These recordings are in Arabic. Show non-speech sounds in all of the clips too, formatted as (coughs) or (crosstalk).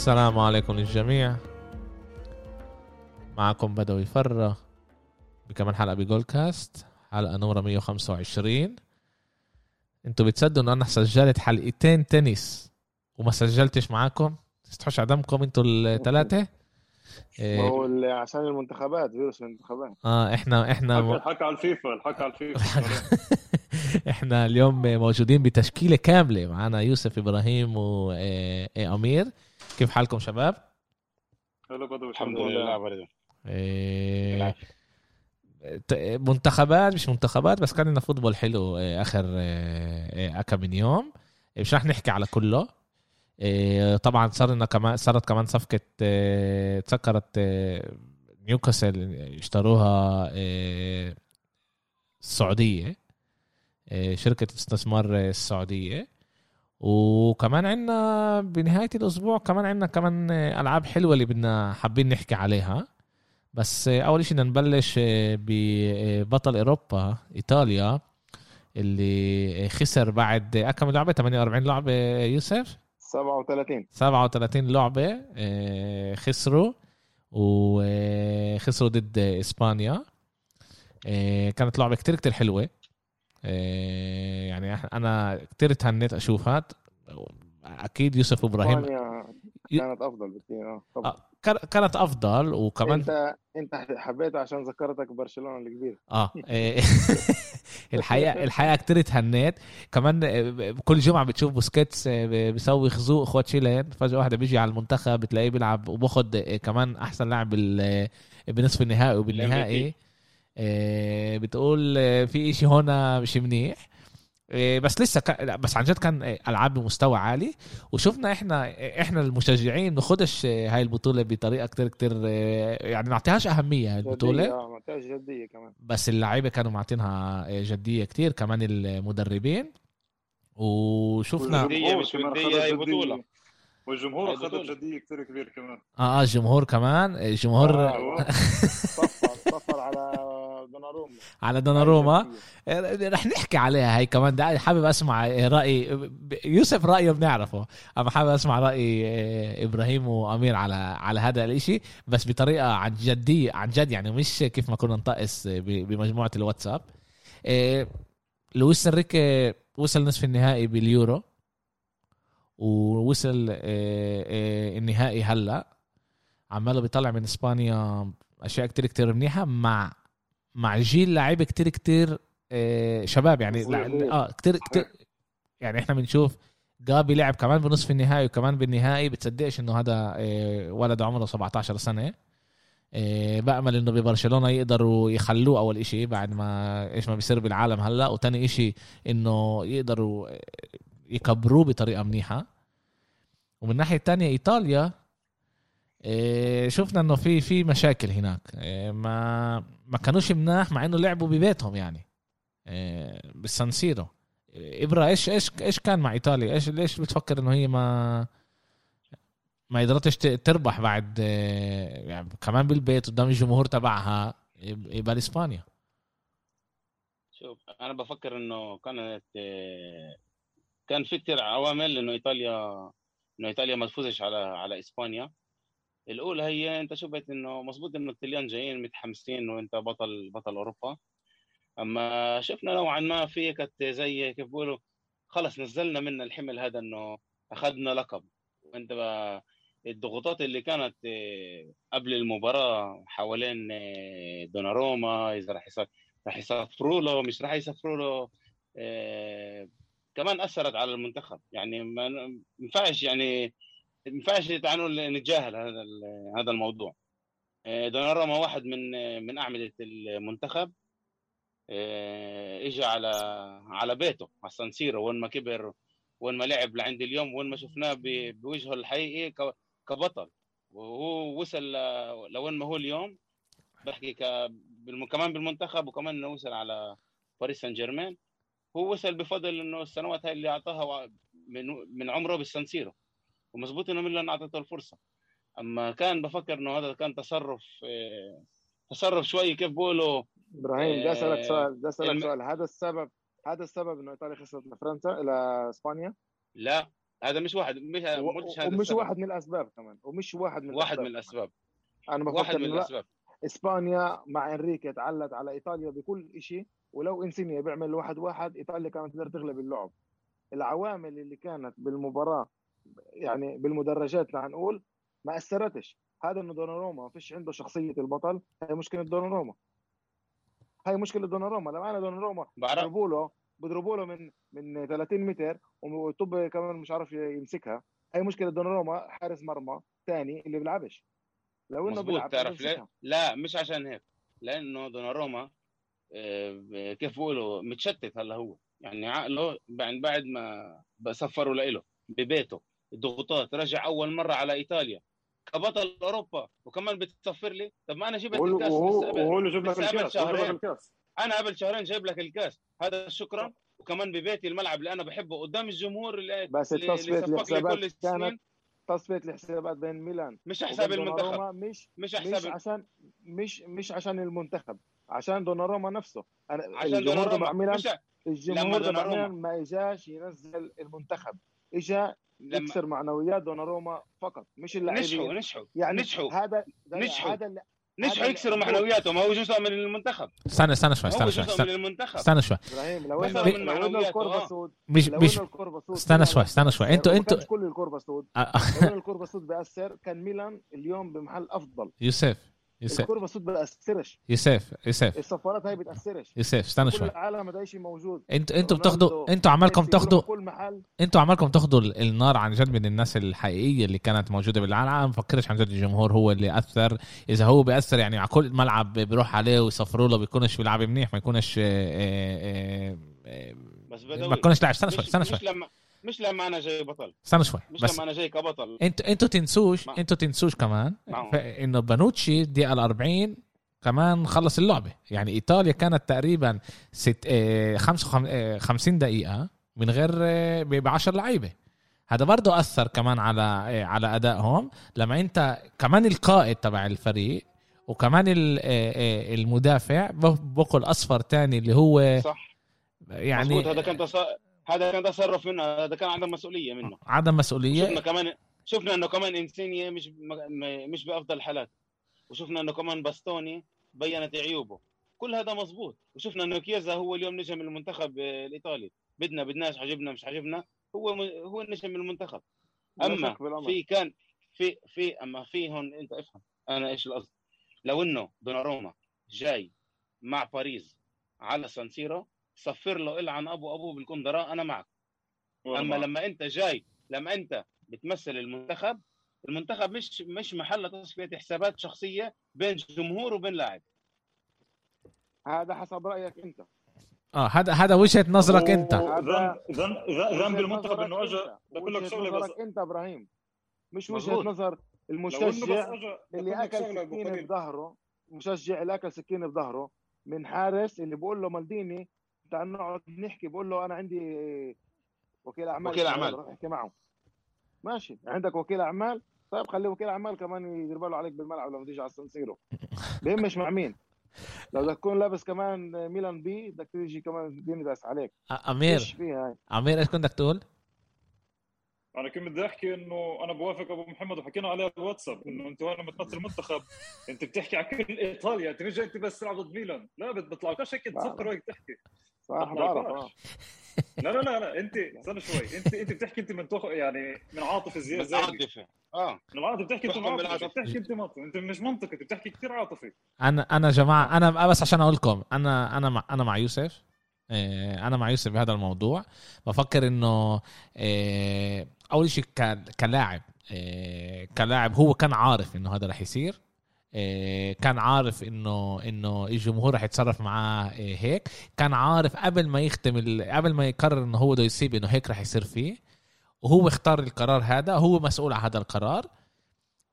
السلام عليكم للجميع معكم بدوي فرة بكمان حلقة بجول كاست حلقة نمرة 125 أنتوا بتصدقوا انه أنا سجلت حلقتين تنس وما سجلتش معاكم؟ تستحوش عدمكم أنتوا الثلاثة ما هو اللي عشان المنتخبات فيروس المنتخبات. آه إحنا إحنا الحكى على الفيفا الحكى على الفيفا. (laughs) إحنا اليوم موجودين بتشكيلة كاملة. معنا يوسف إبراهيم وامير كيف حالكم شباب؟ الحمد لله إيه، منتخبات مش منتخبات بس كان لنا فوتبول حلو إيه، آخر إيه، كم من يوم. إيه، مش رح نحكي على كله. إيه، طبعا صار لنا كمان صارت كمان صفقة إيه، تسكرت إيه، نيوكاسل اشتروها إيه، السعوديه إيه، شركة استثمار السعودية. وكمان عندنا بنهاية الأسبوع كمان عندنا كمان ألعاب حلوة اللي بدنا حابين نحكي عليها. بس أول شيء بدنا نبلش ببطل أوروبا إيطاليا اللي خسر بعد كم لعبة 48 لعبة. يوسف؟ 37 37 لعبة آه، خسروا وخسروا ضد إسبانيا. آه، كانت لعبة كتير كتير حلوة. آه، يعني إح- أنا كتير تهنيت اشوفها أكيد يوسف إبراهيم اسبانيا كانت أفضل بكثير آه طبعا آه، كان- كانت أفضل وكمان انت أنت حبيتها عشان ذكرتك برشلونة الكبير آه إيه. (laughs) الحقيقة الحقيقة كتير تهنيت كمان آه، كل جمعة بتشوف بوسكيتس آه، بيسوي خزوق إخوات شيلين. فجأة واحدة بيجي على المنتخب بتلاقيه بيلعب وباخد آه، كمان أحسن لاعب آه، بنصف النهائي وبالنهائي. آه، بتقول آه، في إشي هون مش منيح آه، بس لسه لا، بس عن جد كان آه، ألعاب بمستوى عالي وشفنا إحنا آه، إحنا المشجعين ناخدش آه، هاي البطولة بطريقة كتير كتير آه، يعني ما نعطيهاش أهمية هاي البطولة جدية جدية كمان بس اللعيبة كانوا معطينها جدية كتير كمان المدربين وشفنا والجمهور مش هي جدية. بطولة. والجمهور اخذ. جدية كثير كبير كمان آه آه الجمهور كمان الجمهور آه. (laughs) صفر صفر على دوناروما. على دوناروما. رح نحكي عليها هي كمان. ده حابب أسمع رأي يوسف رأيه بنعرفه. أما حابب أسمع رأي إبراهيم وأمير على على هذا الإشي بس بطريقة عن جديه عن جد يعني مش كيف ما كنا نطقس بمجموعة الواتساب. لويس إنريكي وصل نصف النهائي باليورو ووصل النهائي هلأ. عماله بيطلع من إسبانيا أشياء كتير كتير منيحة مع مع جيل لعيبة كتير كتير آه، شباب يعني آه كتير كتير يعني إحنا بنشوف جابي لعب كمان بنصف النهائي وكمان بالنهائي بتصدقش إنه هذا آه، ولد عمره 17 سنة. آه، بأمل إنه ببرشلونة يقدروا يخلوه أول إشي بعد ما إيش ما بيصير بالعالم هلأ. وتاني إشي إنه يقدروا يكبروه بطريقة منيحة. ومن الناحيه التانية إيطاليا شفنا إنه في في مشاكل هناك. آه، ما ما كانوش مناح مع إنه لعبوا ببيتهم يعني. آه، بالسانسيرو ابرا إيش إيش إيش كان مع إيطاليا؟ إيش ليش بتفكر إنه هي ما ما قدرتش تربح بعد آه، يعني كمان بالبيت قدام الجمهور تبعها يب- يبقى اسبانيا شوف أنا بفكر إنه كانت كان في كتير عوامل إنه ايطاليا إنه إيطاليا ما تفوزش على على إسبانيا. الأولى هي أنت شفت إنه مزبوط إنه الطليان جايين متحمسين وأنت بطل بطل أوروبا. أما شفنا نوعا ما في زي كيف بيقولوا خلص نزلنا من الحمل هذا إنه أخذنا لقب. وأنت بقى الضغوطات اللي كانت آه، قبل المباراة حوالين آه، دوناروما إذا راح يصير راح يسافروا له مش راح يسافروا له آه، كمان أثرت على المنتخب. يعني ما ينفعش يعني ما ينفعش تعالوا نتجاهل هذا هذا الموضوع. آه، دوناروما واحد من من أعمدة المنتخب آه، اجى على على بيته على سانسيرو وين ما كبر وين ما لعب لعند اليوم وين ما شفناه بوجهه الحقيقي كبطل. وهو وصل لوين ما هو اليوم. بحكي. كمان بالمنتخب وكمان إنه وصل على باريس سان جيرمان. هو وصل بفضل إنه السنوات هاي اللي أعطاها من من عمره بالسانسيرو. ومزبوط إنه ميلان أعطته الفرصة. أما كان بفكر إنه هذا كان تصرف آه، تصرف شوي كيف بقولوا إبراهيم ده اسالك آه، سؤال ده اسالك الم- سؤال. هذا السبب هذا السبب إنه إيطاليا خسرت لفرنسا إلى إسبانيا؟ لا هذا مش واحد مش ما قلتش هذا ومش السبب. واحد من الأسباب كمان ومش واحد من واحد من الأسباب. أنا بفكر واحد من الأسباب. إسبانيا مع إنريكي تعلت على إيطاليا بكل شيء ولو إنسينيا بيعمل واحد واحد إيطاليا كانت تقدر تغلب اللعب. العوامل اللي كانت بالمباراة يعني بالمدرجات تعال نقول ما أثرتش. هذا إنه دوناروما ما فيش عنده شخصية البطل هي مشكلة دوناروما. هاي مشكلة دوناروما. لما أنا دوناروما. بيضربوا له بيضربوا له من من 30 متر وطب كمان مش عارف يمسكها. هاي مشكلة دوناروما حارس مرمى ثاني اللي بيلعبش. لو إنه بيلعب تعرف ليه؟ لا مش عشان هيك. لأنه دوناروما آه، كيف بقولوا متشتت هلا هو. يعني عقله بعد بعد ما سفروا له ببيته. الضغوطات رجع أول مرة على إيطاليا. كبطل أوروبا وكمان بتصفر لي. طب ما أنا جبت الكاس وهو جاب لك الكاس شهرين. أنا قبل شهرين جايب لك الكاس. هذا شكرا. وكمان ببيتي الملعب اللي أنا بحبه قدام الجمهور اللي بس لي الحسابات كانت تصفية الحسابات بين ميلان مش حساب المنتخب. مش مش مش حساب عشان مش مش عشان المنتخب عشان دوناروما نفسه. أنا عشان الجمهور تبع دوناروما ميلان مش لما الجمهور تبع ميلان ما إجاش ينزل المنتخب. إجا لما يكسر معنويات دوناروما فقط مش نجحوا اللاعبين نجحوا يعني نجحوا هذا نجحوا. هذا اللي- نجحوا يكسروا معنوياتهم هو جزء من المنتخب. استنى استنى شوي استنى شوي استنى, من المنتخب. استنى شوي. إبراهيم لو انه من لو إنه آه. سود مش لو مش استنى شوي. استنى شوي. أنتوا أنتوا كل الكوربا سود آه، لو إنه الكوربا سود بيأثر كان ميلان اليوم بمحل أفضل. يوسف. يوسف الكوربا سود بيأثرش يوسف يوسف الصفارات هاي بتأثرش. يوسف استنى كل شوي. العالم هذا شيء موجود. أنتوا أنتوا بتاخدوا أنتوا عمالكم تاخدوا بيروحوا كل محل. أنتوا عمالكم تاخدوا ال- النار عن جد من الناس الحقيقية اللي كانت موجودة بالعالم. أنا ما بفكرش عن جد الجمهور هو اللي أثر. إذا هو بيأثر يعني على كل ملعب بيروح عليه ويصفروا له بيكونش بيلعب منيح ما يكونش آه، آه، بس ما بدوي تكونش لاعب. استنى شوي استنى مش شوي لما مش لما أنا جاي بطل. استنى شوي مش بس لما أنا جاي كبطل. أنتوا أنتوا تنسوش أنتوا تنسوش كمان إنه بانوتشي الدقيقه ال 40 كمان خلص اللعبة. يعني إيطاليا كانت تقريبا ست آه، آه، 50 دقيقة من غير ب 10 لعيبة. هذا برضه أثر كمان على آه، على أدائهم. لما أنت كمان القائد تبع الفريق وكمان ال- المدافع بقول أصفر تاني اللي هو صح. يعني هذا كان. هذا كان تصرف منه هذا كان عدم مسؤولية منه. عدم مسؤولية؟ شفنا كمان شفنا إنه كمان إنسينيا مش مش بأفضل الحالات. وشفنا إنه كمان باستوني بينت عيوبه. كل هذا مزبوط وشفنا إنه كيزا هو اليوم نجم المنتخب آه، الإيطالي. بدنا بدناش عجبنا مش عجبنا. هو هو نجم المنتخب. أما. في كان في في أما في هون أنت افهم أنا إيش القصد. لو إنه دوناروما جاي مع باريس على سانسيرو صفر له العن أبو أبوه بالكندره أنا معك. أما معك. لما أنت جاي لما أنت بتمثل المنتخب المنتخب مش مش محل تصفية حسابات شخصية بين جمهور وبين لاعب. هذا حسب رأيك أنت. آه هذا هذا وجهة نظرك أنت. ذنب المنتخب إنه اجى أنت. بقول لك شغلة بس. أنت إبراهيم. مش وجهة مظبوط. نظر المشجع اللي أكل سكينة بظهره مشجع اللي أكل سكينة بظهره من حارس اللي بقول له مالديني تعال نقعد نحكي بقول له أنا عندي وكيل أعمال وكيل أعمال. روح احكي معه ماشي عندك وكيل أعمال؟ طيب خلي وكيل أعمال كمان يدير باله عليك بالملعب لما تيجي على السنسيرو (laughs) بهمش مع مين؟ لو بدك تكون لابس كمان ميلان بي بدك تيجي كمان ديني داس عليك أمير. إيش فيها هاي؟ أمير إيش كنت بدك تقول؟ أنا كنت بدي أحكي إنه أنا بوافق أبو محمد وحكينا عليه بالواتساب إنه انت وأنا بتمثل المنتخب. أنت بتحكي على كل إيطاليا أنت مش انت بس تلعب ضد ميلان. لا بت- بيطلعوكش هيك تسكر وهيك تحكي صح بعرف. آه. لا لا لا لا أنت استنى شوي. أنت أنت بتحكي أنت من تخ... يعني من عاطفة زياده زي عاطفه آه. من العاطفه بتحكي أنت عاطفة. بتحكي أنت منطقي أنت مش منطقي أنت بتحكي كثير عاطفي. أنا أنا يا جماعة أنا بس عشان أقول لكم أنا أنا مع أنا مع يوسف إيه، أنا مع يوسف بهذا الموضوع. بفكر إنه إيه، أول شيء ك- كلاعب كلاعب هو كان عارف إنه هذا رح يصير. كان عارف إنه إنه الجمهور رح يتصرف معاه إيه، هيك. كان عارف قبل ما يختم قبل ما يقرر إنه هو بده يسيب إنه هيك رح يصير فيه وهو اختار القرار هذا هو مسؤول عن هذا القرار.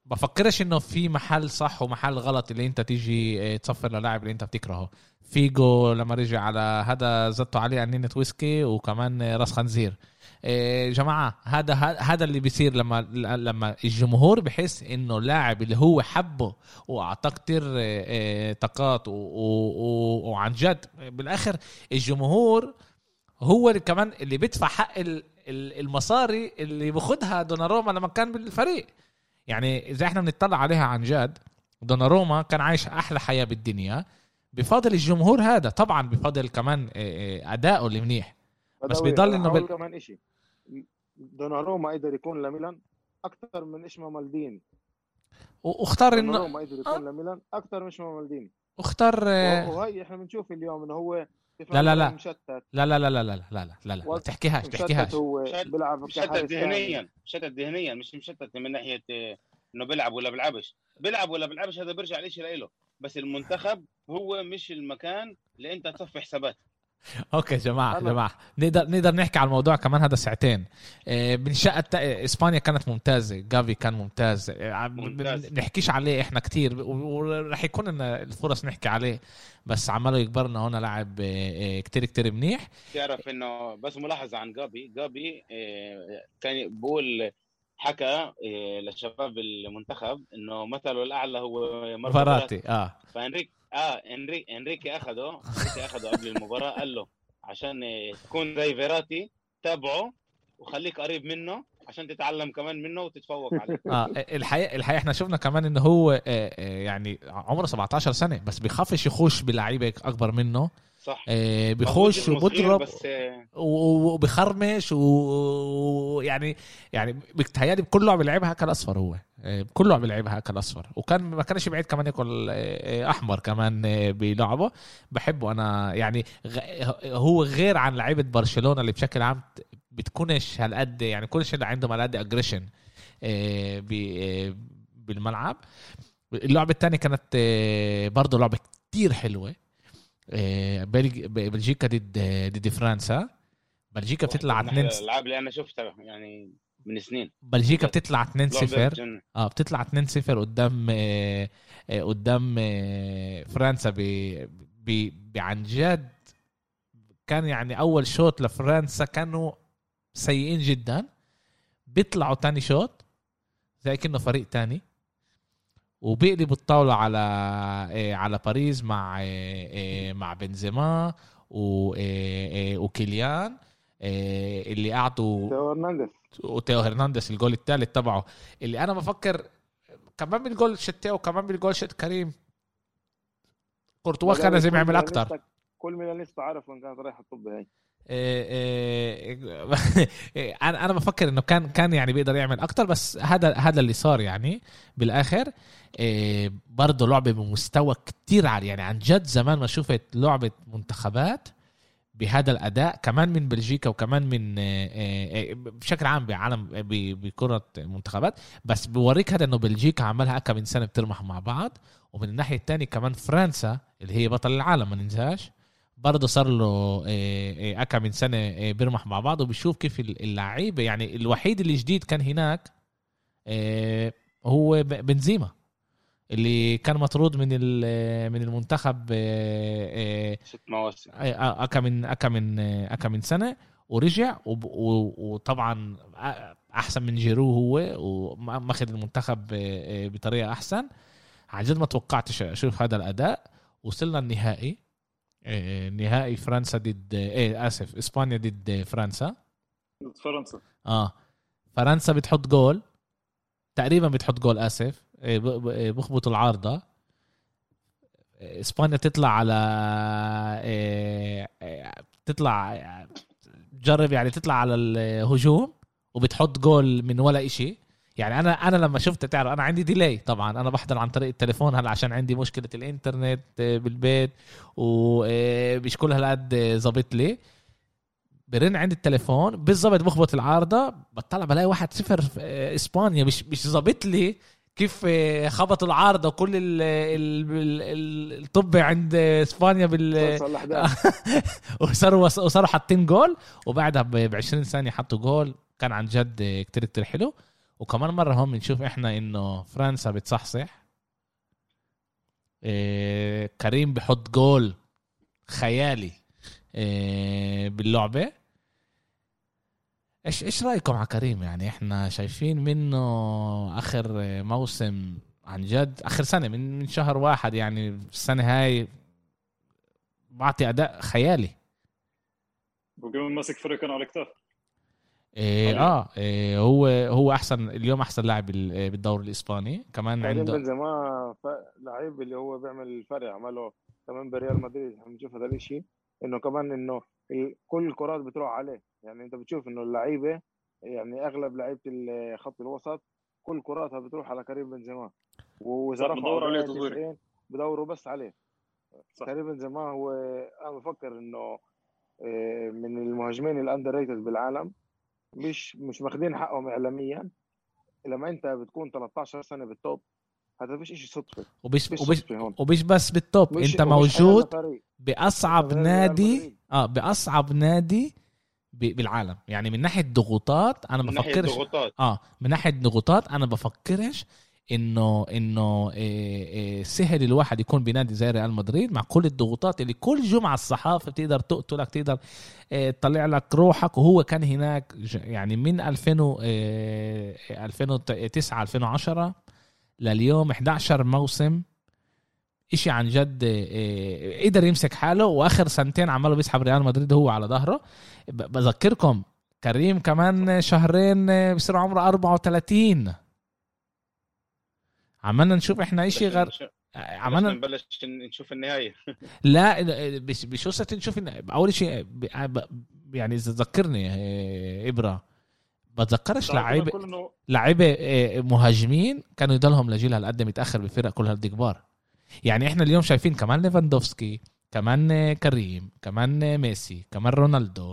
بفكرش إنه في محل صح ومحل غلط اللي أنت تيجي آه، تصفر للاعب اللي أنت بتكرهه. فيجو لما رجع على هذا زدته عليه عنينة ويسكي وكمان راس خنزير. آه، جماعة هذا هذا اللي بيصير لما لما الجمهور بحس إنه لاعب اللي هو حبه واعطاه كتير آه، آه، طاقات وعن جد بالآخر الجمهور هو كمان اللي بيدفع حق ال- ال- المصاري اللي باخدها دوناروما لما كان بالفريق. يعني إذا إحنا بنطلع عليها عن جد دوناروما كان عايش أحلى حياة بالدنيا بفضل الجمهور هذا طبعا بفضل كمان ادائه اللي منيح. بس بيضل أقول بال- كمان شيء دوناروما قدر يكون لميلان أكثر من اشما مالديني و- واختار انه دوناروما قدر آه. يكون لميلان أكثر من اشما مالديني واختار آه، وهي إحنا بنشوف اليوم إنه هو لا، لا، لا. مشتت. لا لا لا لا لا لا لا لا لا و- تحكيهاش تحكيهاش. مشتت هو مشتت- بيلعب مشتت. ذهنيا مشتت ذهنيا مش مشتت من ناحية آه، إنه بيلعب ولا بيلعبش. بيلعب ولا بيلعبش هذا بيرجع ليش لإله. بس المنتخب هو مش المكان اللي أنت تصفي حسابات أوكي جماعة أنا- جماعة. نقدر نقدر نحكي على الموضوع كمان هذا ساعتين. آه، بنشأة تا- إسبانيا كانت ممتازة جافي كان ممتاز. آه، ممتاز. بنحكيش عليه إحنا كتير ورح يكون لنا الفرص نحكي عليه. بس عماله يكبرنا هنا لاعب آه، آه، كتير كتير منيح. تعرف إنه بس ملاحظه عن جابي جابي آه، كان بقول حكى آه، لشباب المنتخب إنه مثله الأعلى هو ماركو فيراتي فراتي آه. فإنريك آه انريك إنريكي اخده إنريكي اخده قبل المباراة قال له عشان آه، تكون زي فيراتي تابعه وخليك قريب منه عشان تتعلم كمان منه وتتفوق عليه. (laughs) آه الحقيقة الحقيقة إحنا شفنا كمان انه هو آه، آه، يعني عمره 17 سنة بس بيخافش يخش بلعيبة أكبر منه. صح. آه، بيخش صغير وبضرب بس آه، و- وبخرمش ويعني يعني بتهيألي بكل لعبه بيلعبها اكل اصفر هو. آه، بكل لعبه بيلعبها اكل اصفر وكان ما كانش بعيد كمان ياكل آه، أحمر كمان آه، بلعبه. بحبه. أنا يعني هو غير عن لعيبة برشلونة اللي بشكل عام بتكونش هالقد يعني كلش عندهم هالقد اجريشن بالملعب. اللعبة الثانية كانت آه، برضه لعبة كتير حلوة. آه، بلجيكا ضد ضد فرنسا. بلجيكا بتطلع واحدة من 2 أحلى الألعاب اللي أنا شفتها يعني من سنين. بلجيكا بتطلع 2 لعبة 0 بتجنن. آه بتطلع 2 0 قدام آه، آه، قدام آه، فرنسا ب ب- ب- عن جد. كان يعني أول شوط لفرنسا كانوا سيئين جدا. بيطلعوا تاني شوط زي كأنه فريق تاني. وبيقلبوا الطاولة على آه، على باريس مع آه، آه، مع بنزيما و- وكيليان اللي قعدوا تيو هرنانديز. وتيو هرنانديز الجول الثالث تبعه. اللي أنا بفكر كمان بالجول شت تيو كمان بالجول شت كريم. كورتوا كان لازم يعمل أكتر. كل ميلانيستا عارف وين كانت رايحة الطب هي إيه إيه أنا أنا بفكر إنه كان كان يعني بيقدر يعمل أكتر بس هذا هذا اللي صار يعني بالآخر. إيه برضه لعبة بمستوى كتير عالي. يعني عن جد زمان ما شفت لعبة منتخبات بهذا الأداء كمان من بلجيكا وكمان من إيه إيه بشكل عام بعالم بكرة منتخبات. بس بوريك هذا إنه بلجيكا عملها كم من سنة بترمح مع بعض ومن الناحية الثانية كمان فرنسا اللي هي بطل العالم ما ننساش. برضه صار له إيه، إيه، أكا من سنة إيه، بيرمح مع بعض وبيشوف كيف اللعيبة يعني الوحيد اللي جديد كان هناك إيه، هو بنزيما اللي كان مطرود من من المنتخب ست مواسم. أكا من أكا من أكا من سنة ورجع وطبعا أحسن من جيرو هو ومأخذ المنتخب بطريقة أحسن. عن جد ما توقعتش أشوف هذا الأداء. وصلنا النهائي. نهائي فرنسا ضد إيه آسف إسبانيا ضد فرنسا. ضد فرنسا. آه. فرنسا بتحط جول. تقريبا بتحط جول آسف. ب- ب- بخبطوا العارضة. إسبانيا تطلع على تطلع تجرب يعني تطلع على الهجوم وبتحط جول من ولا إشي. يعني أنا أنا لما شفت تعرف أنا عندي ديلي طبعا. أنا بحضر عن طريق التليفون هلا عشان عندي مشكلة الإنترنت آه، بالبيت ومش كل هالقد ظابط لي. برن عندي التليفون بالضبط بخبط العارضة بطلع بلاقي واحد صفر في آه، إسبانيا. مش مش ظابط لي كيف آه، خبط العارضة وكل ال- ال- ال- ال- الطب عند إسبانيا بال (laughs) (laughs) وصاروا وصاروا حاطين جول. وبعدها ب 20 ثانية حطوا جول. كان عن جد كتير كتير حلو. وكمان مرة هون بنشوف إحنا إنه فرنسا بتصحصح. إيه كريم بحط جول خيالي إيه باللعبة. إيش إيش رأيكم على كريم؟ يعني إحنا شايفين منه آخر موسم عن جد آخر سنة من من شهر واحد يعني السنة هاي بعطي أداء خيالي. وكمان ماسك فريقنا على كتاف إيه. آه إيه هو هو احسن اليوم أحسن لاعب بال- بالدوري الإسباني كمان كريم عنده بنزيما ف- لعيب اللي هو بيعمل الفرق عمله كمان بريال مدريد إحنا بنشوف هذا الشيء إنه كمان إنه ال- كل الكرات بتروح عليه يعني أنت بتشوف إنه اللعيبة يعني أغلب لعيبة ال- خط الوسط كل كراتها بتروح على كريم بنزيما وإذا بدور عليه تدوير. 90 بدوروا بس عليه صح. كريم بنزيما هو أنا بفكر إنه آه، من المهاجمين ال underrated بالعالم مش مش ماخدين حقهم اعلاميا. لما أنت بتكون 13 سنة بال top هذا فيش شيء صدفة. وبش فيش وبش وبش بس بال top. مش أنت ومش موجود. بأصعب نادي. آه بأصعب نادي ب- بالعالم. يعني من ناحية ضغوطات أنا من ناحية بفكرش ضغوطات. آه من ناحية ضغوطات أنا بفكرش إنه إنه إيه إيه سهل الواحد يكون بنادي زي ريال مدريد مع كل الضغوطات اللي كل جمعة الصحافة بتقدر تقتلك تقدر إيه تطلع لك روحك. وهو كان هناك يعني من 2000 و- إيه 2009 2010 لليوم 11 موسم إشي عن جد قدر يمسك حاله. وآخر سنتين عماله بيسحب ريال مدريد هو على ظهره. بذكركم كريم كمان شهرين آه، بصير عمره 34 عمالنا نشوف إحنا اشي غير عملنا عمالنا نبلش نشوف النهاية. (laughs) لا بش- بشو صرت نشوف أول شيء ب- يعني إذا تذكرني آه، إبرة. بتذكرش لعيبه لعيبة آه، مهاجمين كانوا يضلهم لجيل هالقد متأخر بفرق كل هالدي كبار يعني إحنا اليوم شايفين كمان ليفاندوفسكي كمان آه، كريم كمان آه، ميسي كمان رونالدو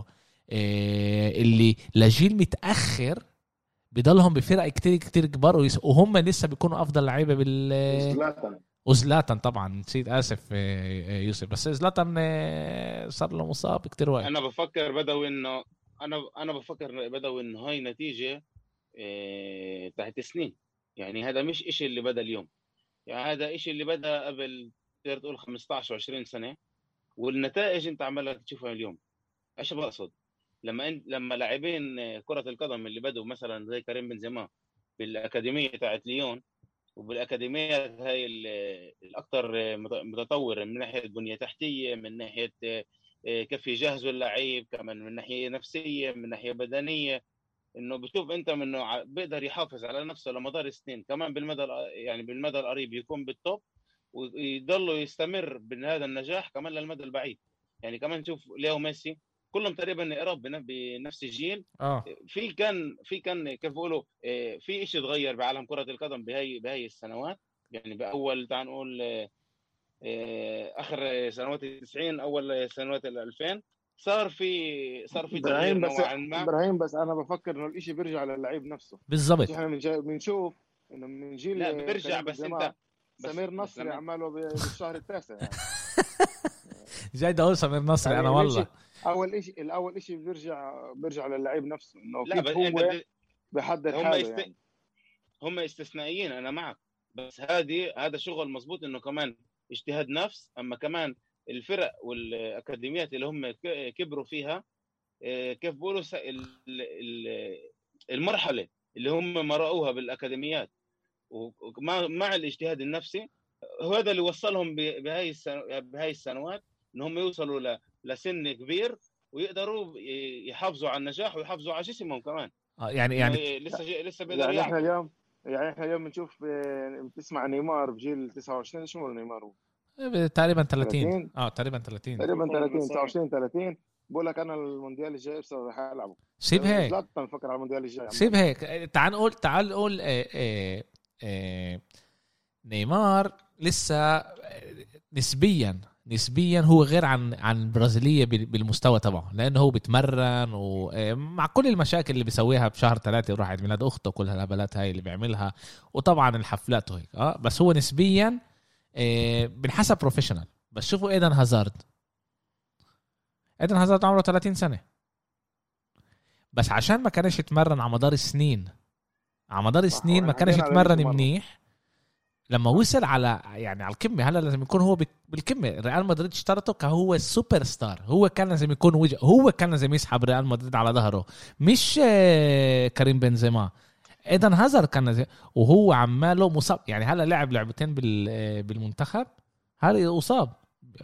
آه، اللي لجيل متأخر بضلهم بفرق كتير كتير كبار ويس- وهم لسه بيكونوا أفضل لعيبة بال زلاتان وزلاتان طبعا نسيت آسف آه، آه، يوسف. بس زلاتان آه، صار له مصاب كتير وقت. أنا بفكر بدوي إنه أنا أنا بفكر بدوي إنه هاي نتيجة تحت سنين. يعني هذا مش إشي اللي بدأ اليوم. يعني هذا إشي اللي بدأ قبل تقدر تقول 15 20 سنة والنتائج أنت عمالك تشوفها اليوم. إيش بقصد؟ لما انت لما لاعبين كرة القدم اللي بدوا مثلا زي كريم بنزيما بالأكاديمية تاعت ليون وبالاكاديميات هاي ال- الاكثر متطوره من ناحية بنية تحتية من ناحية كيف يجهزوا اللعيب كمان من ناحية نفسية من ناحية بدنية. إنه بشوف أنت منه بيقدر يحافظ على نفسه لمدار السنين كمان بالمدى يعني بالمدى القريب يكون بالتوب ويضل يستمر بهذا النجاح كمان للمدى البعيد. يعني كمان نشوف ليو ميسي كلهم تقريبا قراب بن- بنفس الجيل. آه. في كان في كان كيف بيقولوا آه، في شيء تغير بعالم كرة القدم بهي بهي السنوات. يعني بأول تعال نقول آه، آه، آخر سنوات ال 90 أول سنوات ال 2000 صار في صار في إبراهيم بس نوعا ما. إبراهيم بس أنا بفكر إنه الإشي بيرجع للعيب نفسه. بالضبط. إحنا بنشوف إنه من جيل لا بيرجع بس انت بس- سمير نصري عماله بالشهر التاسع يعني. (laughs) جاي بدي أقول سمير نصري يعني أنا والله. أول شيء الأول شيء بيرجع بيرجع للعيب نفسه إنه لا بس هو بيحضر هم حاله يست... يعني. هم استثنائيين أنا معك. بس هذه هذا شغل مزبوط إنه كمان اجتهاد نفس أما كمان الفرق والأكاديميات اللي هم ك- كبروا فيها آه، كيف بيقولوا؟ س- ال- ال- المرحلة اللي هم مرقوها بالأكاديميات. ومع مع الاجتهاد النفسي هذا اللي وصلهم. بهاي السنوات. ان هم يوصلوا ل... لسن كبير ويقدروا يحافظوا على النجاح ويحافظوا على جسمهم كمان. آه، يعني يعني يعني لسه ج- لسه بيقدر يعني إحنا يعمل اليوم يعني إحنا اليوم بنشوف آه، بتسمع نيمار بجيل 29 شو عمره نيمار؟ هو؟ تقريبا 30 30. آه تقريبا 30 تقريبا بيكون 30 بالصيف. 29 30 بقول لك أنا المونديال الجاي ابصر رح ألعبه. سيب هيك. زلاتان فكر على المونديال الجاي. سيب هيك. تعال نقول تعال نقول آه، آه، آه، نيمار لسه آه، نسبيا نسبيا هو غير عن عن البرازيليه بال- بالمستوى تبعه لأنه هو بيتمرن ومع كل المشاكل اللي بيسويها بشهر ثلاثة وراح عيد ميلاد أخته كل هالهبلات هاي اللي بيعملها وطبعا الحفلات وهيك آه بس هو نسبيا آه، بنحسب professional بس شوفوا إيدن هازارد. إيدن هازارد عمره 30 سنة. بس عشان ما كانش يتمرن على مدار السنين على مدار السنين ما كانش يتمرن. منيح لما وصل على يعني على القمه هلا لازم يكون هو بالقمه ريال مدريد اشترته كهو السوبر ستار هو كان لازم يكون وجه هو كان لازم يسحب ريال مدريد على ظهره. مش آه، كريم بنزيما. إيدن هازارد كان لازم وهو عماله مصاب. يعني هلا لعب لعبتين آه، بالمنتخب. هلا انصاب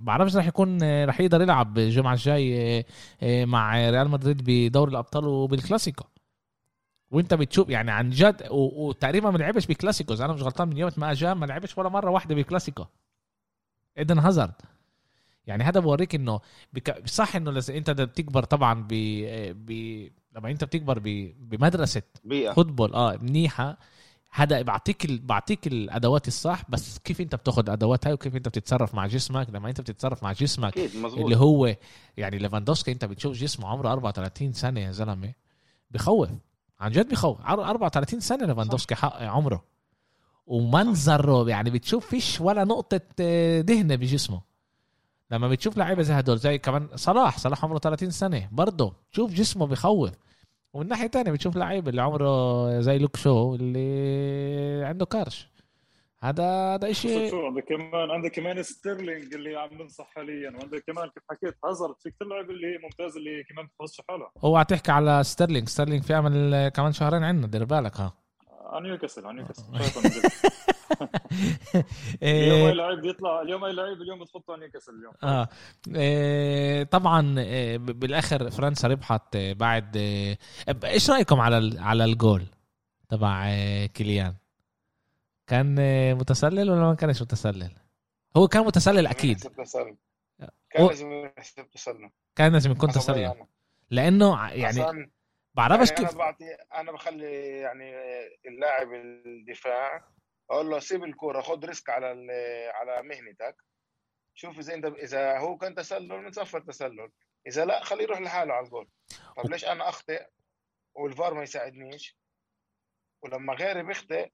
بعرفش رح يكون آه، رح يقدر يلعب الجمعة الجاي مع ريال مدريد بدوري الأبطال وبالكلاسيكو. وانت بتشوف يعني عن جد وتقريبا ما لعبش ب Clasicos. أنا مش غلطان من يوم ما اجى ما لعبش ولا مرة واحدة بكلاسيكو. إيدن هازارد. يعني هذا بوريك إنه بك... صح إنه لز... أنت بتكبر طبعا ب... ب... لما أنت بتكبر ب... بمدرسة بيئة. football آه منيحة. هذا بعطيك ال... بعطيك الأدوات الصح بس كيف أنت بتاخذ الادوات هاي وكيف أنت بتتصرف مع جسمك. لما أنت بتتصرف مع جسمك اللي هو يعني ليفاندوسكي أنت بتشوف جسمه عمره 34 سنة يا زلمة بخوف. عن جد بخوف عر- 34 سنة ليفاندوسكي حق عمره. ومنظره يعني بتشوف فيش ولا نقطة آه، دهنة بجسمه. لما بتشوف لعيبة زي هدول زي كمان صلاح صلاح عمره 30 سنة برضه. شوف جسمه بخوف ومن ناحية تانية بتشوف لعيب اللي عمره زي لوك شو اللي عنده كرش هذا هذا شيء شو عندك كمان عندك كمان ستيرلينج اللي عم ينصح حاليا وعندك كمان كيف حكيت هازارد في كثير لاعب اللي ممتاز اللي كمان بتحفظش حالها. اوعى تحكي على ستيرلينج ستيرلينج في امل كمان شهرين عندنا دير بالك ها. عن نيوكاسل عن نيوكاسل. (laughs) (laughs) اليوم أي إيه لعيب بيطلع اليوم أي لعيب اليوم بتحطه عن نيوكاسل اليوم. آه. إيه طبعا إيه بالآخر فرنسا ربحت إيه بعد إيش رأيكم على على الجول تبع كيليان؟ كان متسلل ولا ما كانش متسلل؟ هو كان متسلل أكيد. تسلل. كان لازم يحسب تسلل. كان لازم يكون تسلل. أنا. لأنه يعني بعرفش يعني كيف أنا بعطي أنا بخلي يعني اللاعب الدفاع أقول له سيب الكورة خد risk على على مهنتك. شوف إذا انت إذا هو كان تسلل نصفر التسلل. إذا لا خليه يروح لحاله على الجول. طب ليش أنا أخطئ والفار ما يساعدنيش؟ ولما غيري بيخطئ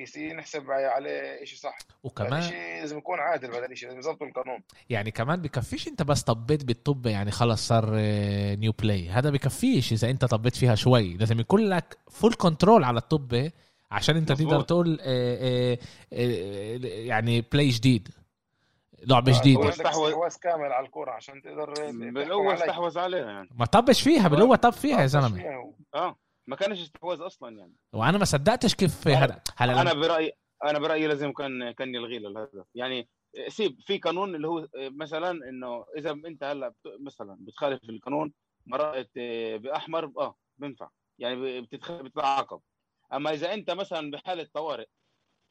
يصير نحسب عليه شيء صح. وكمان شيء لازم يكون عادل بهذا الشيء لازم يظبطوا القانون. يعني كمان بكفيش أنت بس طبيت بالطبة يعني خلص صار آه، new play هذا بكفيش إذا أنت طبيت فيها شوي. لازم يكون لك full control على الطبة عشان أنت مظبوط. تقدر تقول آه، آه، آه، يعني بلاي جديد. لعبة هو جديدة. استحوذ- استحواذ كامل على الكورة عشان تقدر بالأول عليه. استحوذ عليها. يعني ما طبش فيها بالقوه طب فيها يا آه، زلمة. آه. ما كانش استحواذ أصلا يعني. وأنا ما صدقتش كيف هذا. هلا أنا برايي أنا برأيي لازم كان كان يلغي له الهدف. يعني سيب في قانون اللي هو مثلا إنه إذا أنت هلأ مثلا بتخالف القانون مرقت بأحمر آه بينفع. يعني بتتخ... بتتعاقب. أما إذا أنت مثلا بحالة طوارئ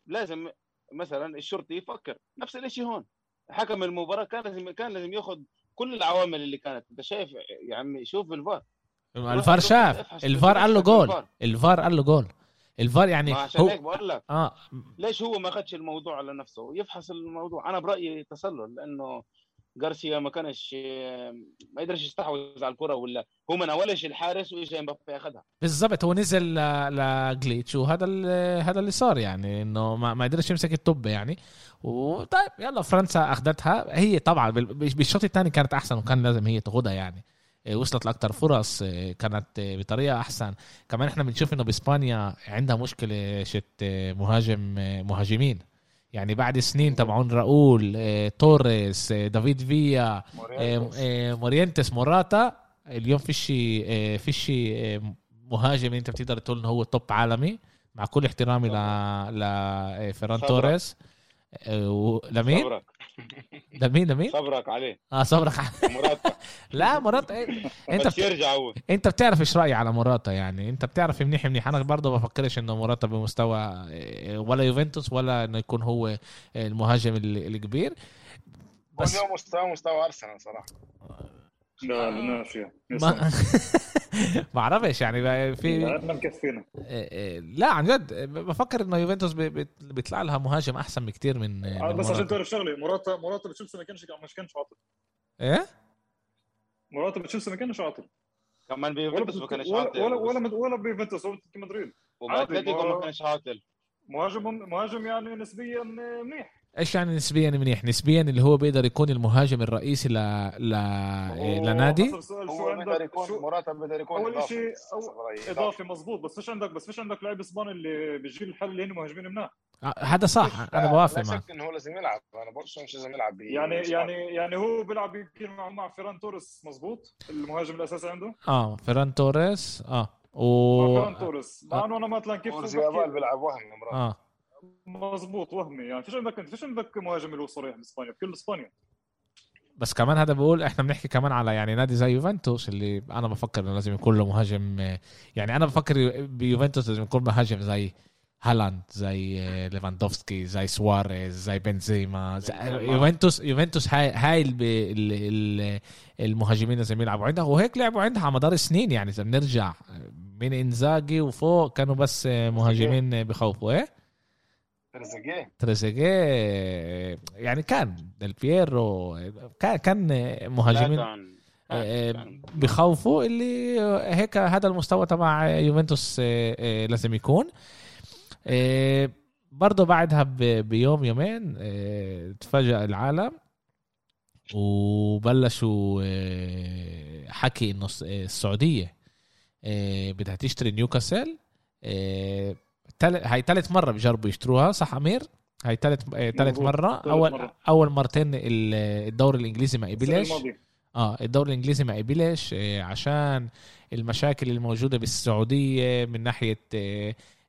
لازم مثلا الشرطي يفكر. نفس الشيء هون. حكم المباراة كان لازم كان لازم ياخذ كل العوامل اللي كانت. أنت شايف يا عمي؟ شوف الفار. الفار شاف. الفار قال له جول. الفار. قال له جول. الفار يعني عشان هيك هو بقول لك. آه. ليش هو ما اخذش الموضوع على نفسه؟ يفحص الموضوع. أنا برأيي تسلل لأنه جارسيا ما كانش ما قدرش يستحوذ على الكرة ولا هو ما ناولش الحارس واجى إمبابي اخذها بالضبط. هو نزل ل- لجليتش وهذا ال- هذا اللي صار يعني إنه ما ما قدرش يمسك الطب يعني. وطيب يلا فرنسا أخذتها. هي طبعا بال- بالشوط الثاني كانت أحسن وكان لازم هي تاخذها يعني. وصلت لاكثر فرص إيه، كانت إيه، بطريقة أحسن. كمان إحنا بنشوف إنه بإسبانيا عندها مشكلة شت مهاجم مهاجمين. يعني بعد سنين تبعون راؤول توريس دافيد فيا موريينتس. موراتا. اليوم فيش إيه، فيش إيه، مهاجم أنت بتقدر تقول إنه هو top عالمي. مع كل احترامي ل ل فيران صبرك. توريس. و- لمين؟ صبرك لمين لمين؟ صبرك عليه. آه صبرك موراتا (laughs) لا موراتا إيه؟ أنت بت... يرجع هو. أنت بتعرف إيش رأيي على موراتا يعني؟ أنت بتعرف منيح منيح. أنا برضه بفكرش إنه موراتا بمستوى إيه، ولا يوفنتوس ولا إنه يكون هو المهاجم ال- الكبير. بس واليوم مستوى مستوى أرسنال صراحة. لا نافيه ما بعرفش (laughs) يعني في عندنا مكفينا. لا عن جد بفكر إنه يوفنتوس بيطلع لها مهاجم أحسن بكتير من آه، بس عشان. تعرف شغله موراتا موراتا بتشيلسي ما كانش مش كانش عاطل. إيه؟ موراتا بتشيلسي ما كانش عاطل. كمان ولا بيوفنتوس ما كانش ولا عاطل. ولا ولا ولا بيوفنتوس ولا مدريد. ما كانش عاطل. مهاجم مهاجم يعني نسبيا منيح. إيش يعني نسبيا منيح؟ نسبيا اللي هو بيقدر يكون المهاجم الرئيسي ل... ل... لنادي؟ هو بيقدر يكون شو مراتب بيقدر يكون أول شيء إضافي مزبوط بس فيش عندك؟ بس فيش عندك لاعب إسباني اللي بيجيل الحل اللي هن مهاجمين منها آه، هذا صح. أنا بوافق لا معك. شك إنه هو لازم يلعب. أنا بقولش مش لازم يلعب يعني. يعني يعني هو بيلعب يمكن مع مع فيران توريس مزبوط المهاجم الأساسي عنده؟ آه فيران توريس. آه و فيران توريس. مع إنه أنا مثلا كيف بيلعب وهم مرات. آه. مزبوط وهمي. يعني فيش عندك فيش عندك مهاجم هو صريح باسبانيا بكل إسبانيا. بس كمان هذا بقول إحنا بنحكي كمان على يعني نادي زي يوفنتوس اللي أنا بفكر إنه لازم يكون له مهاجم يعني أنا بفكر بيوفنتوس لازم يكون مهاجم زي هالاند زي ليفاندوفسكي زي سواريز زي بنزيما زي يوفنتوس يوفنتوس هاي هاي ال- ال- ال- المهاجمين لازم يلعبوا عندها. وهيك لعبوا عندها على مدار السنين يعني. إذا بنرجع من إنزاجي وفوق كانوا بس مهاجمين بخوفوا إيه؟ تريزيجيه تريزيجيه يعني كان ديل بييرو كان كان لا مهاجمين كان آه، كان- بخوفوا اللي هيك هذا المستوى تبع يوفنتوس آه، آه، لازم يكون. آه، برضه بعدها بيوم يومين آه، تفاجأ العالم وبلشوا آه، حكي إنه الس- آه، السعودية آه، بدها تشتري نيوكاسل آه، تل- هاي ثالث مرة بجربوا يشتروها صح أمير هاي ثالث ثالث مظبوط. مرة ثالث اول مرة. اول مرتين ال- الدوري الإنجليزي ما قبلش آه الدوري الإنجليزي ما قبلش آه، عشان المشاكل الموجودة بالسعودية من ناحية.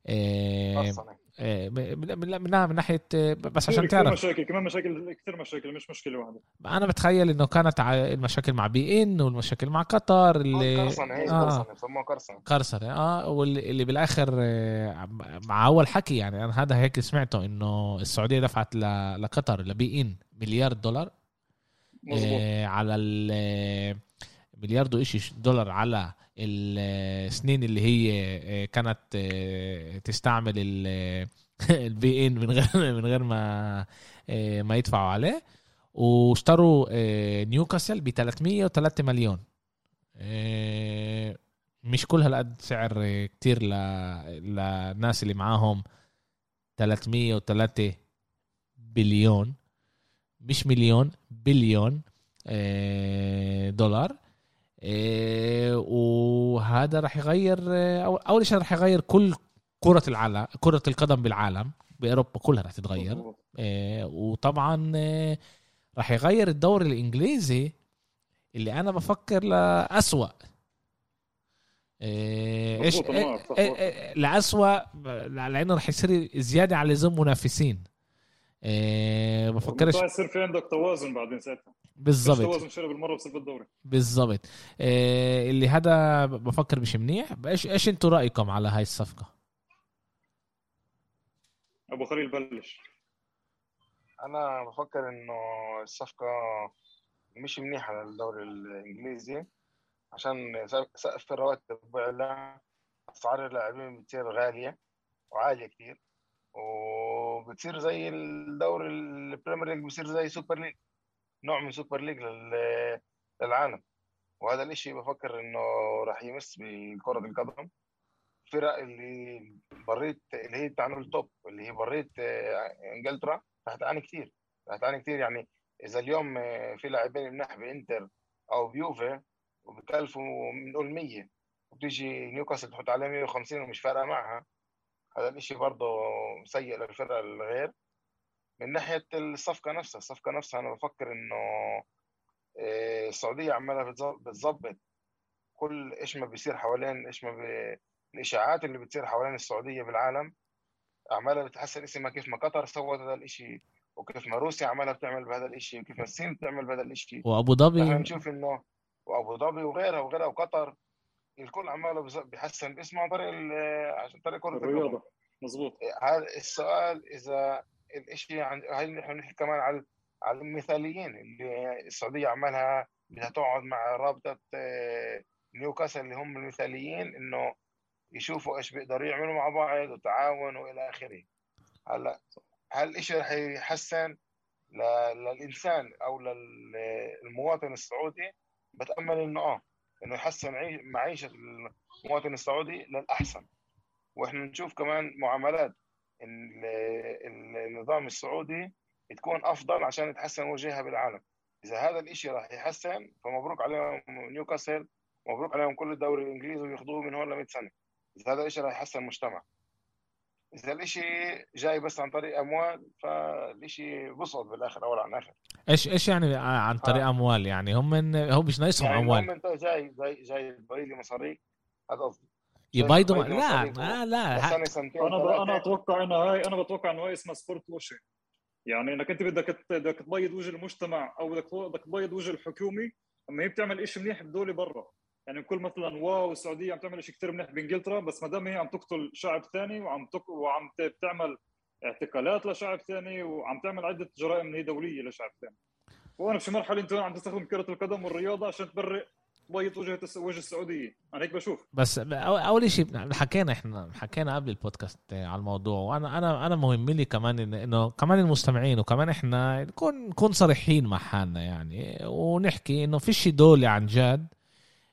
آه، من من- من من ناحية آه، بس عشان كثير تعرف مشاكل كمان مشاكل كثير مشاكل مش مشكلة واحدة. أنا بتخيل إنه كانت المشاكل مع بي إن والمشاكل مع قطر اللي قرصنة هي آه. قرصنة بسموها قرصنة قرصنة آه واللي اللي بالآخر آه، مع أول حكي يعني أنا هذا هيك سمعته إنه السعودية دفعت ل- لقطر لبي إن مليار دولار مظبوط. آه، على ال آه، مليار وإشي دولار على السنين اللي هي آه، كانت آه، تستعمل ال beIN (laughs) من غير (laughs) من غير ما آه، ما يدفعوا عليه واشتروا آه، نيوكاسل ب 303 مليون. آه، مش كل هالقد سعر آه، كتير للناس اللي معاهم 303 بليون مش مليون بليون آه، دولار. آه، وهذا راح يغير آه، أو- أول شيء راح يغير كل كرة العالم كرة القدم بالعالم بأوروبا كلها راح تتغير. آه، وطبعا آه، راح يغير الدوري الإنجليزي اللي أنا بفكر آه، إيش؟ آه،. آه، لأسوأ لأنه راح يصير زيادة على اللزوم منافسين. آه، بفكرش يصير في عندك توازن بعدين ساعتها. مش بالدوري بالضبط آه، اللي هذا بفكر مش منيح. إيش إيش أنتوا رأيكم على هاي الصفقة؟ أبو خليل بلش. أنا بفكر إنه الصفقة مش منيحة للدوري الإنجليزي عشان سقف الرواتب بعلى أسعار اللاعبين بتصير غالية وعالية كتير وبتصير زي الدوري ال Premier League بصير زي Super League. نوع من Super League لل- للعالم. وهذا الإشي بفكر إنه راح يمس بكرة القدم. الفرق اللي برة اللي هي يعني ال top اللي هي برة آه، إنجلترا راح تعاني كثير راح تعاني كثير يعني إذا اليوم آه، في لاعبين مناح بإنتر أو بيوفي وبكلفوا بنقول 100 وبتيجي نيوكاسل تحط عليه 150 ومش فارقة معها هذا الإشي برضه سيء للفرق الغير. من ناحية الصفقة نفسها الصفقة نفسها أنا بفكر إنه آه، السعودية عمالها بتظ- بتظبط كل إيش ما بيصير حوالين إيش ما بي... الإشاعات اللي بتصير حوالين السعودية بالعالم عمالها بتحسن اسمها كيف ما قطر سوت هذا الإشي وكيف ما روسيا عمالها بتعمل بهذا الإشي وكيف ما الصين بتعمل بهذا الإشي. وأبو إحنا ظبي بنشوف إنه وأبو ظبي وغيرها وغيرها وقطر الكل عماله بيحسن باسمه عن طريق ال- عشان طريق كرة الرياضة. مظبوط. هذا السؤال إذا الإشي عن هاي اللي إحنا بنحكي كمان على على المثاليين اللي السعودية عمالها بدها تقعد مع رابطة آه، نيوكاسل اللي هم المثاليين إنه يشوفوا إيش بيقدروا يعملوا مع بعض وتعاون وإلى آخره. هلأ هل الاشي رح يحسن للإنسان أو للمواطن السعودي بتأمل إنه آه إنه يحسن عيش- معيشة المواطن السعودي للأحسن. وإحنا نشوف كمان معاملات النظام السعودي تكون أفضل عشان يتحسن وجهها بالعالم. إذا هذا الإشي راح يحسن فمبروك عليهم نيوكاسل مبروك عليهم كل الدوري الإنجليزي وياخذوه من هون ل 100 سنة. إذا هذا الإشي راح يحسن المجتمع. إذا الإشي جاي بس عن طريق أموال فالإشي بصعد بالآخر اول عن آخر. إيش إيش يعني عن طريق آه. أموال يعني؟ هم من هو مش ناقصهم يعني أموال. المهم انت جاي جاي جاي تبيض لي مصاريك هذا قصدي. يبيضوا بيضوا لا مصاريف لا سنه سنتين أنا. أنا. أتوقع انها هاي أنا بتوقع انه هاي اسمها sport washing يعني إنك أنت بدك بدك تبيض وجه المجتمع أو بدك بدك تبيض وجه الحكومة أما هي بتعمل شيء منيح بدولة برا يعني كل مثلا واو السعوديه عم تعمل شيء كثير منيح بإنجلترا بس ما دام هي عم تقتل شعب ثاني وعم تك... وعم بتعمل اعتقالات لشعب ثاني وعم تعمل عدة جرائم هي دولية لشعب ثاني وأنا في مرحلة انت عم تستخدم كرة القدم والرياضة عشان تبرئ بيض وجه وجه السعودية. أنا هيك بشوف. بس أول شيء حكينا إحنا حكينا قبل البودكاست على الموضوع وأنا أنا أنا مهم لي كمان إنه كمان المستمعين وكمان إحنا نكون نكون صريحين مع حالنا يعني ونحكي إنه فيش دولة عن جد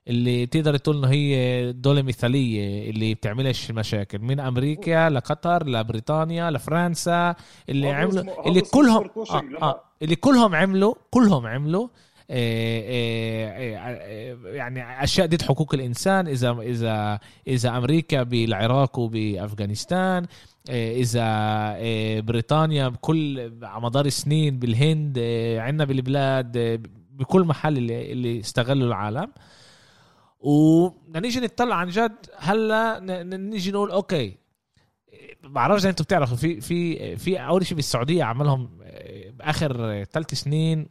اللي تقدر تقول إنه هي دولة مثالية اللي بتعملش مشاكل. من أمريكا لقطر لبريطانيا لفرنسا اللي عملوا اللي كلهم آه آه اللي كلهم عملوا كلهم عملوا يعني أشياء ضد حقوق الإنسان إذا إذا إذا أمريكا بالعراق وبأفغانستان إذا بريطانيا بكل على مدار السنين بالهند عندنا بالبلاد بكل محل اللي, اللي استغلوا العالم. ونيجي نطلع عن جد هلا نيجي نقول أوكي بعرفش إذا أنتم بتعرفوا في في في أول شيء بالسعودية عملهم باخر ثلاث سنين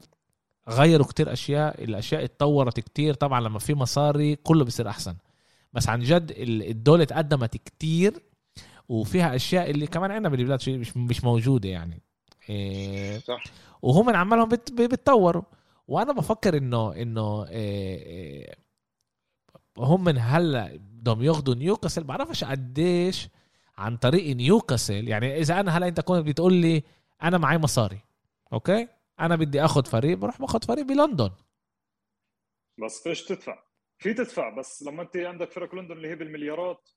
غيروا كتير أشياء الأشياء اتطورت كتير. طبعا لما في مصاري كله بيصير أحسن. بس عن جد الدولة تقدمت كتير وفيها أشياء اللي كمان عندنا بالبلاد مش مش موجودة يعني. إيه صح. وهم عمالهم بيتطوروا. وأنا بفكر انه إنه إيه إيه هم من هلأ بدهم ياخذوا نيوكاسل. بعرفش قديش عن طريق نيوكاسل. يعني إذا أنا هلأ أنت كنت بتقول لي أنا معي مصاري أوكي؟ أنا بدي اخذ فريق بروح باخذ فريق بلندن. بس فيش تدفع. في تدفع بس لما انت عندك فرق لندن اللي هي بالمليارات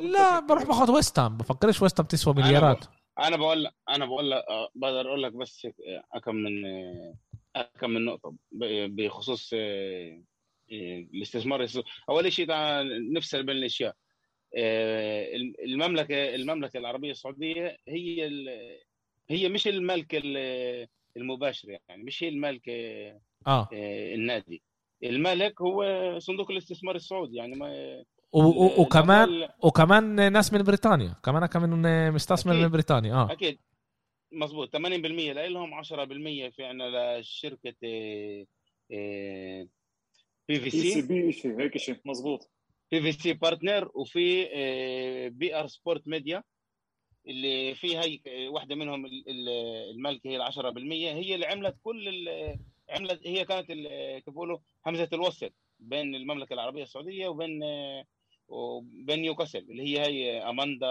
لا بروح باخذ ويست هام بفكرش ويست هام تسوى مليارات. أنا بقول لك أنا بقول لك آه، بقدر أقول لك بس كم من كم من نقطة. بخصوص آه، الاستثمار. أول شيء نفصل بين الأشياء. آه، المملكه المملكة العربية السعودية هي هي مش الملك المباشر يعني مش هي المالك آه. آه. النادي المالك هو صندوق الاستثمار السعودي يعني ما وكمان وكمان ناس من بريطانيا كمان كمان مستثمر من بريطانيا آه. أكيد. مظبوط. 80% لهم 10% في عندنا لشركة PCP شيء هيك شيء. مظبوط. PCP partner وفي RB Sports Media اللي في هي واحدة منهم المالكه هي ال 10% هي اللي عملت كل عملت هي كانت كيف بيقولوا همزة الوصل بين المملكة العربية السعودية وبين وبين نيوكاسل اللي هي هي أماندا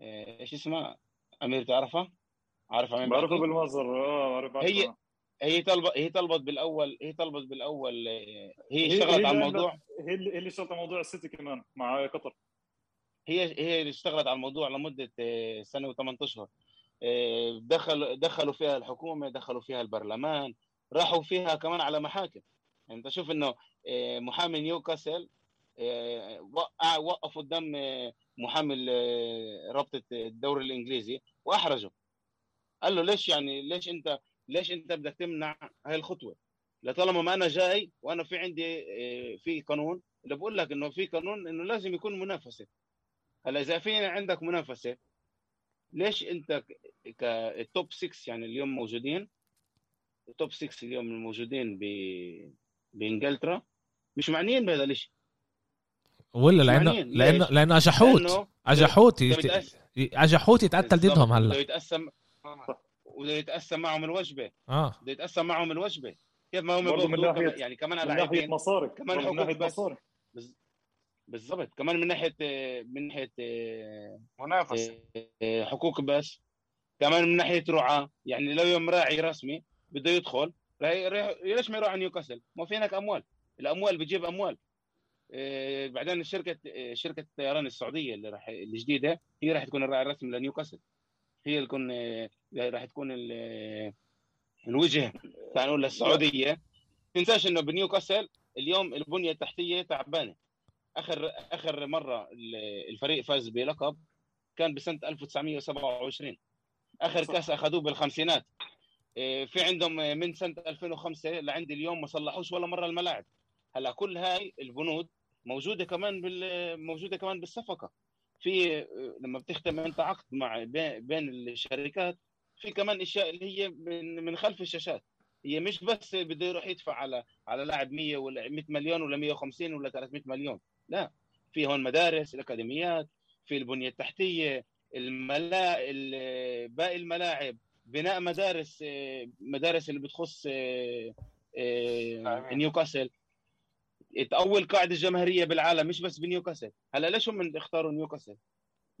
إيش اسمها؟ أمير تعرفها؟ عارف امير بعرفها بالمصدر آه عارف هي هي طلبت هي طلبت بالأول هي طلبت بالأول هي اشتغلت على الموضوع. هي اللي اشتغلت على موضوع السيتي كمان مع قطر. هي هي اللي اشتغلت على الموضوع لمدة آه، سنة و8 أشهر. آه، دخل دخلوا فيها الحكومة دخلوا فيها البرلمان راحوا فيها كمان على محاكم. يعني انت شوف انه آه، محامي نيوكاسل وقفوا قدام محامي رابطة الدوري الإنجليزي واحرجه قال له ليش يعني ليش انت ليش انت بدك تمنع هاي الخطوة؟ لطالما ما أنا جاي وأنا في عندي في قانون اللي بقول لك إنه في قانون إنه لازم يكون منافسة. هلا إذا في عندك منافسة ليش أنت كتوب 6 يعني اليوم موجودين؟ التوب 6 اليوم الموجودين ب بإنجلترا مش معنيين بهذا الشيء ولا لأنه لأنه لأنه اجحوت اجحوت اجحوت يتقتل ضدهم هلا. بده يتقسم بده يتقسم معهم الوجبة. آه. بده يتقسم معهم الوجبة. كيف ما هم من ناحيه يعني كمان من ناحية مصاري. كمان من ناحية مصاري. بالضبط كمان من ناحية من ناحية منافسة. حقوق بس. كمان من ناحية رعاة. يعني لو يوم راعي رسمي بده يدخل ليش ما يروح على نيوكاسل؟ ما في هناك أموال. الأموال بتجيب أموال. بعدين الشركة شركة الطيران السعودية اللي راح الجديدة هي راح تكون الراعي الرسمي لنيوكاسل. هي اللي تكون راح تكون الوجه تعال نقول للسعوديه تنساش إنه بنيوكاسل اليوم البنية التحتية تعبانة. آخر آخر مرة الفريق فاز بلقب كان بسنة 1927 آخر كأس أخذوه بالخمسينات. إيه، في عندهم من سنة 2005 لعند اليوم ما صلحوش ولا مرة الملاعب. هلا كل هاي البنود موجودة كمان بال موجودة كمان بالصفقة. في لما بتختم أنت عقد مع بين الشركات في كمان أشياء اللي هي من من خلف الشاشات. هي مش بس بده يروح يدفع على على لاعب 100 ولا 100 مليون ولا 150 ولا 300 مليون. لا. في هون مدارس الأكاديميات في البنية التحتية الملا ال- باقي الملاعب. بناء مدارس مدارس اللي بتخص آه، آه،. نيوكاسل. اول قاعدة جماهيريه بالعالم مش بس بنيوكاسل. هلا ليش هم اختاروا نيوكاسل؟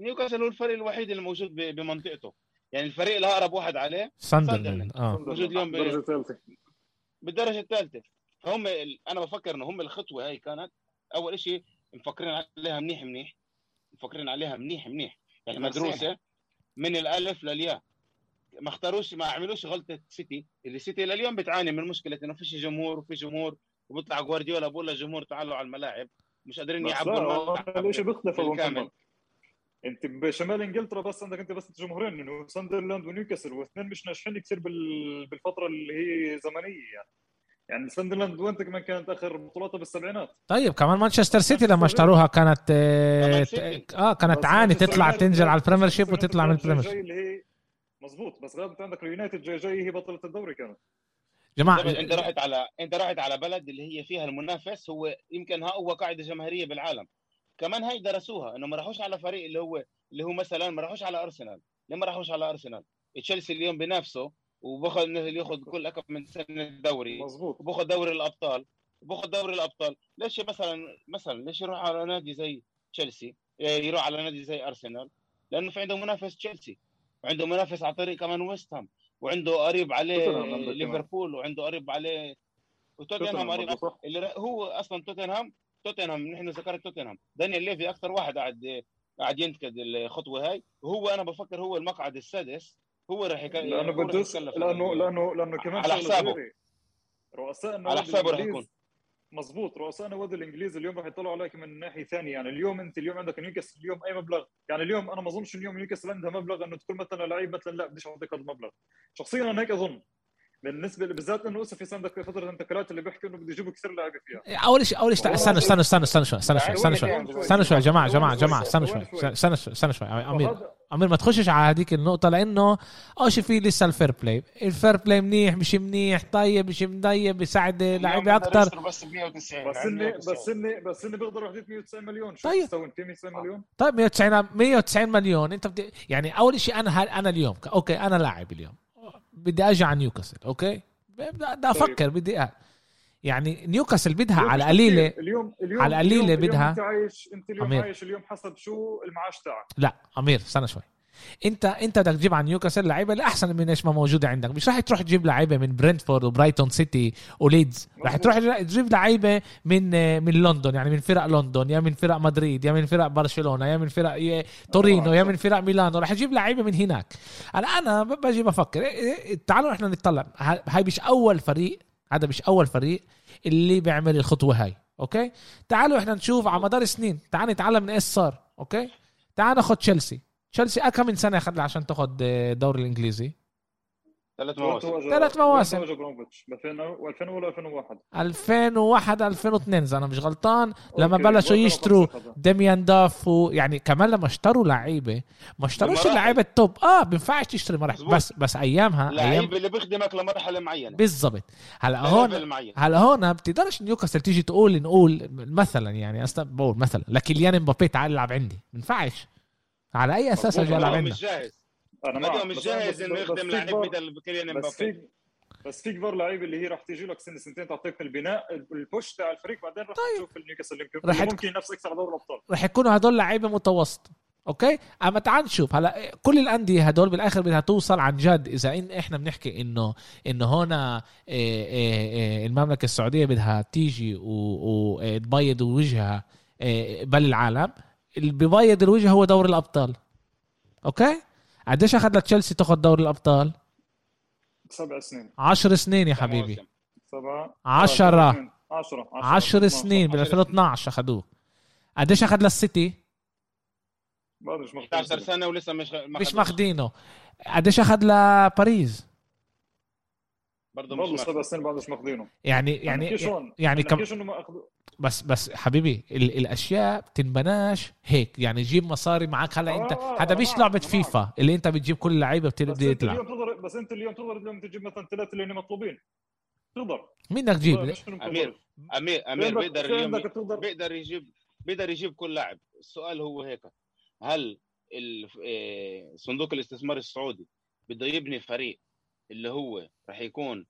نيوكاسل هو الفريق الوحيد اللي موجود بمنطقته. يعني الفريق الأقرب واحد عليه ساندرلاند. آه. موجود اليوم ب- درجه ثالثه بالدرجة الثالثة. فهم ال- أنا بفكر إنه هم الخطوة هاي كانت. أول شيء مفكرين عليها منيح منيح. مفكرين عليها منيح منيح. يعني. مدروسة من الألف للياء. ما اختاروش ما عملوش غلطة سيتي. اللي سيتي لليوم بتعاني من مشكلة إنه فيش جمهور وفي جمهور وبيطلع جوارديولا بقول للجمهور تعالوا على الملاعب. مش قادرين يعبوا لا الملعب الشيء بيختلف ابو بالكامل. أنت بشمال إنجلترا بس عندك أنت بس جمهورين انه ساندرلاند ونيوكاسل واثنين مش ناجحين كثير بال... بالفترة اللي هي زمنية يعني. يعني ساندرلاند وين كمان كانت آخر بطولاتها بالسبعينات. طيب كمان مانشستر سيتي لما اشتروها كانت آه. آه كانت بس تعاني تطلع تنزل على ال Premiership وتطلع من ال Premiership. اللي هي مزبوط بس غالبا عندك اليونايتد جاي جاي هي بطلة الدوري كانت. جماعة أنت رحت على أنت رحت على بلد اللي هي فيها المنافس هو يمكن اقوى قاعدة جماهيرية بالعالم. كمان هاي درسوها إنه ما راحوش على فريق اللي هو اللي هو مثلا ما راحوش على أرسنال. ليه ما راحوش على أرسنال؟ تشيلسي اليوم بنفسه وباخذ نزل ياخذ كل كم من سنه الدوري. مزبوط وباخذ دوري الأبطال. وباخذ دوري الأبطال. ليش مثلا مثلا ليش يروح على نادي زي تشيلسي؟ إيه، يروح على نادي زي أرسنال؟ لأنه في عنده منافس تشيلسي. وعنده منافس على طريق كمان ويست هام. وعنده قريب عليه. ليفربول وعنده قريب عليه وتوتنهام توتنهام قريب. اللي هو أصلا توتنهام توتنهام نحن ذكرت توتنهام. دانيال ليفي أكثر واحد قاعد قاعد ينتقد الخطوة هاي. وهو أنا بفكر هو المقعد السادس. هو راح يك... لأنه بدوس لأنه لأنه لأنه كمان على حسابه. رؤساء على النوادي حسابه راح يكون. مزبوط رؤساء النوادي الانجليزي اليوم راح يطلعوا عليك من ناحية ثانية. يعني اليوم أنت اليوم عندك نيوكاسل اليوم أي مبلغ. يعني اليوم أنا ما أظنش اليوم نيوكاسل عندها مبلغ إنه تقول مثلا لعيب مثلا لا بديش أعطيك هذا المبلغ. شخصيا أنا هيك أظن. بالنسبة بالذات إنه اسف في عندك فترة انتقالات اللي بيحكوا إنه بده يجيبوا كثير لاعبين فيها. أول شيء أول شيء استنى استنى استنى استنى شوي استنى شوي استنى شوي. استنى شوي. يا جماعة جماعة جماعة استنى شوي. استنى شوي استنى شوي. امير أمير ما تخشش على هذيك النقطة لأنه أول شيء في لسه ال fair play. ال fair play منيح مش منيح طيب مش مضيب بيساعد لعيبه أكثر بس ب 190 بس اني بس اني بس إني بيقدروا يحدث 190 مليون. شو طيب. تسوي في 190 مليون؟ طيب 190 190 مليون. أنت بدي يعني أول شيء أنا أنا اليوم أوكي أنا لاعب اليوم. بدي أجي على نيوكاسل أوكي؟ بدي بدي أفكر بدي أ- يعني نيوكاسل بدها اليوم على قليله. اليوم اليوم على اليوم بدها- انت عايش أنت اليوم. عايش اليوم حسب شو المعاش تاعك. لا أمير استنى شوي. انت انت بدك تجيب عن نيوكاسل لعيبة اللي احسن من إيش ما موجوده عندك. مش راح تروح تجيب لعيبة من برنتفورد وبرايتون سيتي وليدز. راح. تروح تجيب لعيبة من من لندن يعني من فرق لندن يا من فرق مدريد يا من فرق برشلونة يا من فرق تورينو يا من فرق ميلانو. راح تجيب لعيبة من هناك. هلا أنا باجي بفكر إيه- إيه- تعالوا إحنا نتطلع. ه- هاي مش أول فريق هذا مش أول فريق اللي بيعمل الخطوة هاي أوكي؟ تعالوا إحنا نشوف على مدار سنين تعال نتعلم من إيش صار أوكي؟ تعال ناخذ تشيلسي. تشيلسي آه كم من سنة أخذ عشان تاخذ الدوري الإنجليزي. ثلاث مواسم. ثلاث مواسم. وين توج ابراموفيتش ب 2000 ولا 2001 2001 2002 إذا أنا مش غلطان. لما. بلشوا يشتروا 2005 هذا. ديميان داف ويعني كمان لما اشتروا لعيبة ما اشتروش. اللعيبة ال top. آه بينفعش تشتري مراحل. مظبوط. بس بس ايامها أيام لعيب اللي بيخدمك لمرحلة معينة. بالضبط. هلا هون هلا هون بتقدرش نيوكاسل تيجي تقول نقول مثلا يعني أصلا بقول مثلا لكيليان مبابي تعال العب عندي. ما ينفعش. على أي أساس هو عندنا مش جاهز. معك. مش جاهز إنه يخدم كبار- مثل كيليان بس امبابي في بس في كبار لعيبه اللي هي راح تيجي لك سنه سنتين تعطيك البناء ال push تاع الفريق بعدين راح طيب. تشوف النيوكاسل. يمكن راح تك- ممكن ينافسك على دوري الأبطال. رح يكونوا هدول لعيبة متوسط أوكي؟ أما تعال نشوف. هلا كل الأندية هدول بالآخر بدها توصل عن جد. إذا إن إحنا بنحكي انه إنه هنا إيه إيه إيه المملكة السعودية بدها تيجي وتبيض وجهها إيه بل العالم. اللي ببيض الوجه هو دوري الأبطال. أوكي؟ قديش أخذ لتشيلسي تاخذ دوري الأبطال؟ سبع سنين. عشر سنين يا حبيبي. سبعة. عشرة. 10 عشر سنين بال 2012 اخذوه قديش أخذ للسيتي بعد مش 11 سنة ولسه مش مش ماخدينه. قديش أخذ لباريس؟ برضه مش برضه. سبع سنين بعدش ماخذينه يعني يعني يعني يعني كم كم انه ما اخذوا بس بس حبيبي ال الأشياء بتنبناش هيك. يعني جيب مصاري معك هلا انت آه، هذا أنا مش معك، لعبة فيفا. اللي انت بتجيب كل اللعيبه بس بتبدي انت تلعب. اليوم تقدر بس انت اليوم تقدر اليوم تجيب مثلا ثلاثة اللي هن مطلوبين. تقدر مين بدك تجيب. أمير أمير عندك- بيقدر اليوم بيقدر يجيب بيقدر يجيب كل لاعب. السؤال هو هيك. هل ال- صندوق الاستثمار السعودي بده يبني فريق اللي هو راح يكون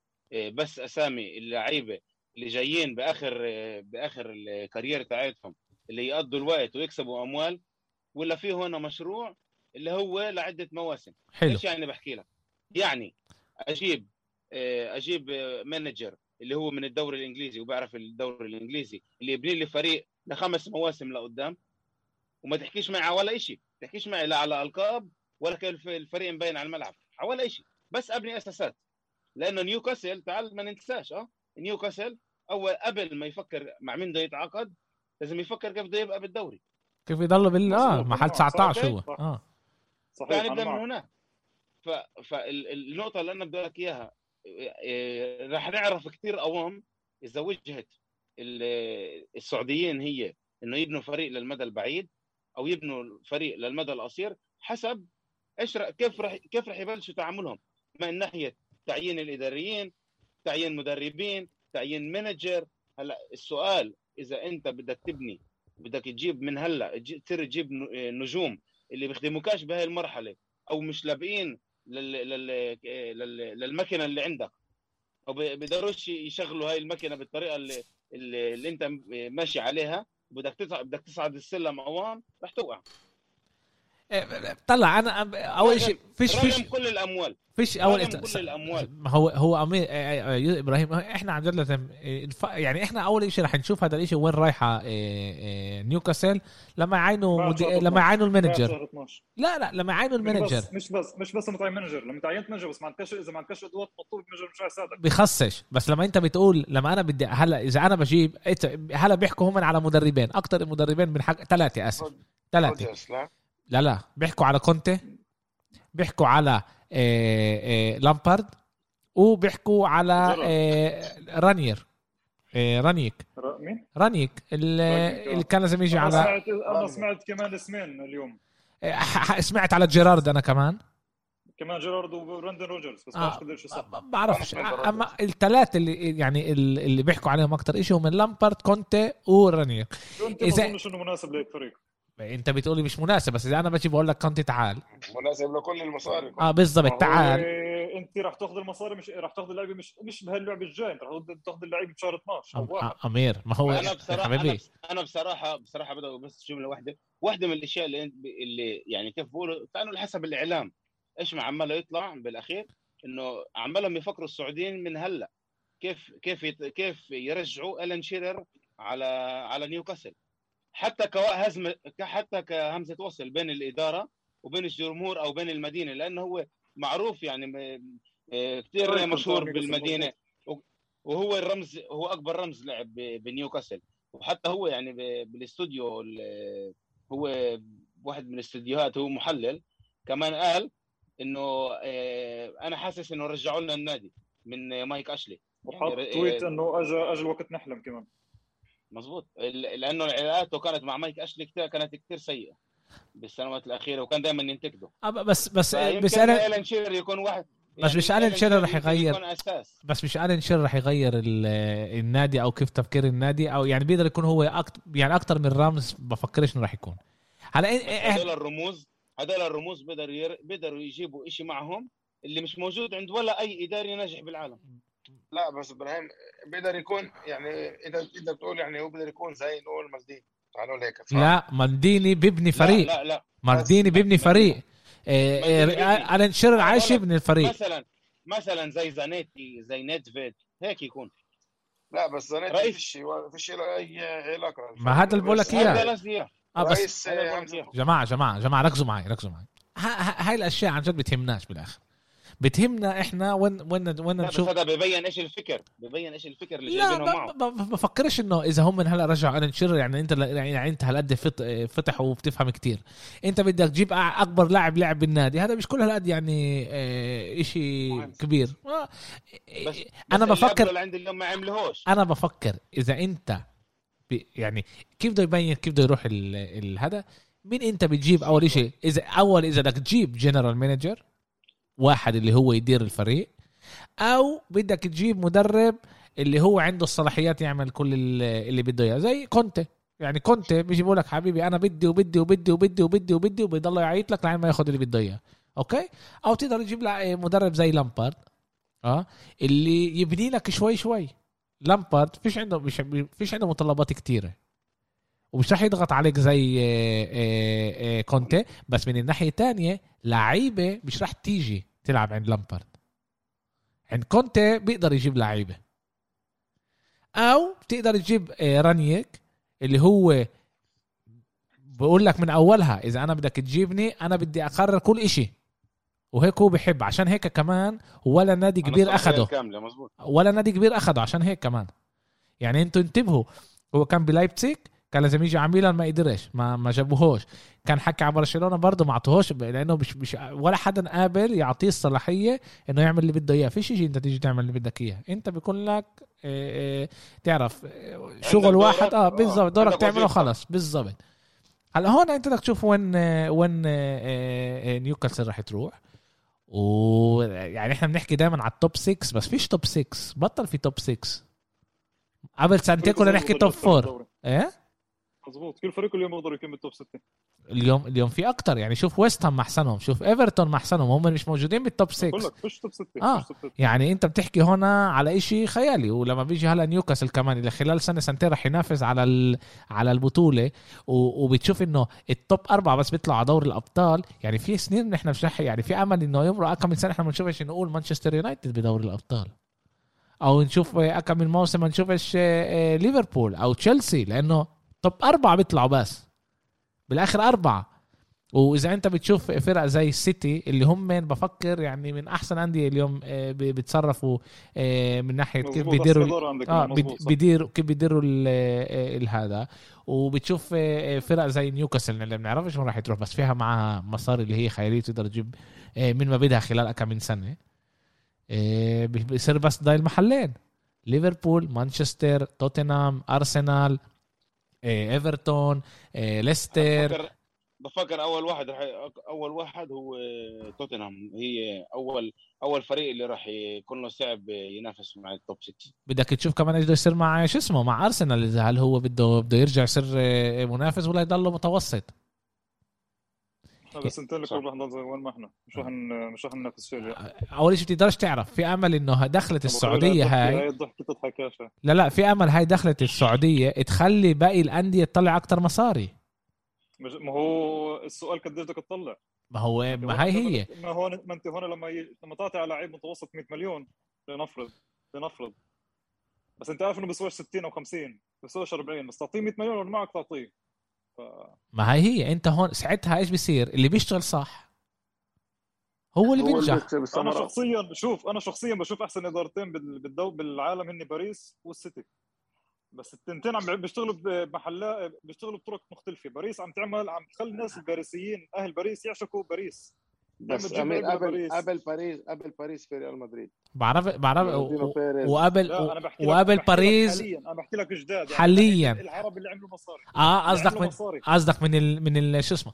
بس أسامي اللعيبة اللي جايين بآخر بآخر الكارير تاعتهم اللي يقضوا الوقت ويكسبوا أموال ولا في هنا مشروع اللي هو لعدة مواسم؟ حلو. إيش يعني بحكي لك؟ يعني أجيب أجيب manager اللي هو من الدوري الإنجليزي وبيعرف الدوري الإنجليزي اللي يبني لي فريق لخمس مواسم لقدام وما تحكيش معي على ولا شيء تحكيش معي لا على ألقاب ولا كيف الفريق مبين على الملعب على ولا شيء بس أبني أساسات. لأنه نيوكاسل تعال ما ننساش آه؟ نيوكاسل أول قبل ما يفكر مع مين بده يتعاقد لازم يفكر كيف بده يبقى بالدوري. كيف يضلوا بال آه محل صح، 19 هو. آه. صحيح كان أنا يبدا من. هناك ف... فالنقطه اللي أنا بدي أقول لك إياها إيه، رح نعرف كثير أوام إذا وجهه ال- السعوديين هي إنه يبنوا فريق للمدى البعيد أو يبنوا فريق للمدى القصير حسب إيش رح- كيف رح كيف رح يبلشوا تعاملهم. من ناحية تعيين الإداريين تعيين مدربين تعيين manager هلا السؤال إذا أنت بدك تبني بدك تجيب من هلا تصير تجيب ن- نجوم اللي بيخدموكاش بهاي المرحلة أو مش لايقين. لل... للمكنه اللي عندك. أو بي- بيقدروش يشغلوا هاي المكنه بالطريقة اللي اللي, أنت ماشي عليها. بدك تصعد بدك تصعد السلم اوام رح توقع. طلع أنا أول شيء فيش فيش كل الأموال. فيش أول كل الأموال. ما هو هو أمير إبراهيم إحنا عن جد لازم الف- يعني إحنا أول شيء رح نشوف هذا الشيء وين رايحة آه، آه، نيوكاسل لما يعينوا مد... لما 12. يعينوا المانجر. شهر 12 لا لا لما يعينوا المانجر بس مش بس مش بس متعين مانجر. لما تعينت مانجر بس ما عندكش إذا ما عندكش أدوات مطلوب مانجر مش هيساعدك بخصش. بس لما أنت بتقول لما أنا بدي هلا إذا أنا بجيب هلا بيحكوا هم على مدربين. أكثر مدربين من حق ثلاثة آسف. ثلاثة لا لا. لا بيحكوا على كونتي بيحكوا على آه، آه، لامبارد وبيحكوا على. آه، رانير آه، رانيك مين؟ رانيك اللي, كان لازم يجي أنا على سمعت أنا سمعت كمان اسمين اليوم. ح- ح- (laughs) سمعت على جيرارد أنا كمان. كمان جيرارد وبراندن روجرز بس آه. ما بعرف قديش صح. ما بعرفش. أما الثلاثه اللي يعني اللي بيحكوا عليهم أكثر شيء هم لامبارد كونتي ورانير إذا- ما أظنش إنه مناسب لهيك فريق. انت بتقولي مش مناسب بس اذا أنا بجي بقول لك كونتي تعال. مناسب لكل المصاري. آه بالضبط تعال. انت راح تاخذ المصاري مش راح تاخذ اللعيبة مش مش بهاللعبة الجاي انت راح تاخذ اللعيبة بشهر 12 أو أم- واحد أمير ما هو أنا بصراحه أنا حبيبي. بس- أنا بصراحه بصراحة بدأ بس جمله واحدة واحدة من الأشياء اللي اللي يعني كيف بقولوا كانوا حسب الإعلام. إيش ما عماله يطلع بالأخير إنه عمالهم يفكروا السعوديين من هلأ. كيف كيف يت- كيف يرجعوا الين شيرر على على نيوكاسل؟ حتى كهزم حتى كهمزة وصل بين الإدارة وبين الجمهور أو بين المدينة لأنه هو معروف يعني آه، كثير مشهور بالمدينة. وهو الرمز هو أكبر رمز لعب بنيوكاسل. وحتى هو يعني بالاستوديو ال- هو واحد من الاستديوهات هو محلل. كمان قال إنه آه، أنا حاسس إنه رجعوا لنا النادي من مايك أشلي. وحط يعني- tweet إنه اجى اجى الوقت نحلم كمان. مزبوط ال- لأنه علاقاته كانت مع مايك أشلي كتير كانت كثير سيئة بالسنوات الأخيرة وكان دائما ينتقده بس بس بس أنا الان شيرر يكون واحد بس مش ألان شيرر رح يغير. بس مش ألان شيرر رح يغير ال- النادي أو كيف تفكير النادي أو يعني بيقدر يكون هو أكتر يعني أكثر من رامز بفكرش إنه رح يكون هلا إيه- إيه- هذول الرموز هذول الرموز بيقدروا. بيقدروا يجيبوا شيء معهم اللي مش موجود عند ولا أي إداري ناجح بالعالم لا بس إبراهيم بيقدر يكون يعني إنت انت بتقول يعني هو بيقدر يكون زي نقول مالديني. تعال نقول هيك؟ لا مالديني بيبني فريق. لا لا, لا. مالديني بيبني فريق. إيه، إيه، مالديني بيبني. الان شيرر أنا عايش بقول لك يبني الفريق. مثلا مثلا زي زانيتي زي نيدفيد هيك يكون. لا بس زانيتي. فيش فيش له أي علاقة. ما هذا اللي بقول لك إياه. آه بس. جماعة جماعة جماعة ركزوا معي ركزوا معي. هاي الأشياء عن جد بتهمناش بالآخر. بتهمنا إحنا وين وين وين لا نشوف هذا ببين إيش الفكر. ببين إيش الفكر اللي لا جايبينه معه. ب- بفكرش إنه إذا هم من هلأ رجعوا الن شيرر يعني أنت يعني أنت هالقد فت- فتح وبتفهم كتير. أنت بدك تجيب أكبر لاعب لعب بالنادي هذا مش كل هالقد يعني آه، مهم. كبير. آه، بس أنا بس بفكر اللي عند اليوم ما عملهوش أنا بفكر إذا أنت يعني كيف بده يبين كيف بده يروح هذا؟ مين أنت بتجيب أول شيء. اذا أول إذا بدك تجيب general manager واحد اللي هو يدير الفريق أو بدك تجيب مدرب اللي هو عنده الصلاحيات يعمل كل ال- اللي بده إياه. زي كونتي. يعني كونتي بيجي بيقول لك حبيبي أنا بدي وبدي وبدي وبدي وبدي وبدي وبيضل يعيط لك لعين ما ياخذ اللي بده إياه. okay؟ أو تقدر تجيب مدرب زي لامبارد آه اللي يبني لك شوي شوي. لامبارد فيش عنده مش فيش عنده متطلبات كتيرة. ومش راح يضغط عليك زي آه، آه، آه، كونتي بس من الناحية الثانية لعيبة مش راح تيجي تلعب عند لامبارد. عند كونتي بيقدر يجيب لعيبة. أو بتقدر تجيب رانيك اللي هو بقول لك من أولها إذا أنا بدك تجيبني أنا بدي أقرر كل إشي. وهيك هو بحب. عشان هيك كمان ولا نادي كبير أخده. ولا نادي كبير أخده عشان هيك كمان. يعني أنتوا انتبهوا هو كان بلايبتسيك كان لازم يجي على ميلان ما قدرش ما ما جابوهوش. كان حكى على برشلونة برضه ما عطوهوش لأنه مش, مش ولا حدا قابل يعطيه الصلاحية إنه يعمل اللي بده إياه. فيش شيء أنت تيجي تعمل اللي بدك إياه. أنت بيكون لك آه، آه، تعرف آه، شغل واحد آه بالضبط دورك تعمله. خلص بالضبط. هلا هون أنت بدك تشوف وين وين نيوكاسل راح تروح. ويعني إحنا بنحكي دائما على ال top 6 بس فيش top 6 بطل في top 6 قبل سنتين كنا نحكي top 4 إيه؟ مضبوط كل فريق اليوم يقدر يكمل top 6 اليوم اليوم في أكتر يعني شوف ويست هام محسنهم شوف ايفرتون محسنهم هم مش موجودين بال top 6 بقول لك فيش top 6 آه. فيش top 6 يعني أنت بتحكي هنا على إشي خيالي ولما بيجي هلا نيوكاسل كمان اللي خلال سنة سنتين رح ينافس على ال... على البطولة و... وبتشوف إنه ال top أربعة بس بيطلعوا على دوري الأبطال. يعني في سنين نحن مش رح يعني في أمل إنه يمرق كم من سنة إحنا ما بنشوفش نقول مانشستر يونايتد بدوري الأبطال. أو نشوف آه، كم من موسم ما نشوفش ليفربول أو تشيلسي لأنه top أربعة بيطلعوا بس. بالآخر أربعة. وإذا أنت بتشوف فرق زي السيتي اللي هم بفكر يعني من أحسن أندية اليوم آه، بيتصرفوا آه، من ناحية كيف بيديروا أحسن صح. بيديروا كيف بيديروا آه، الهذا وبتشوف آه، فرق زي نيوكاسل اللي بنعرفش وين راح تروح بس فيها معها مصاري اللي هي خيالية تقدر تجيب آه، من ما بدها خلال كم من سنة. آه، بي- بيصير بس ضايل المحلين ليفربول مانشستر توتنهام أرسنال آه، إيفرتون آه، ليستر. بفكر أول واحد رح أول واحد هو توتنهام. هي اول أول فريق اللي راح يكون له صعب ينافس مع التوب 6 بدك تشوف كمان إيش بده يصير مع شو اسمه مع أرسنال إذا هل هو بده بده يرجع يصير آه، منافس ولا يضله متوسط. هذا سنتين لك صح. رح نضل زي وين ما إحنا. مش رح ن- مش رح ننافس شيء أول شيء بتقدرش تعرف. في أمل إنه دخلت السعودية هاي لا لا في أمل هاي دخلت السعودية تخلي باقي الأندية تطلع أكتر مصاري. مش- ما هو السؤال قديش بدك تطلع؟ ما هو ما هي. هي ما هون ما انت هون لما ي... لما تعطي على لعيب متوسط 100 مليون لنفرض لنفرض. بس انت عارف إنه بيسواش 60 أو 50 بيسواش 40 بس تعطيه 100 مليون ولا معك تعطيه. ف... ما هي هي. انت هون ساعتها إيش بيصير؟ اللي بيشتغل صح. هو اللي هو اللي بينجح. أنا شخصيا شوف أنا شخصيا بشوف أحسن إدارتين بال- بالدو بالعالم هن باريس والسيتي. بس التنتين عم بيشتغلوا بمحلات بيشتغلوا بطرق مختلفة. باريس عم تعمل عم تخلي الناس الباريسيين أهل باريس يعشقوا باريس. بس قبل باريس. قبل باريس قبل باريس في ريال مدريد بعرف بعرف. وقبل وقبل باريس حاليا أنا بحكي لك جداد يعني حالياً. العرب اللي عملوا مصاري آه قصدك من. قصدك من ال... من ال... شو اسمه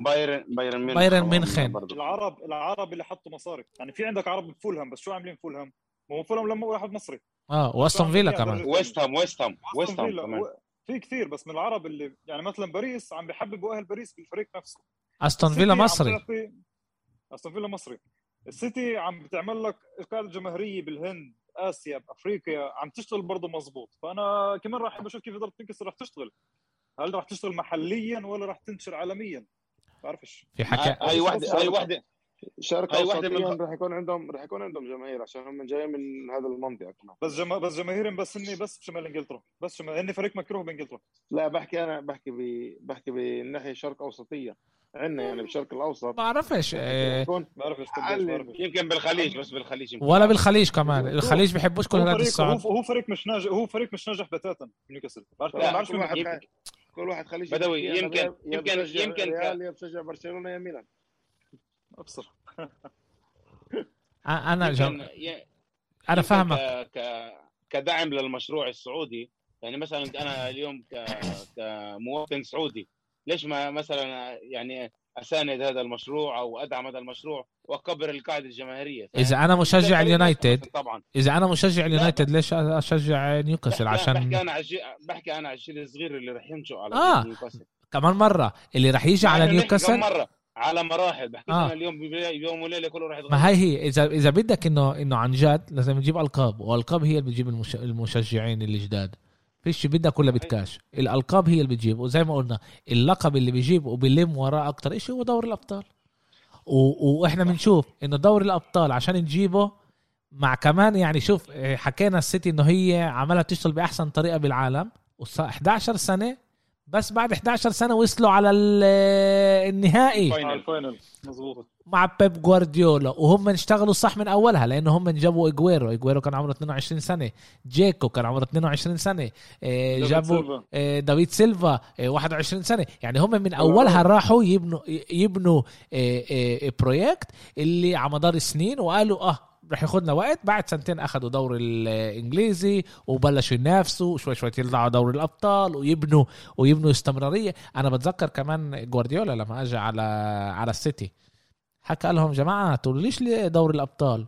بايرن بايرن ميونخ بايرن ميونخن. برضو. العرب العرب اللي حطوا مصاري يعني في عندك عرب بفولهام بس شو عاملين فولهام؟ ما هو فولهام لما واحد مصري آه وأستون فيلا كمان ويست هام ويست هام ويست هام. كمان في كثير بس من العرب اللي يعني مثلا باريس عم بيحببوا أهل باريس بالفريق نفسه أستون فيلا مصري أستون فيلا مصري. السيتي عم بتعمل لك قاعدة جماهيرية بالهند آسيا بأفريقيا عم تشتغل برضه مزبوط فأنا كمان راح بشوف كيف إدارة نيوكاسل راح تشتغل. هل راح تشتغل محليا ولا راح تنتشر عالميا؟ بعرفش. في حكى هاي واحدة هاي واحدة شرق هاي واحدة من راح يكون عندهم راح يكون عندهم جماهير عشان هم جايين من هذا المنطقة كمان. بس جما... بس جماهيرهم بس هني بس بشمال إنجلترا. بس شمال هني فريق مكروه بإنجلترا. لا بحكي أنا بحكي ب... بحكي بالناحيه شرق أوسطية. عندنا يعني بالشرق الأوسط. آه، قديش علي. بعرف يمكن بالخليج بس بالخليج يمكن. ولا بالخليج كمان. الخليج بيحبوش كل هذا الصعد هو هو فريق مش ناجح هو فريق مش ناجح بتاتا نيوكاسل. بعرفش كل مين واحد كل واحد خليجي بدوي، يمكن- يمكن- يمكن يا بشجع برشلونة يا ميلان. أبصر. أنا جم... أنا فاهمك. ك... ك... كدعم للمشروع السعودي. يعني مثلا أنا اليوم ك... كمواطن سعودي ليش ما مثلا يعني أساند هذا المشروع أو أدعم هذا المشروع وأكبر القاعدة الجماهيرية؟ إذا أنا مشجع اليونايتد طبعا. إذا أنا مشجع اليونايتد ليش أشجع نيوكاسل؟ بحكي- بحكي عشان أنا الشيء بحكي أنا على الشيء الصغير اللي رح ينشئ على آه. نيوكاسل. كمان مرة. اللي راح يجي على نيوكاسل؟ مرة. على مراحل. بحكي آه. اليوم بيوم وليلة كله راح يتغير. ما هي هي. اذا إذا بدك انه إنه عن جد لازم نجيب ألقاب والألقاب هي اللي بتجيب المش... المشجعين اللي جداد فيش بدك ولا بدكاش الألقاب هي اللي بتجيب وزي ما قلنا اللقب اللي بيجيب وبيلم وراه أكتر شيء هو دوري الأبطال. و... وإحنا بنشوف إنه دوري الأبطال عشان نجيبه مع كمان يعني شوف إيه، حكينا السيتي إنه هي عملها تشتغل بأحسن طريقة بالعالم وصار 11 سنة بس بعد 11 سنة وصلوا على ال- النهائي. فاينل الفاينل مضبوط مع بيب جوارديولا وهم اشتغلوا صح من أولها لأنه هم جابوا اجويرو اجويرو كان عمره 22 سنة. جيكو كان عمره 22 سنة. دافيد جابوا دافيد سيلفا إيه، 21 سنة. يعني هم من أولها راحوا يبنوا يبنوا project اللي على مدار السنين وقالوا آه رح ياخذنا وقت. بعد سنتين اخذوا دوري الإنجليزي وبلشوا ينافسوا شوي شوي يطلعوا دوري الأبطال ويبنوا ويبنوا استمرارية. أنا بتذكر كمان جوارديولا لما اجى على على السيتي. حكى لهم جماعة تقولوا لي دوري الأبطال.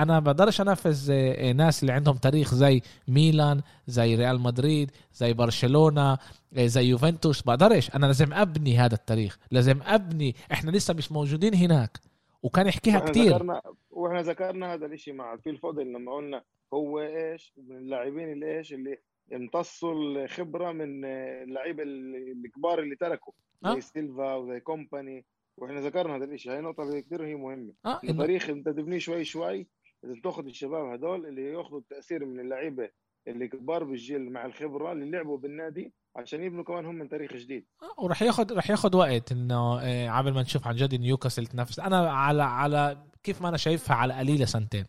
أنا بقدرش انفذ آه، ناس اللي عندهم تاريخ زي ميلان زي ريال مدريد زي برشلونة آه، زي يوفنتوس. بقدرش. أنا لازم أبني هذا التاريخ. لازم أبني. إحنا لسه مش موجودين هناك. وكان يحكيها كتير. ذكرنا وإحنا ذكرنا هذا الإشي مع في الفضل لما قلنا هو إيش؟ من اللاعبين اللي إيش؟ اللي امتصوا الخبرة من اللعيبة الكبار اللي تركوا. آه. زي سيلفا وزي كومباني. وإحنا ذكرنا هذا الإشي. هاي نقطة كثير هي مهمة. آه إنه إنه تاريخ إنت تبنيه شوي شوي لازم تاخذ الشباب هدول اللي يأخذوا التأثير من اللعيبة اللي كبار بالجيل مع الخبرة اللي لعبوا بالنادي عشان يبنوا كمان هم من تاريخ جديد. آه، وراح ياخد راح ياخد وقت إنه آه، عبل ما نشوف عن جد نيوكاسل تنافس. أنا على على كيف ما أنا شايفها على قليلة سنتين.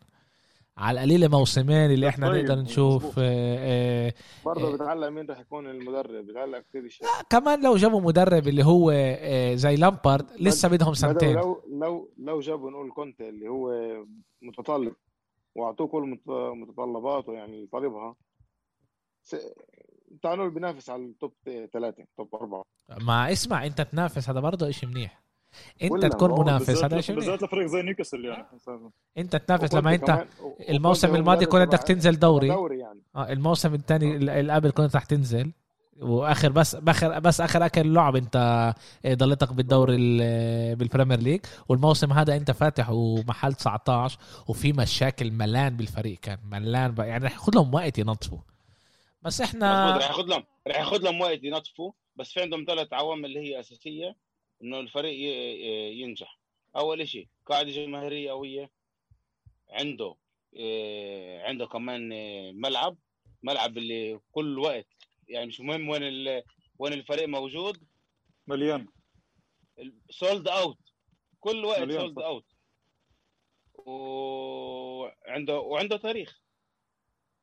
على قليله موسمين اللي إحنا طيب، نقدر نشوف. آه، آه، برضه إيه. بتعلق مين راح يكون المدرب؟ بتعلق كثير شيء كمان لو جابوا مدرب اللي هو آه، زي لامبارد لسه بدهم سنتين. لو لو لو جابوا نقول كونتي اللي هو متطلب وأعطوه كل مت- متطلباته يعني طالبها س- تعال نقول بينافس على ال top ثلاثة top أربعة. ما اسمع أنت تنافس هذا برضه إشي منيح. انت تكون منافس هذا منيح. بالذات لفريق زي نيوكاسل يعني انت تنافس لما انت الموسم الماضي كنت بدك تنزل دوري. دوري يعني. آه الموسم الثاني اللي قبل كنت رح تنزل. واخر بس باخر بس آخر اكل لعب انت آه، ضلتك بالدوري ال- بال Premier League. والموسم هذا انت فاتح ومحل 19 وفي مشاكل ملان بالفريق كان. ملان بقى يعني رح ياخذ لهم وقت ينظفوا. بس إحنا رح ياخذ لهم رح ياخذ لهم وقت ينظفوا. بس في عندهم ثلاث عوامل اللي هي أساسية. إنه الفريق ينجح. أول شيء قاعدة جماهيرية قوية عنده إيه، عنده كمان إيه، ملعب ملعب اللي كل وقت يعني مش مهم وين وين الفريق موجود. مليان. sold out كل وقت sold. out وعنده وعنده تاريخ.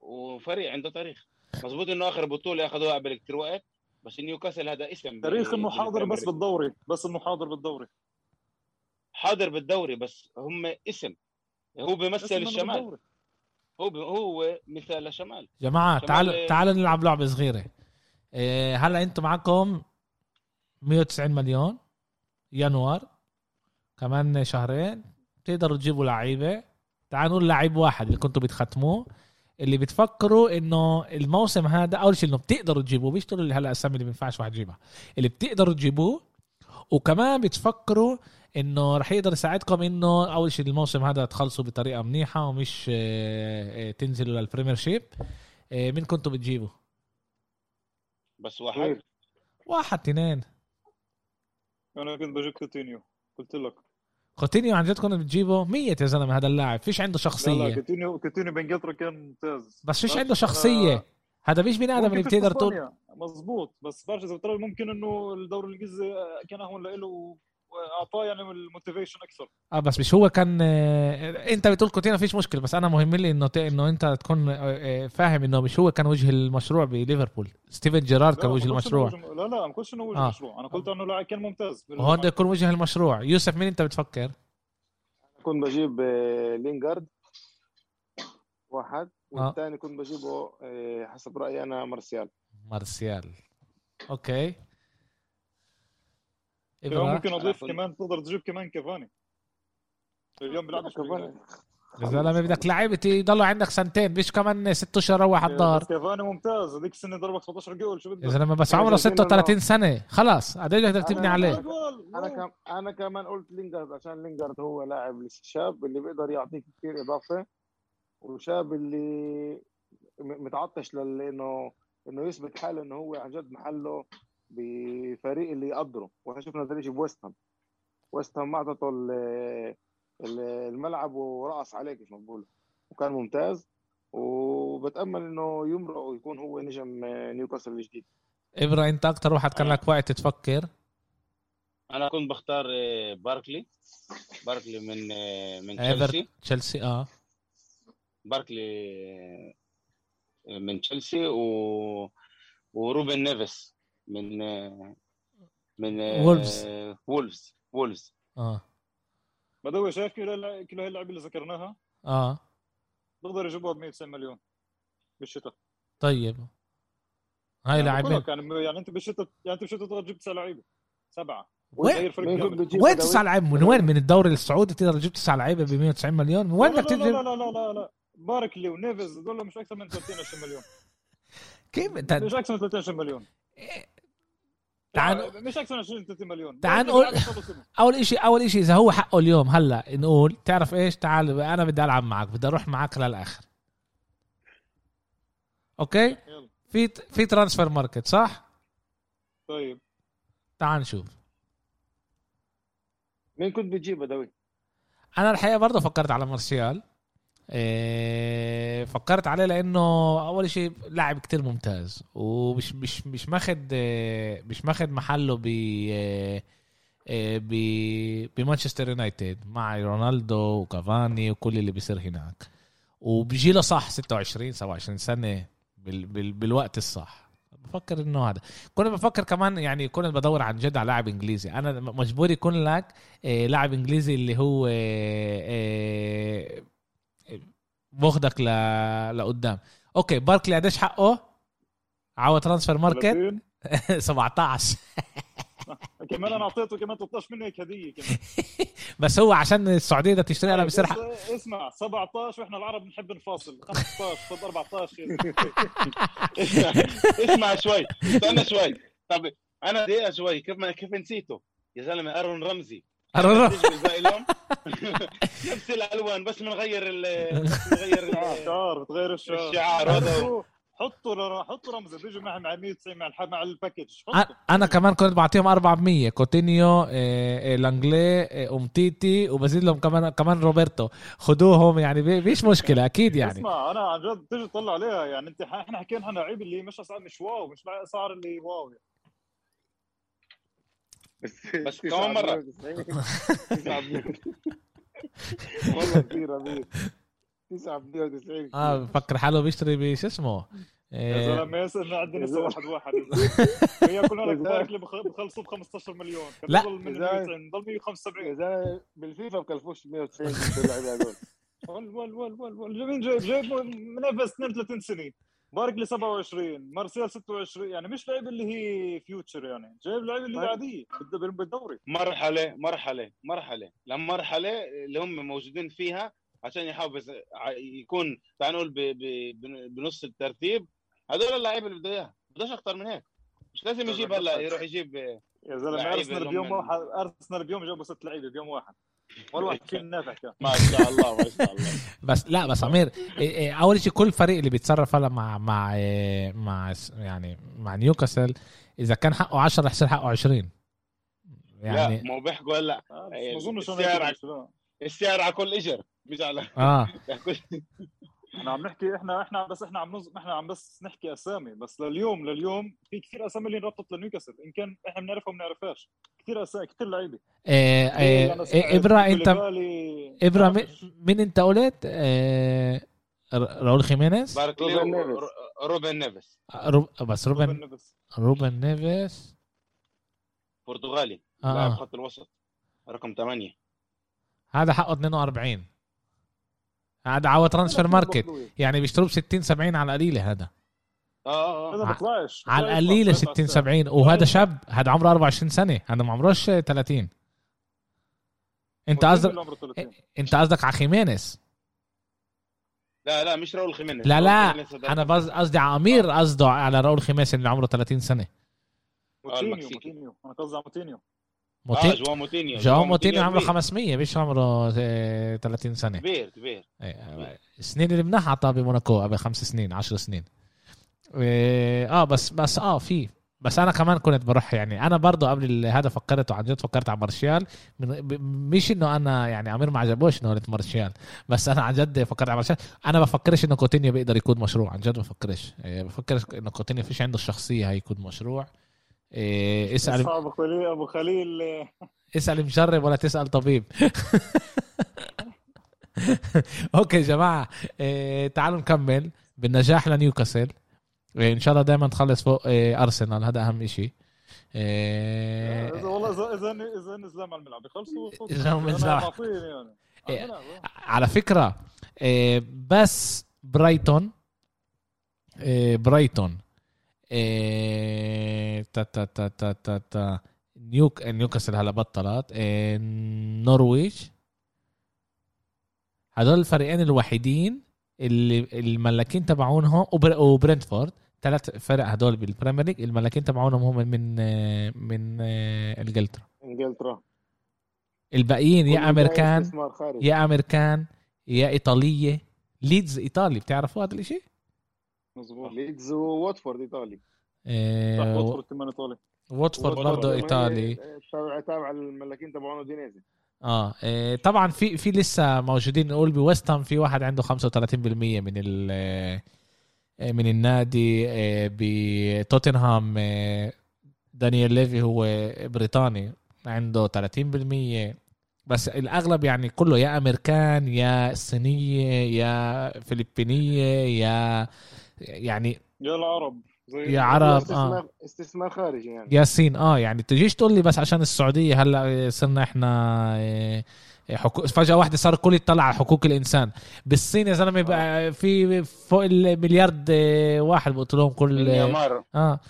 وفريق عنده تاريخ. مظبوط إنه آخر بطولة أخذوها قبل كثير وقت. بس نيوكاسل هذا اسم تاريخ بال- انه حاضر بس. بالدوري بس انه حاضر بالدوري. حاضر بالدوري بس هم اسم. هو بيمثل الشمال. بالدوري. هو ب... هو مثال الشمال جماعة تعالوا تعالوا نلعب لعبة صغيرة. إيه، هلا أنتم معكم 190 مليون يناير كمان شهرين. تقدروا تجيبوا لعيبة. تعالوا نقول لعيب واحد اللي كنتوا بتختموه. اللي بتفكروا إنه الموسم هذا أول شيء إنه بتقدروا تجيبوه مش تقولوا لي هلأ اسامي اللي ما ينفعش واحد يجيبها. اللي بتقدروا تجيبوه وكمان بتفكروا إنه رح يقدر يساعدكم إنه أول شيء الموسم هذا تخلصوا بطريقة منيحة ومش آه، آه، تنزلوا للبريمير شيب آه، مين كنتوا بتجيبوا؟ بس واحد. واحد اثنين. أنا كنت بجيب كوتينيو. قلت لك. كوتينيو عن جد كنت بتجيبه ميت يا زلمة هذا اللاعب. فيش عنده لا لا شخصية. كوتينيو كوتينيو بانجلترا كان ممتاز. بس فيش عنده أنا- شخصيه هذا مش بني آدم اللي بتقدر تقول. مزبوط بس بترى ممكن إنه الدوري الإنجليزي كان أهون له وأعطاه يعني ال motivation أكثر. آه بس مش هو كان آه، أنت بتقول كوتينيو فيش مشكلة بس أنا مهم لي إنه ت- إنه أنت تكون آه، آه، فاهم إنه مش هو كان وجه المشروع بليفربول. ستيفن جيرارد كان وجه المشروع. وجه- لا لا ما قلتش إنه وجه آه. المشروع. أنا قلت إنه لاعب كان ممتاز. وهو بده يكون وجه المشروع. يوسف مين أنت بتفكر؟ كنت بجيب آه، لينجارد واحد آه. والثاني كنت بجيبه آه، حسب رأيي أنا مارسيال. مارسيال. okay. كمان إبرة. ممكن أضيف كمان تقدر تجيب كمان كافاني. اليوم بيلعبش كمان يا زلمه بدك لعيبه يضلوا عندك سنتين مش كمان ست اشهر روح على الدار. بس كافاني ممتاز. هذيك السنة ضربك 17 جول شو بدك؟ يا زلمه بس عمره شايفين 36 سنة. خلاص قد إيش بدك تبني عليه. أنا كم أنا كمان قلت لينجارد عشان لينجارد هو لاعب لسه شاب اللي بيقدر يعطيك كثير إضافة وشاب اللي متعطش لل- انه إنه يثبت حاله إنه هو عن جد محله. بفريق اللي يقدره وإحنا شفنا الشيء بويست هام. ويست هام ما اعطته ال- ال- الملعب ورقص عليه كيف ما بقولوا وكان ممتاز. وبتأمل إنه يمرق ويكون هو نجم نيوكاسل الجديد. ابرة أنت أكتر واحد كان لك وقت تفكر؟ أنا كنت بختار آه، باركلي. باركلي من آه، من تشيلسي. تشيلسي آه. باركلي آه، من تشيلسي. و... وروبن نيفيس. من آه، من آه، وولفز. وولفز وولفز آه. بدوي شايف كل كل هاي اللعيبة اللي ذكرناها؟ آه. بيقدر يجيبوها ب 190 مليون بالشتاء. طيب. هاي يعني لاعبين. يعني يعني انت بالشتاء يعني انت بالشتاء تقدر تجيب تسع لعيبة. سبعة. وين؟ وين؟ تسع لعيبة؟ من وين؟ من الدوري السعودي تقدر تجيب تسع لعيبة ب 190 مليون؟ من وين لا بدك لا لا تجيب؟ لا لا لا لا. لا باركلي ونيفز دول مش أكثر من 30 20 مليون. (laughs) كيف؟ انت مش أكثر من 30 20 مليون. تعال مش أكثر من 20 30 مليون. تعال نقول-. أول إشي أول إشي إذا هو حقه اليوم هلا نقول تعرف إيش؟ تعال أنا بدي ألعب معك بدي أروح معك للآخر. okay؟ يلا. في في transfer market صح؟ طيب. تعال نشوف. مين كنت بتجيب بدوي؟ أنا الحقيقة برضه فكرت على مارسيال. فكرت عليه لأنه أول شيء لاعب كتير ممتاز ومش مش مش ماخد إيه، مش ماخد محله ب إيه، ب- بمانشستر يونايتد مع رونالدو وكافاني وكل اللي بيصير هناك. وبيجي له صح 26 27 سنة بال بال بالوقت الصح. بفكر إنه هذا. كنت بفكر كمان يعني كنت بدور عن جد على لاعب إنجليزي. أنا مجبور يكون لك آه، لاعب إنجليزي اللي هو آه، آه، باخدك ل... لقدام. okay باركلي قديش حقه؟ على ترانسفير ماركت. 30 17 (laughs) كمان أنا أعطيته كمان 13 منه هيك هدية كمان. (laughs) بس هو عشان السعودية بدها تشتري أنا بصير بس حق... اسمع 17 وإحنا العرب بنحب نفاصل 15 خذ 14 اسمع اسمع شوي استنى شوي. طب أنا دقيقة شوي كيف ما كيف نسيته؟ يا زلمة أرون رمزي. نفس (laughs) الألوان بس بنغير بنغير ال- شعار بتغير الشعار. الشعار هذا. حطوا حطوا حطوا رمزي بيجوا معي مع 190 مع الح- مع ال package حطوا. أنا كمان كنت بعطيهم 400 كوتينيو آه، آه، لانجلي آه، أومتيتي وبزيد لهم كمان كمان روبرتو. خدوهم يعني فيش مشكلة أكيد يعني. اسمع أنا عن جد تيجي تطلع عليها يعني أنت إحنا حكينا عن لعيب اللي مش اسعار مش واو مش اسعار اللي واو يعني. بس (laughs) كمان مرة. 9 (laughs) (laughs) والله كثير امير 990 آه بفكر حاله بيشتري بش اسمه؟ يا آه، زلمة ياسر عندنا لسه واحد واحد. هي لك باركلي بخ- بخلصوا ب 15 مليون لا. ضل من يا زلمة. 190 ضل 175 يا زلمه بالفيفا بكلفوش 190 اللعيبه هذول. ول ول ول ول ول جايب جايب منافس 32 سنه باركلي 27 مارسيال 26 يعني مش لعيبه اللي هي فيوتشر يعني. جايب لعيبه اللي هي طيب. عاديه بالد- بالدوري. مرحلة مرحلة مرحلة. لمرحله اللي هم موجودين فيها عشان يحافظ يكون تعال نقول بنص الترتيب هذول اللعيبه اللي بده اياها بدوش أكثر من هيك. مش لازم يجيب هلا يروح يجيب يا زلمة أرسنال بيوم واحد أرسنال بيوم جابوا ست لعيبة بيوم واحد. واحد فيهم نافع كان ما شاء الله ما شاء الله. (laughs) بس لا بس عمير إيه إيه، أول شيء كل فريق اللي بيتصرف هلا مع مع إيه، مع يعني مع نيوكاسل إذا كان حقه 10 رح يصير حقه 20 يعني لا ما هو بيحكوا هلا آه، ما أظنش السعر على- كل إجر مش على آه. (laughs) إحنا عم نحكي إحنا إحنا بس إحنا عم نز... إحنا عم بس نحكي أسامي بس لليوم لليوم في كثير أسامي اللي انربطت لنيوكاسل إن كان إحنا بنعرفها وما بنعرفهاش كثير اسامي كثير لعيبة. إيه اللي إيه إيه ابرا انت ابرا مين- أنت قلت؟ إيه راؤول خيمينيز؟ روبن نيفيس. بس روبن روبن نيفيس. روبن نيفيس برتغالي آه. لاعب خط الوسط رقم 8 هذا حقه 42 هذا عال transfer market يعني بيشتروه ب 60 70 على القليله هذا. آه هذا آه. بيطلعش على القليله يطلع 60 السعر. 70 وهذا شاب هذا عمره 24 سنة. هذا ما عمروش 30 أنت قصدك اللي عمره 30. أنت قصدك على خيمينيز؟ لا لا مش راؤول خيمينيز. لا لا. أنا بز- قصدي على أمير قصده على راؤول خيمينيز اللي عمره 30 سنة. موتينيو المكسيكي. موتينيو أنا قصدي على موتينيو آه موتين جواو موتينيو جاو موتينيو عمره كبير. 500 مش عمره آه، 30 سنة. كبير كبير. إيه، السنين اللي منها عطاه بموناكو قبل خمس سنين عشر سنين. إيه، آه بس بس آه في. بس أنا كمان كنت بروح يعني أنا برضو قبل هذا فكرت وعن جد فكرت على مارشال مش إنه أنا يعني أمير ما عجبوش إنه قلت مارشال بس أنا عن جد فكرت على مارشال أنا بفكرش إنه كوتينيو بيقدر يكون مشروع عن جد بفكرش. إيه، بفكرش إنه كوتينيو فيش عنده الشخصية هاي يكون مشروع. إيه، اسأل. أبو خليل أبو خليل. اسأل مجرب ولا تسأل طبيب. أوكي يا جماعة إيه تعالوا نكمل. بالنجاح لنيوكاسل. إيه إن شاء الله دائما تخلص فوق إيه أرسنال. هذا أهم شيء إيه والله اذا اذا إذا نزلوا على الملعب يخلصوا إذا هم أنا نزلوا. معطيني يعني. إيه. على الملعب، آه. على فكرة إيه بس برايتون إيه برايتون إيه تا تا تا تا تا تا. نيوك نيوكاسل هلا بطلت. إيه نورويج. هدول الفريقين الوحيدين اللي الملاكين تبعونهم وبر- وبرنتفورد. ثلاث فرق هدول بال Premier League الملاكين تبعونهم هم من من آه، إنجلترا. إنجلترا. الباقيين يا أمريكان يا أمريكان يا إيطالية. ليدز إيطالي بتعرفوا هذا الإشي؟ مظبوط. ليدز وواتفورد إيطالي. صح آه، واتفورد كمان إيطالي. واتفورد برضه إيطالي. تابع تابع الملاكين تبعون أودينيزي آه إيه، طبعا في في لسه موجودين. نقول بويست هام في واحد عنده 35% من ال آه، من النادي آه، بتوتنهام دانيال ليفي هو بريطاني عنده 30% بس الأغلب يعني كله يا أمريكان يا صينية يا فلبينية يا يعني يا العرب زي يا عرب استثمار استثمار خارجي يعني. ياسين آه يعني تجيش تقول لي بس عشان السعودية هلأ صرنا إحنا إيه، حقوق فجأة واحدة صار الكل يطلع على حقوق الإنسان. بالصين يا زلمة بقى في فوق المليارد إيه، واحد بقول لهم كل ميامار آه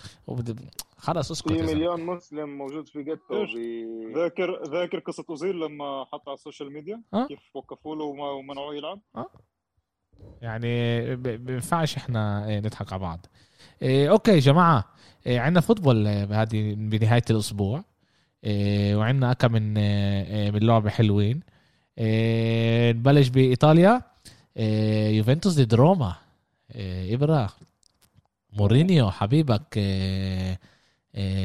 خلص اسكت في. مليون مسلم موجود في؟ ب- ذاكر ذاكر قصة أوزيل لما حط على ال social media آه. كيف وقفوا له ومنعوه يلعب. يعني بينفعش إحنا إيه، نضحك على بعض. إيه، أوكي يا جماعة إيه، عندنا football بهذه بنهاية الأسبوع. وعندنا كم من من لعبة حلوين. نبلش بإيطاليا. يوفنتوس ضد روما. ابرا مورينيو حبيبك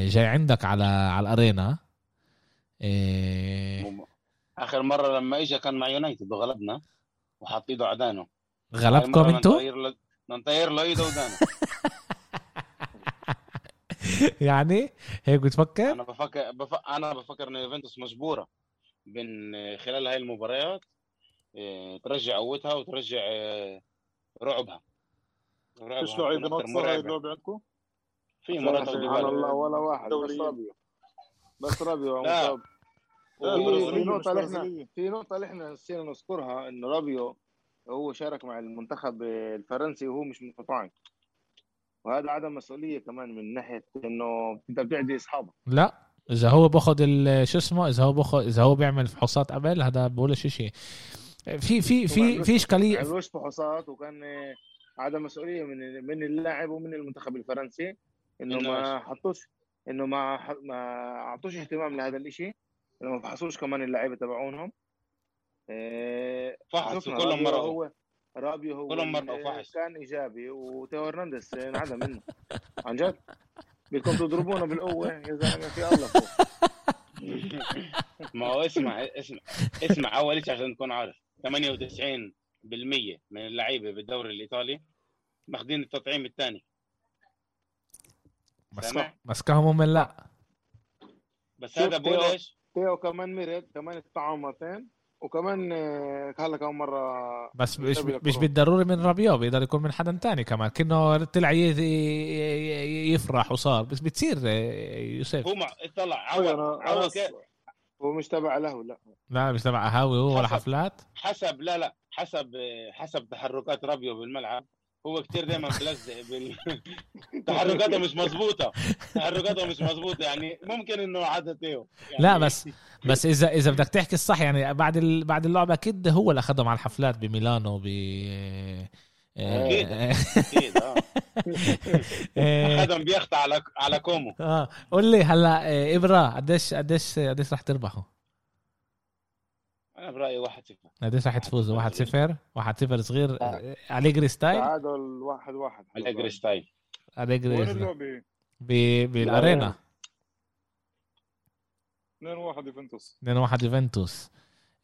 جاي عندك على على الأرينا. آخر مرة لما اجى كان مع يونايتد وغلبنا وحط ايده عدانه. غلبكم أنتوا نطير له إيده ودانه (laughs) يعني هيك بتفكر أنا بفكر بف... أنا بفكر ان يوفنتوس مجبورة بين خلال هاي المباريات إيه، ترجع قوتها وترجع إيه، رعبها رعبها فيش لعيبه ناقصة هاي. اللعبة عندكم في مرات سبحان الله ولا واحد بس. رابيو بس رابيو لا. مصاب في- نقطة اللي إحنا. في نقطة اللي إحنا نسينا نذكرها انه رابيو هو شارك مع المنتخب الفرنسي وهو مش متطعم وهذا عدم مسؤولية كمان من ناحية إنه أنت بتعدي إصحابك. لا إذا هو بأخذ ال- شو اسمه إذا هو باخذ إذا هو بيعمل فحوصات قبل هذا بقولش شيء في في في في إشكالية. عملوش فحوصات وكان عدم مسؤولية من من اللاعب ومن المنتخب الفرنسي. إنه إنه ما حطوش إنه ما ح- ما أعطوش اهتمام لهذا الإشي. إنه ما فحصوش كمان اللعيبة تبعونهم. فحص شفنا كلهم رابيو مرة هو. رابيو هو مرة اللي وفحص. كان إيجابي وتيو هرنانديز انعدى منه. عن جد. بدكم تضربونا بالقوة يا زلمة في الله فوق. (laughs) ما هو اسمع اسمع اسمع أول شيء عشان تكون عارف. 98 من اللعيبة بالدوري الإيطالي ماخذين التطعيم الثاني؟ مسكهم هم لا. بس هذا بقول إيش؟ تيو كمان مرض كمان اتطعم مرتين وكمان آه، هلا كمان مرة بس مش مش. بالضروري من رابيو بيقدر يكون من حدا تاني كمان. كأنه طلع ي- ي- يفرح وصار. بس بتصير آه، يوسف. هو مع... طلع. عوض عوض هو مش تبع له لا. لا مش تبع قهاوي هو ولا. حفلات؟ حسب لا لا. حسب حسب تحركات رابيو بالملعب هو كتير دائما بلزق بال... (laughs) تحركاته مش مزبوطه تحركاته مش مزبوطه يعني ممكن إنه عاد تيو يعني لا بس بس اذا إذا بدك تحكي الصح يعني بعد ال... بعد اللعبة أكيد هو اللي أخذهم على الحفلات بميلانو ب أكيد. آه، أكيد آه. (laughs) آه، أخذهم بيخت على على كومو. آه قول لي هلا آه، ابره قديش قديش قديش رح تربحوا؟ أنا برأيي واحد صفر. قديش رح تفوزوا 1 0 1 0 صغير. آه، أليجري style؟ تعادل واحد واحد. أليجري style. وين اليجري بالارينا 2 1 يوفنتوس. 2 1 يوفنتوس.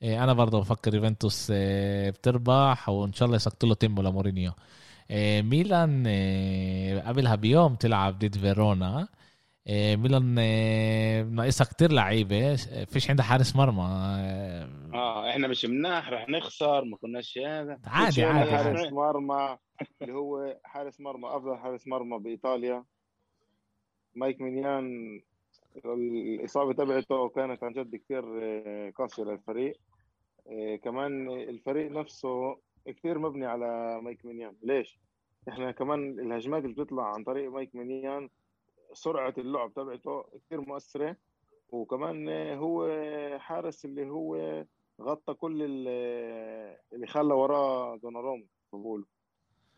إيه أنا برضه بفكر يوفنتوس إيه بتربح وإن شاء الله يسقطوا له تيمو لمورينيو. إيه ميلان إيه قبلها بيوم تلعب ضد فيرونا. إيه ميلان إيه ناقصها كتير لعيبة. فيش عندها حارس مرمى. إيه آه إحنا مش مناح رح نخسر ما كناش هذا. عادي عادي. حارس مرمى. اللي هو حارس مرمى أفضل حارس مرمى بإيطاليا. مايك مينيان الإصابة تبعته كانت عن جد كثير قاسية للفريق. آه، كمان الفريق نفسه كثير مبني على مايك مينيان. ليش؟ إحنا كمان الهجمات اللي بتطلع عن طريق مايك مينيان سرعة اللعب تبعته كثير مؤثرة. وكمان هو حارس اللي هو غطى كل ال- اللي خلى وراه دوناروما بقول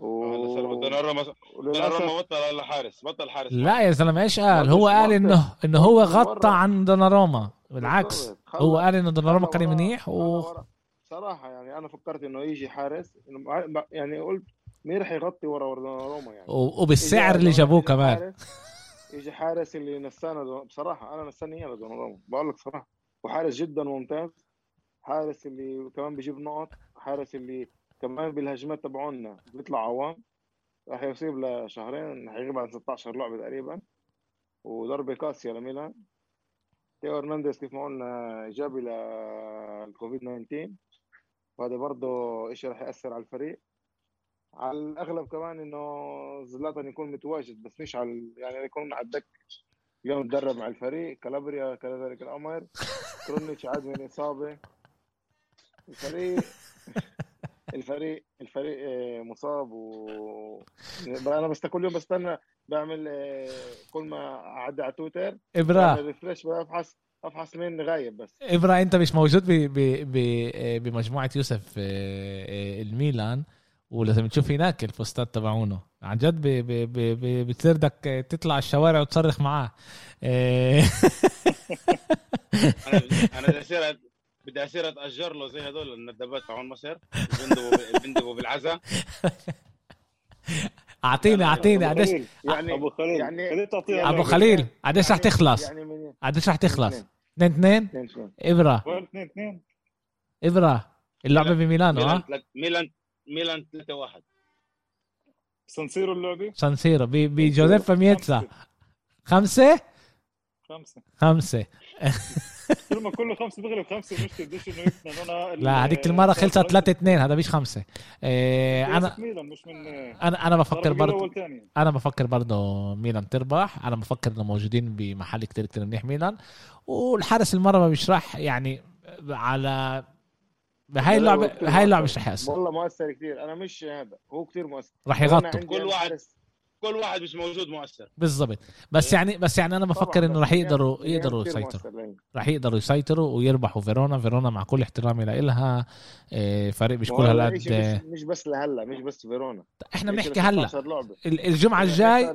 هلا صار دوناروما بطل حارس بطل حارس. لا يا زلمه إيش قال؟ هو قال. انه إنه هو غطى. عن دوناروما. بالعكس هو قال إنه دوناروما كان منيح و. صراحة يعني أنا فكرت إنه يجي حارس يعني قلت مين رح يغطي ورا ورا دوناروما يعني. و- وبالسعر اللي جابوه كمان. (laughs) يجي حارس اللي نسانا بصراحة أنا نساني إياه بقول لك صراحة وحارس جدا ممتاز. حارس اللي كمان بيجيب نقط. حارس اللي كمان بالهجمات تبعونا بيطلع عوام. راح يصيب لشهرين راح يغيب عن 16 لعبة تقريبا. وضربة قاسية لميلان. تيو هرنانديز كيف ما قلنا إيجابي للكوفيد 19 وهذا برضه شيء راح يأثر على الفريق. على الأغلب كمان إنه زلاتان يكون متواجد بس مش على يعني يكون على الدك اليوم تدرب مع الفريق كالابريا كذلك الامر (laughs) كرونيتش عاد من إصابة. الفريق (laughs) الفريق الفريق آه، مصاب و أنا بس كل يوم بستنى بعمل آه، كل ما أعدي على تويتر بعمل refresh بفحص افحص مين غايب بس. ابره أنت مش موجود ب... ب... ب... بمجموعة يوسف آه، الميلان. ولازم تشوف هناك البوستات تبعونه. عن جد ب... ب... ب... ب... بتصير بدك تطلع الشوارع وتصرخ معاه. آه، أنا (laughs) أنا بدي اصير بدي اصير أتأجر له زي هدول الندبات تبعون مصر. بندقوا بالعزا (laughs) اعطيني أعطيني. أبو قديش خليل، يعني أبو خليل يعني- أبو. خليل قديش رح يعني- تخلص؟ يعني قديش رح تخلص؟ اثنين. 2 2 اثنين اثنين. إبرة. وين 2 2 إبرة. اللعبة بميلانو ميلان ها ميلان. ميلان 3 1 سانسيرو اللعبة؟ سان سيرو. ب- بجوزيبي مياتزا خمسة. خمسة؟ خمسة. كل (laughs) ما كله خمسة بغلب خمسة المشكلة بديش إنه أنا لا هذيك المرة خلصت 3 2 هذا مش خمسة. إيه أنا مش من أنا أنا بفكر برضه أنا بفكر برضه ميلان تربح. أنا بفكر إنه موجودين بمحل كتير كتير منيح ميلان. والحارس المرمى مش راح يعني على بهاي اللعبة هاي اللعبة مش رح يأثر والله مؤثر كثير أنا مش هذا. هو كثير مؤثر. رح يغطوا. عندي كل واحد. كل واحد مش موجود مؤثر. بالضبط. بس يعني بس يعني أنا بفكر إنه رح يقدروا ميلان- يقدروا يسيطروا. رح يقدروا يسيطروا ويربحوا فيرونا. فيرونا مع كل احترامي لإلها. إيه، فريق مش كل هالقد مش, بس لهلا مش بس فيرونا. إحنا بنحكي هلا. 16 لعبة. ال- الجمعة الجاي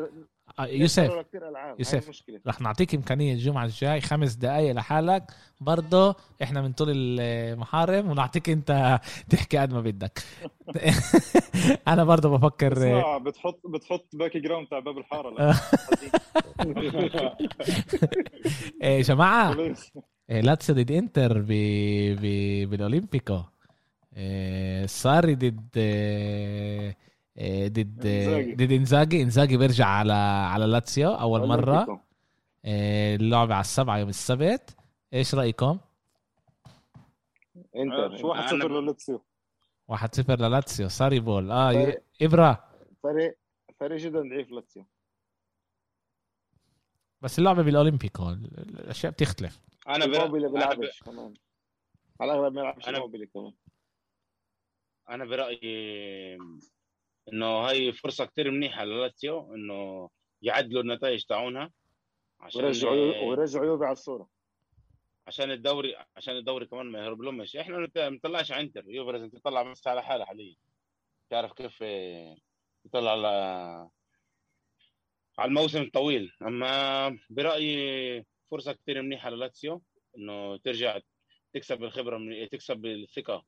يوسف. هاي يوسف. المشكلة. رح نعطيك إمكانية الجمعة الجاي خمس دقائق لحالك برضه إحنا من طول المحارم ونعطيك أنت (laughs) تحكي قد ما بدك (laughs) أنا برضه بفكر بتحط بتحط background تاع باب الحارة لا. (laughs) إيه جماعة؟ إيه لاتسيو ضد إنتر ب... ب... بالاولمبيكو آه، ساري ضد آه، آه، ضد إنزاجي. ضد إنزاجي إنزاجي بيرجع على على لاتسيو أول مرة. آه، اللعبة على السبعة يوم السبت إيش رأيكم؟ انتر شو 1 أنا 0 ب- للاتسيو 1-0 للاتسيو Sarriball آه فريق- إبرا فريق فريق جدا ضعيف لاتسيو بس اللعبة بالأولمبيكو الأشياء بتختلف أنا. إموبيلي. بيلعبش كمان على الأغلب ما يلعبش إموبيلي كمان أنا برأيي إنه هاي فرصة كتير منيحة للاتسيو إنه يعدلوا النتائج تاعونها عشان ورجعوا ورجعوا يوفي على الصورة. عشان الدوري عشان الدوري كمان ما يهرب لهمش. إحنا ما بنطلعش على إنتر. يوفي لازم تطلع بس على حالها حاليا. تعرف كيف آه، تطلع على على الموسم الطويل. أما برأيي فرصة كثير منيحة للاتسيو إنه ترجع تكسب الخبرة من تكسب الثقة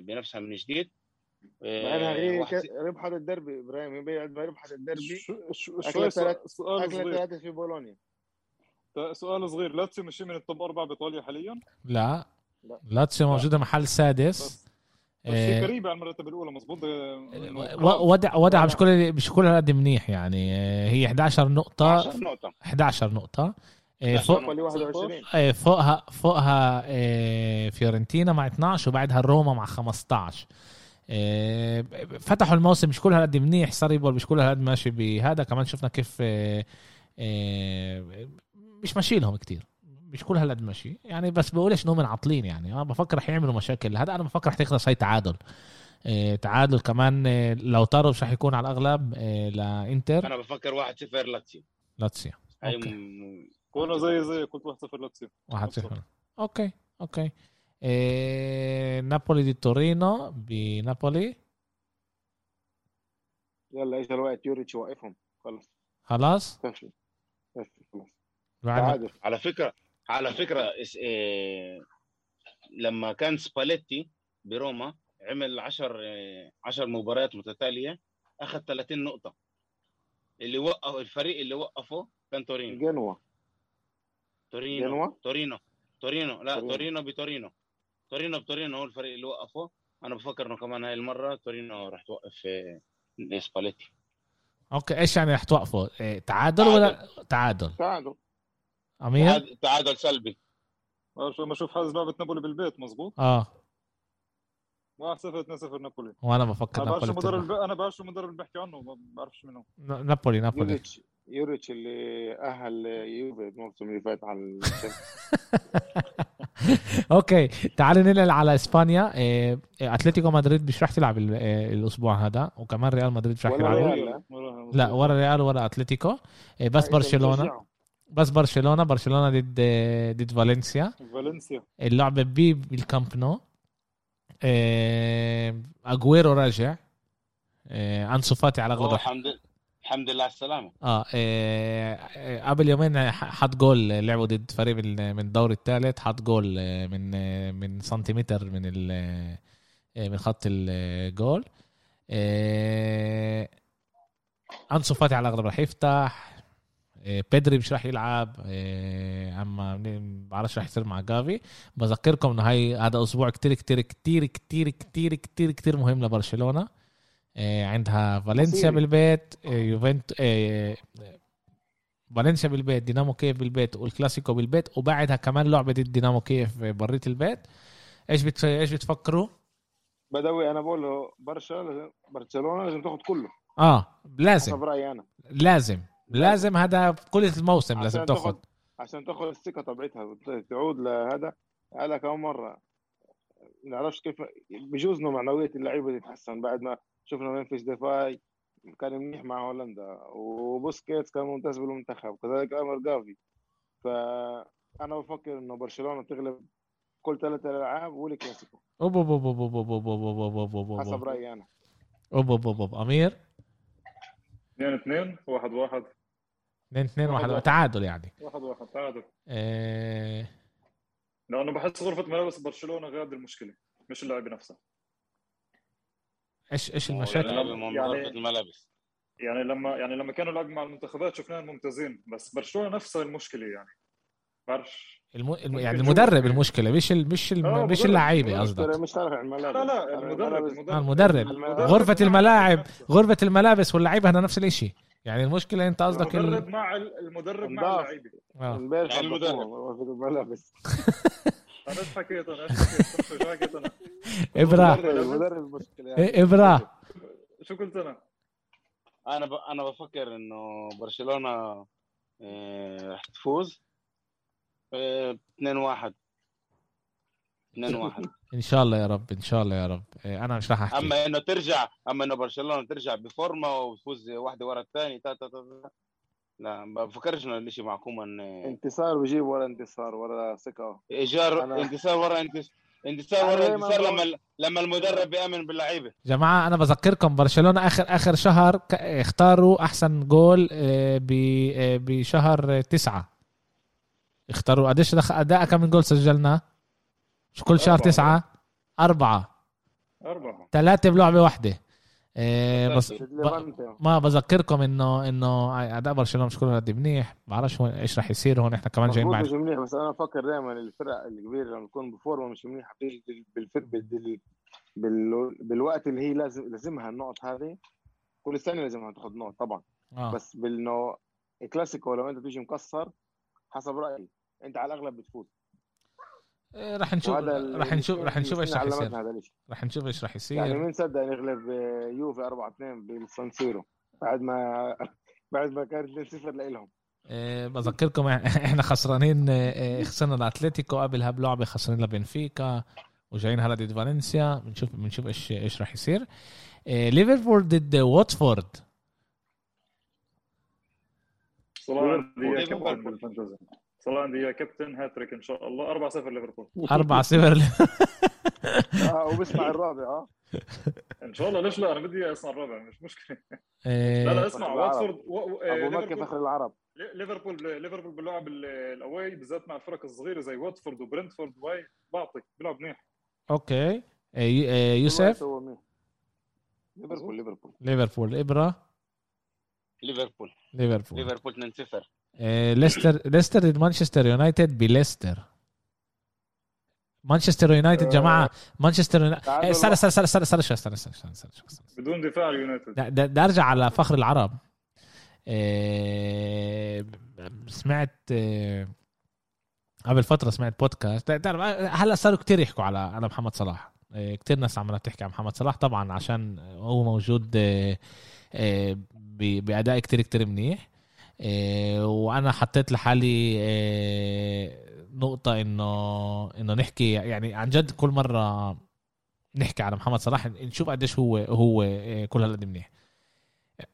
بنفسها من جديد. بعدها ربحت الدربي إبراهيم ربحت الدربي شوية سؤال ثلاثة في بولونيا. سؤال صغير. لاتسيو مشي من ال top أربعة بإيطاليا حاليا؟ لا. لاتسيو موجودة محل سادس. بس. قريبه آه، على المرتبة الأولى مظبوط. آه، وضع وضع مش كل مش كل هالقد منيح يعني. آه، هي 11 نقطة. 11 نقطة. 11 نقطة. فوق فوقها فوقها فيورنتينا مع 12 وبعدها روما مع 15 فتحوا الموسم مش كل هالقد منيح Sarriball مش كل هالقد ماشي بهذا. كمان شفنا كيف آه، آه، مش ماشي لهم كتير. مش كل هالقد ماشي. يعني بس بقولش انهم عاطلين يعني. أنا بفكر رح يعملوا مشاكل. هذا أنا بفكر رح تخلص هاي تعادل. آه، تعادل كمان آه، لو طاروا مش رح يكون على الأغلب آه، لإنتر. أنا بفكر 1 0 لاتسيو. لاتسيو. كونا زي زي قلت 1 0 لاتسيو. واحد صفر. okay okay. إيه نابولي ضد تورينو بنابولي يلا اجى الوقت يوريتش وقفهم خلص خلاص تعادل على فكره على فكره اس- إيه لما كان سباليتي بروما عمل 10 10 مباريات متتاليه اخذ 30 نقطه اللي وقف الفريق اللي وقفه كان تورينو جنوا تورينو جنوا تورينو تورينو لا تورينو. تورينو بتورينو تورينو بتورينو هو الفريق اللي وقفه. أنا بفكر إنه كمان هاي المرة تورينو راح توقف سباليتي okay إيش يعني رح توقفوا إيه تعادل ولا تعادل. تعادل؟ أمير؟ تعاد- تعادل سلبي. ما أشوف حاسس لعبة نابولي بالبيت مظبوط؟ آه. 1 0 2 0 نابولي. وأنا بفكر أنا بعرفش نابولي المدرب بتربح. أنا بعرفش المدرب اللي بحكي عنه ما بعرفش منه. نابولي نابولي. يوريتش يوريتش اللي أهل يوفي الموسم اللي فات على. (laughs) okay تعال ننقل على إسبانيا. إيه أتلتيكو مدريد مش رح تلعب ال- إيه، الأسبوع هذا وكمان ريال مدريد مش رح ولا يلعبوا. ريال. لا. ولا ريال ولا أتلتيكو. إيه، بس برشلونة. رجعوا. بس برشلونة برشلونة ضد ضد فالنسيا. فالنسيا. اللعبة بي بالكامب نو. إيه، اجويرو راجع. إيه، أنسو فاتي على الحمد الحمد لله على السلامة. آه إيه، إيه، قبل يومين حط جول لعبوا ضد فريق من الدوري الثالث حط جول إيه، من من سنتيمتر من من خط الجول إيه، أنسو فاتي على الاغلب راح يفتح. بيدري مش راح يلعب. أما ما بعرفش راح يصير مع جافي. بذكركم إنه هاي هذا أسبوع كتير كتير كتير كتير كتير كتير كتير مهم لبرشلونة. عندها فالنسيا. بالبيت إيه، يوفنت إيه، فالنسيا بالبيت دينامو كيف بالبيت والكلاسيكو بالبيت وبعدها كمان لعبة ضد دينامو كيف بريت البيت. إيش بت... إيش بتفكروا؟ بدوي أنا بقول له برشا برشلونة لازم تاخذ كله. آه لازم. حسب رأيي أنا. لازم. لازم. هذا كل الموسم لازم تاخذ عشان تاخذ الثقة تبعتها تعود لهذا. هذا كم مرة ما نعرفش كيف بجوز إنه معنوية اللعيبة تتحسن بعد ما شفنا ممفيس ديباي كان منيح مع هولندا وبوسكيتس كان ممتاز بالمنتخب كذلك أمر جافي فانا بفكر انه برشلونه تغلب كل ثلاث الالعاب والكلاسيكو اوب اوب اوب اوب اوب اوب اوب اوب اوب اوب اوب اوب حسب اوب رايي أنا اوب اوب اوب اوب امير 2 2 1 1 2 2 واحد 1 واحد. تعادل يعني 1 1 تعادل إيه، لأنه بحس غرفه ملابس برشلونه غير المشكلة مش اللاعب نفسه إيش إيش يعني المشاكل؟ يعني- غرفه الملابس يعني لما يعني لما كانوا يلعبوا مع المنتخبات شفناهم ممتازين بس برشلونة نفسها المشكلة يعني بعرفش الم... الم... يعني. المدرب المشكلة مش ال... مش ال... آه، مش. اللعيبة قصدك مش خارج الملابس لا لا المدرب الملابس. آه، المدرب المدرب. غرفة مع الملاعب. غرفة الملابس واللعيبة هذا نفس الشيء يعني المشكلة أنت قصدك المدرب ال... مع ال- المدرب مع. اللعيبة آه. امبارح يعني المدرب. الملابس (laughs) أنا إيش حكيت أنا إيش حكيت شو حكيت أنا (laughs) المشكلة يعني. شو قلت أنا؟ أنا ب... أنا بفكر إنه برشلونة آه، رح تفوز. آه، 2 1 2 1 إن شاء الله يا رب إن شاء الله يا رب. إيه، أنا مش راح أحكي. أما إنه ترجع أما إنه برشلونة ترجع بفورمة وتفوز واحدة ورا الثاني تا تا تا تا. لا ما بفكرش إنه الشيء معكم ان انتصار بجيب ولا انتصار ولا ثقة. إيجار أنا- انتصار ورا انتصار انتصار ورا انتصار لما لما المدرب بيامن باللعيبة. جماعة أنا بذكركم برشلونة اخر آخر شهر اختاروا أحسن جول آه، ب- آه، بشهر تسعة. اختاروا قديش دخل أداء كم من جول سجلنا؟ مش كل شهر أربعة. تسعة؟ أربعة. أربعة. ثلاثة بلعبة واحدة. آه، بس ب- ما بذكركم انه إنه أداء برشلونة مش كله قد منيح. بعرفش إيش راح يصير هون إحنا كمان جايين بعد. مش منيح بس أنا بفكر دائما الفرق الكبيرة لما تكون بفورمة مش منيحة بتيجي بالفرق بال... بال... بالوقت اللي هي لازم لازمها النقط هذه كل سنه لازمها تاخذ نقط طبعا. آه. بس بالنو كلاسيكو لو أنت تيجي مكسر حسب رأيي أنت على الأغلب بتفوز. راح نشوف راح نشوف راح نشوف إيش راح يصير. راح نشوف إيش راح يعني يصير مين صدق نغلب آه، يوفي 4 2 بالسان سيرو. بعد ما (laughs) بعد ما كانت 2 0 لهم آه، بذكركم (laughs) إحنا خسرانين آه، آه، خسرنا الاتليتيكو قبلها بلعبة خسرانين لبنفيكا وجايين هلا ضد فالنسيا. بنشوف بنشوف إيش إيش راح يصير. آه، ليفربول ضد واتفورد. صلاح عندي يا. كابتن هاتريك إن شاء الله. 4 0 ليفربول. 4 0 (laughs) آه وبسمع الرابع آه. إن شاء الله. ليش لا؟ أنا بدي اصنع الرابع مش مشكلة. (laughs) لا آه، لا اسمع. واتفورد أبو مكة ليفربول. فخر العرب. ليفربول ليفربول باللعب ال- ال away بالذات مع الفرق الصغيرة زي واتفورد وبرنتفورد. واي بعطي. بيلعب منيح. okay. آه، يوسف؟ ليفربول ليفربول. ليفربول. إبرا؟ ليفربول. ليفربول. ليفربول 2 0 آه، ليستر ليستر ضد مانشستر يونايتد بليستر مانشستر يونايتد جماعة مانشستر آه، استنى استنى استنى استنى استنى استنى استنى استنى. بدون دفاع اليونايتد ده ارجع على فخر العرب آه، سمعت آه، قبل فتره سمعت بودكاست تعرف هلا صاروا كتير يحكوا على على محمد صلاح آه، كتير ناس عماله تحكي عن محمد صلاح طبعا عشان هو موجود آه، آه، ب- باداء كتير كتير منيح آه، وأنا حطيت لحالي آه، نقطة إنه إنه نحكي يعني عن جد كل مرة نحكي على محمد صلاح نشوف قديش هو هو آه، كل هالقد منيح.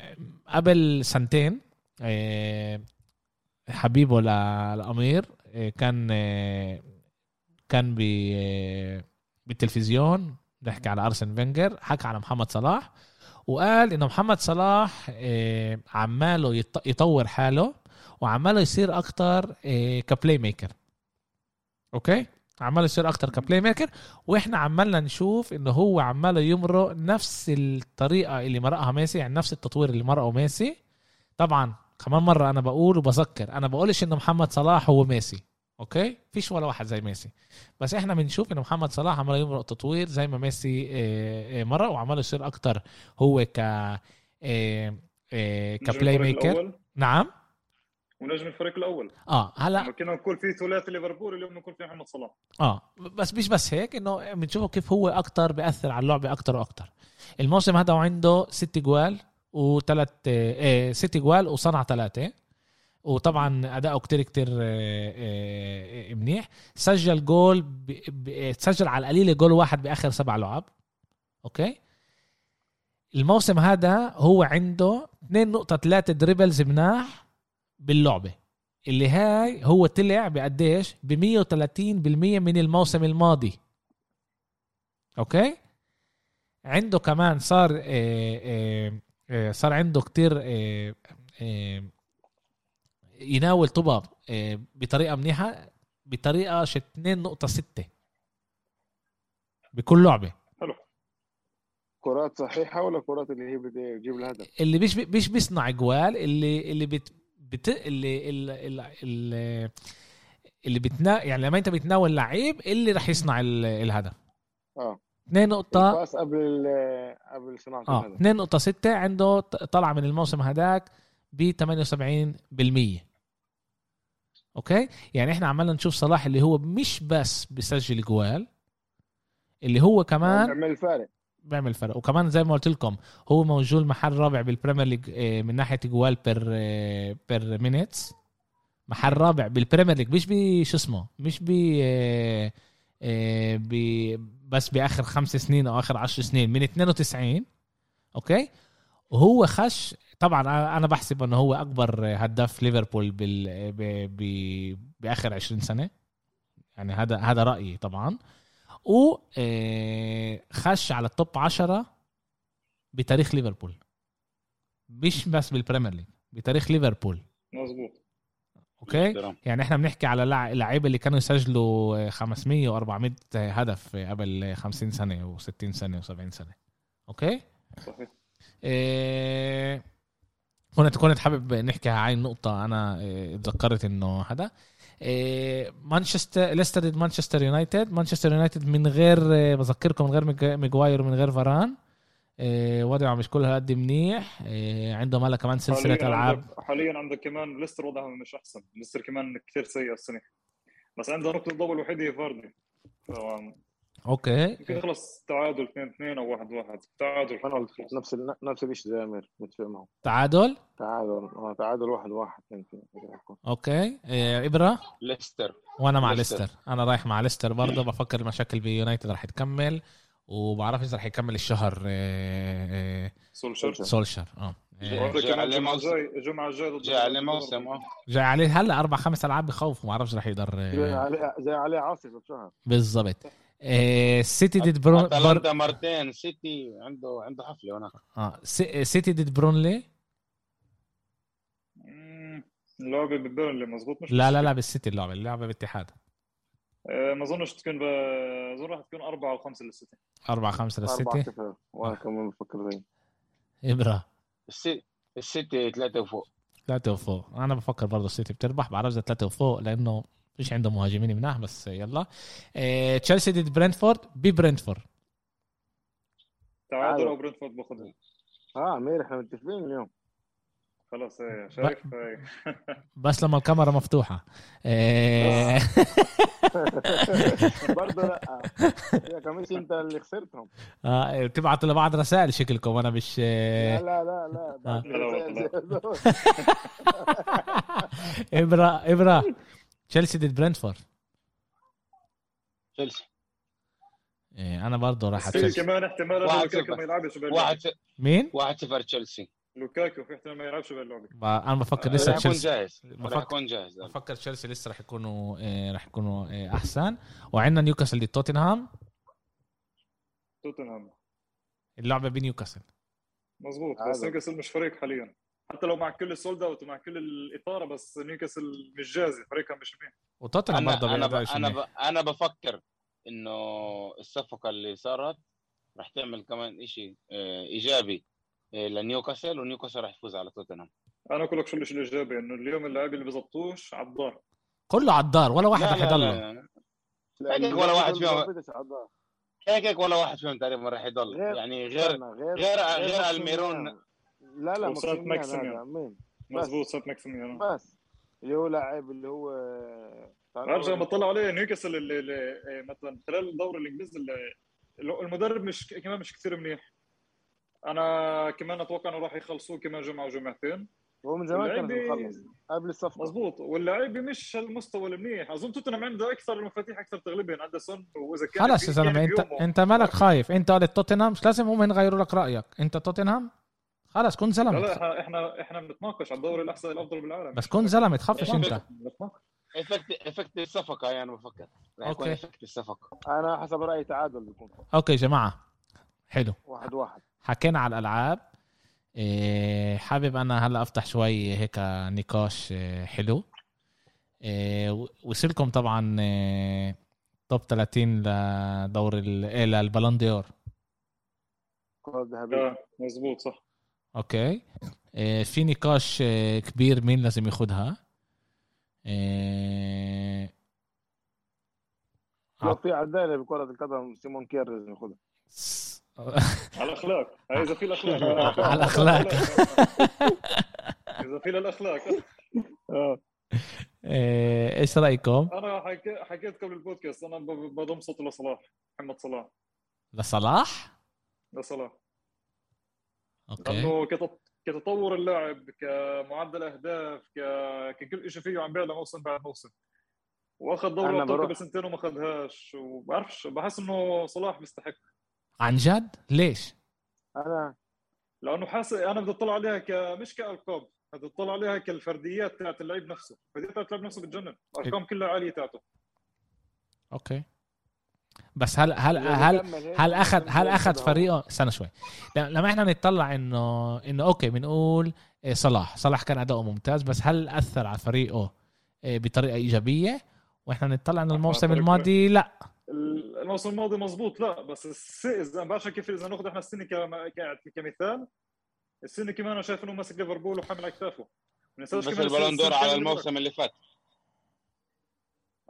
آه، قبل سنتين آه، حبيبه للامير آه، كان آه، كان آه، بالتلفزيون بيحكي على أرسن فينجر حكى على محمد صلاح. وقال إنه محمد صلاح آه، عماله يط- يطور حاله وعماله يصير أكتر آه، ك playmaker okay؟ عماله يصير أكتر ك playmaker وإحنا عمالنا نشوف إنه هو عماله يمرق نفس الطريقة اللي مرقها ميسي يعني نفس التطوير اللي مرقه ميسي. طبعا كمان مرة أنا بقول وبذكر أنا بقولش إنه محمد صلاح هو ميسي. okay؟ فيش ولا واحد زي ميسي. بس إحنا بنشوف انه محمد صلاح عمال يمرق تطوير زي ما ميسي آه، آه، مرق وعمال يصير أكتر هو ك آه، ك playmaker نعم؟ ونجم الفريق الأول. آه هلا كنا نقول في ثلاثي ليفربول اليوم نقول في محمد صلاح. آه بس مش بس هيك إنه بنشوفه كيف هو أكتر بيأثر على اللعبه أكتر وأكتر. الموسم هذا وعنده ست جوال وثلاث ست جوال وصنع ثلاثة. وطبعا اداؤه كتير كتير آه، آه، آه، منيح. سجل جول. سجل على القليله جول واحد بآخر سبع لعب. okay؟ الموسم هذا هو عنده 2.3 dribbles مناح باللعبة. اللي هاي هو طلع بقديش؟ ب 130% من الموسم الماضي. okay؟ عنده كمان صار صار عنده كتير يناول طباب آه، بطريقة منيحة بطريقة ش 2.6 بكل لعبة. حلو. كرات صحيحة ولا كرات اللي هي بدي تجيب الهدف؟ اللي مش مش بيصنع جوال اللي اللي بت, بت اللي اللي, اللي, اللي بتنا يعني لما انت بتناول لعيب اللي رح يصنع ال- الهدف. آه. 2 نقطة. الباس قبل ال- قبل صناعة آه الهدف. 2.6 عنده ط- طلع من الموسم هداك ب 78% okay؟ يعني إحنا عمالنا نشوف صلاح اللي هو مش بس بيسجل جوال اللي هو كمان بيعمل فارق. بيعمل فرق وكمان زي ما قلت لكم هو موجود محل رابع بالبريمير ليج آه، من ناحية جوال per per minutes محل رابع بالبريمير ليج مش بشو اسمه؟ مش ب آه، آه، ب بس بآخر خمس سنين أو آخر عشر سنين من 92 okay؟ وهو خش طبعا أنا بحسب إنه هو أكبر هداف ليفربول بال ب... ب... بآخر 20 سنة. يعني هذا هذا رأيي طبعا. وخش على ال top 10 بتاريخ ليفربول. مش بس بالبريمير ليج بتاريخ ليفربول. مزبوط okay؟ احترام. يعني إحنا بنحكي على لع- لعيبة اللي كانوا يسجلوا 500 و400 هدف قبل 50 سنة و60 سنة و70 سنة. okay؟ صحيح. إيه كنت كنت حابب نحكي هاي النقطة أنا تذكرت إنه هذا. إيه، مانشستر ليستر ضد مانشستر يونايتد. مانشستر يونايتد من غير إيه، بذكركم من غير ماغواير ومن غير فاران. وضعه مش كل هالقد منيح. إيه، عنده هلا كمان سلسلة حاليا ألعاب. عندك حاليا عندك كمان ليستر وضعهم مش أحسن. ليستر كمان كثير سيء السنة. بس عنده نقطة الضوء الوحيده هي فاردي. يمكن يخلص تعادل 2 2 أو 1 1 تعادل. أنا قلت نفس ال- نفس الشيء زي أمير متفق معه. تعادل؟ تعادل آه تعادل واحد واحد. يمكن okay. إيه، إبرة؟ ليستر. وأنا مع ليستر. أنا رايح مع ليستر برضه. بفكر المشاكل بيونايتد رح تكمل وبعرفش إذا رح يكمل الشهر آه، آه، سولشر سولشر آه. جاي وهذا كمان عليه موسم. الجاي الجمعه جاي عليه موسم آه. جاي عليه هلا أربع خمس ألعاب بخوف. ما بعرفش رح يقدر آه، عليه زي عليه عاصفه بشهر بالضبط. سيتي ضد برون بر... أتلانتا مرتين سيتي عنده عنده حفلة هناك. آه سي- سيتي ضد بيرنلي مم، اللعبة ببيرنلي مزبوط مش لا لا. لا بالسيتي اللعبة اللعبة باتحاد. آه، ما أظنش تكون ب... أظن راح تكون أربعة أو خمسة للسيتي أربعة خمسة أربعة للسيتي صفر وأنا كمان بفكر زي إبرة. السيتي السيتي ثلاثة وفوق. ثلاثة وفوق. أنا بفكر برضه السيتي بتربح بعرف إذا ثلاثة وفوق لأنه فيش عنده مهاجمين مناح بس يلا. آه، تشيلسي ضد برنتفورد ببرنتفورد تعادل. أو برنتفورد باخذها آه أمير إحنا متفقين اليوم. خلاص إيه شايف إيه. بس لما الكاميرا مفتوحة. آه، (laughs) برضه لا. يا كميش أنت اللي خسرتهم. آه، تبعتوا لبعض رسائل شكلكم أنا مش لا آه، لا لا لا. لا، (laughs) تشيلسي ضد برنتفورد تشيلسي آه، أنا برضه راح في تشيلسي كمان احتمال لوكاكو. ما يلعبش بهاللعبة. واحد مين؟ واحد صفر تشيلسي لوكاكو في احتمال ما يلعبش بهاللعبة ب- أنا بفكر لسه راح يكون تشيلسي جاهز. بفكر- راح يكون جاهز. بفكر تشيلسي لسه رح يكونوا آه، رح يكونوا آه، أحسن. وعندنا نيوكاسل ضد توتنهام توتنهام. اللعبة بنيوكاسل مزبوط عادل. بس نيوكاسل مش فريق حاليا. حتى لو مع كل ال sold out ومع كل الاثاره بس نيوكاسل مش جاهزه فريقها مش منيح وتوتنهام أنا برضه أنا ب... أنا. ب... أنا بفكر إنه الصفقة اللي صارت راح تعمل كمان شيء إيجابي آه، لنيوكاسل ونيوكاسل راح يفوز على توتنهام أنا أقول لك شو الشيء الإيجابي إنه اليوم اللاعبين اللي بيزبطوش على الدار كله على الدار ولا واحد لا لا، هيك ولا واحد فيهم-. هيك هيك ولا واحد فيهم تقريبا راح يضل يعني غير غير غير- غير. ألميرون. لا لا وسان ماكسيمان مزبوط سان ماكسيمان بس. اللي هو لاعب اللي هو ارجع بطلع عليه نيوكاسل اللي, اللي إيه، مثلا خلال الدوري الإنجليزي المدرب مش كمان مش كثير منيح. أنا كمان أتوقع إنه راح يخلصوه كمان جمعة وجمعتين هو من زمان كان مخلص قبل الصفقة. مزبوط واللاعب مش هالمستوى المنيح. أظن توتنهام عنده أكثر المفاتيح أكثر تغلبهم عنده سون وإذا كان خلص يا زلمة انت أنت مالك خايف؟ أنت قلت توتنهام مش لازم هم يغيروا لك رأيك. أنت توتنهام؟ خلص كن زلمه لا إحنا إحنا إحنا بنتناقش على الدوري الأحسن الأفضل بالعالم. بس كن زلمه تخافش أنت. effect effect الصفقة يعني بفكر يكون okay. effect الصفقة. أنا حسب رايي تعادل بيكون. okay يا جماعة. حلو. واحد واحد. حكينا على الألعاب. إيه، حابب أنا هلا أفتح شوي هيك نقاش إيه، حلو. إيه، وصلكم طبعا إيه، top 30 لدور ال- إيه، d'Or. كرة ذهبية. مزبوط صح. okay في نقاش كبير مين لازم لو في عداله بكره القدم سيمون كير لازم ياخذها على الاخلاق هاي اذا في الاخلاق على الأخلاق. اذا في الاخلاق إيه، إيش رايكم أنا حكي- حكيت قبل البودكاست أنا بضم صوتي لصلاح محمد صلاح لصلاح لصلاح أوكي. لأنه كتط... كتطور اللاعب كمعدل أهداف ك... ككل شيء فيه عم بيعلى موسم بعد موسم. وأخذ دوري ابطال قبل سنتين وما اخذهاش وبعرفش بحس إنه صلاح بيستحق عن جد؟ ليش؟ أنا لأنه حاسس أنا بدي أطلع عليها ك مش كألقاب بدي أطلع عليها كالفرديات تاعت اللعيب نفسه. الفرديات تاعت اللعيب نفسه بتجنن. الأرقام كلها عالية تاعته. Okay. بس هل هل هل هل اخذ هل اخذ. فريقه؟ استنى شوي. لما إحنا نطلع انه إنه okay بنقول إيه، صلاح. صلاح كان أداؤه ممتاز بس هل أثر على فريقه إيه، بطريقة إيجابية؟ وإحنا نطلع إنه الموسم الماضي لا. الموسم الماضي مزبوط لا بس. اذا ما بعرفش كيف إذا ناخذ إحنا السنة. كمثال السنة كمان أنا شايف إنه ماسك ليفربول وحامل على كتافه. ما ننساش بس ال Ballon d'Or على الموسم اللي فات.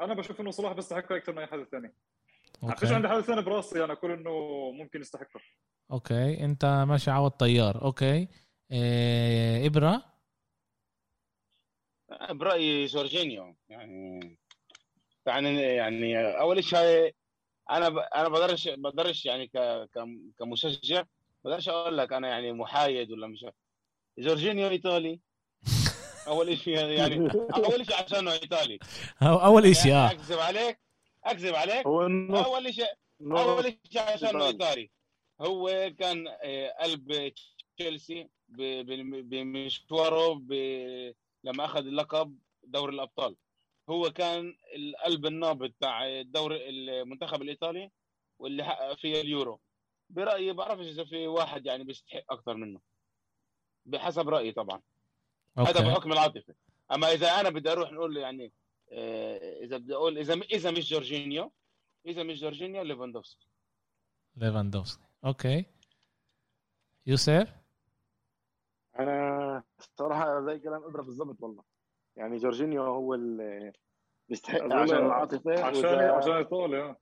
أنا بشوف إنه صلاح بيستحقها أكثر من أي حدا ثاني okay. عندي حدا ثاني براسي أنا أقول إنه ممكن يستحقها أوكي أنت ماشي عوض طيار okay. إيه إبرة؟ برأيي جورجينيو. يعني يعني يعني أول شيء أنا ب... أنا بقدرش بقدرش يعني ك... ك... كمشجع. بقدرش أقول لك أنا يعني محايد ولا مش جورجينيو إيطالي. (laughs) أول شيء يعني أول شيء عشانه إيطالي. أو أول شيء يعني آه أكذب عليك. أكذب عليك. هو النص. أول شيء أول شيء إيطالي. ايطالي هو كان آه، قلب تشيلسي بمشواره لما أخذ اللقب دوري الأبطال. هو كان القلب النابض تاع الدوري المنتخب الإيطالي واللي حقق فيه اليورو. برأيي بعرفش إذا في واحد يعني بيستحق أكثر منه. بحسب رأيي طبعا. هذا okay. بحكم العاطفة. أما إذا أنا بدي أروح نقول يعني إذا بدي أقول إذا إذا مش جورجينيو إذا مش جورجينيو ليفاندوفسكي. ليفاندوفسكي. Okay. يوسف؟ أنا الصراحه زي كلام إبرة بالضبط والله. يعني جورجينيو هو اللي بيستحق أقول عشان العاطفة عشان وإذا- عشان ايطاليا آه.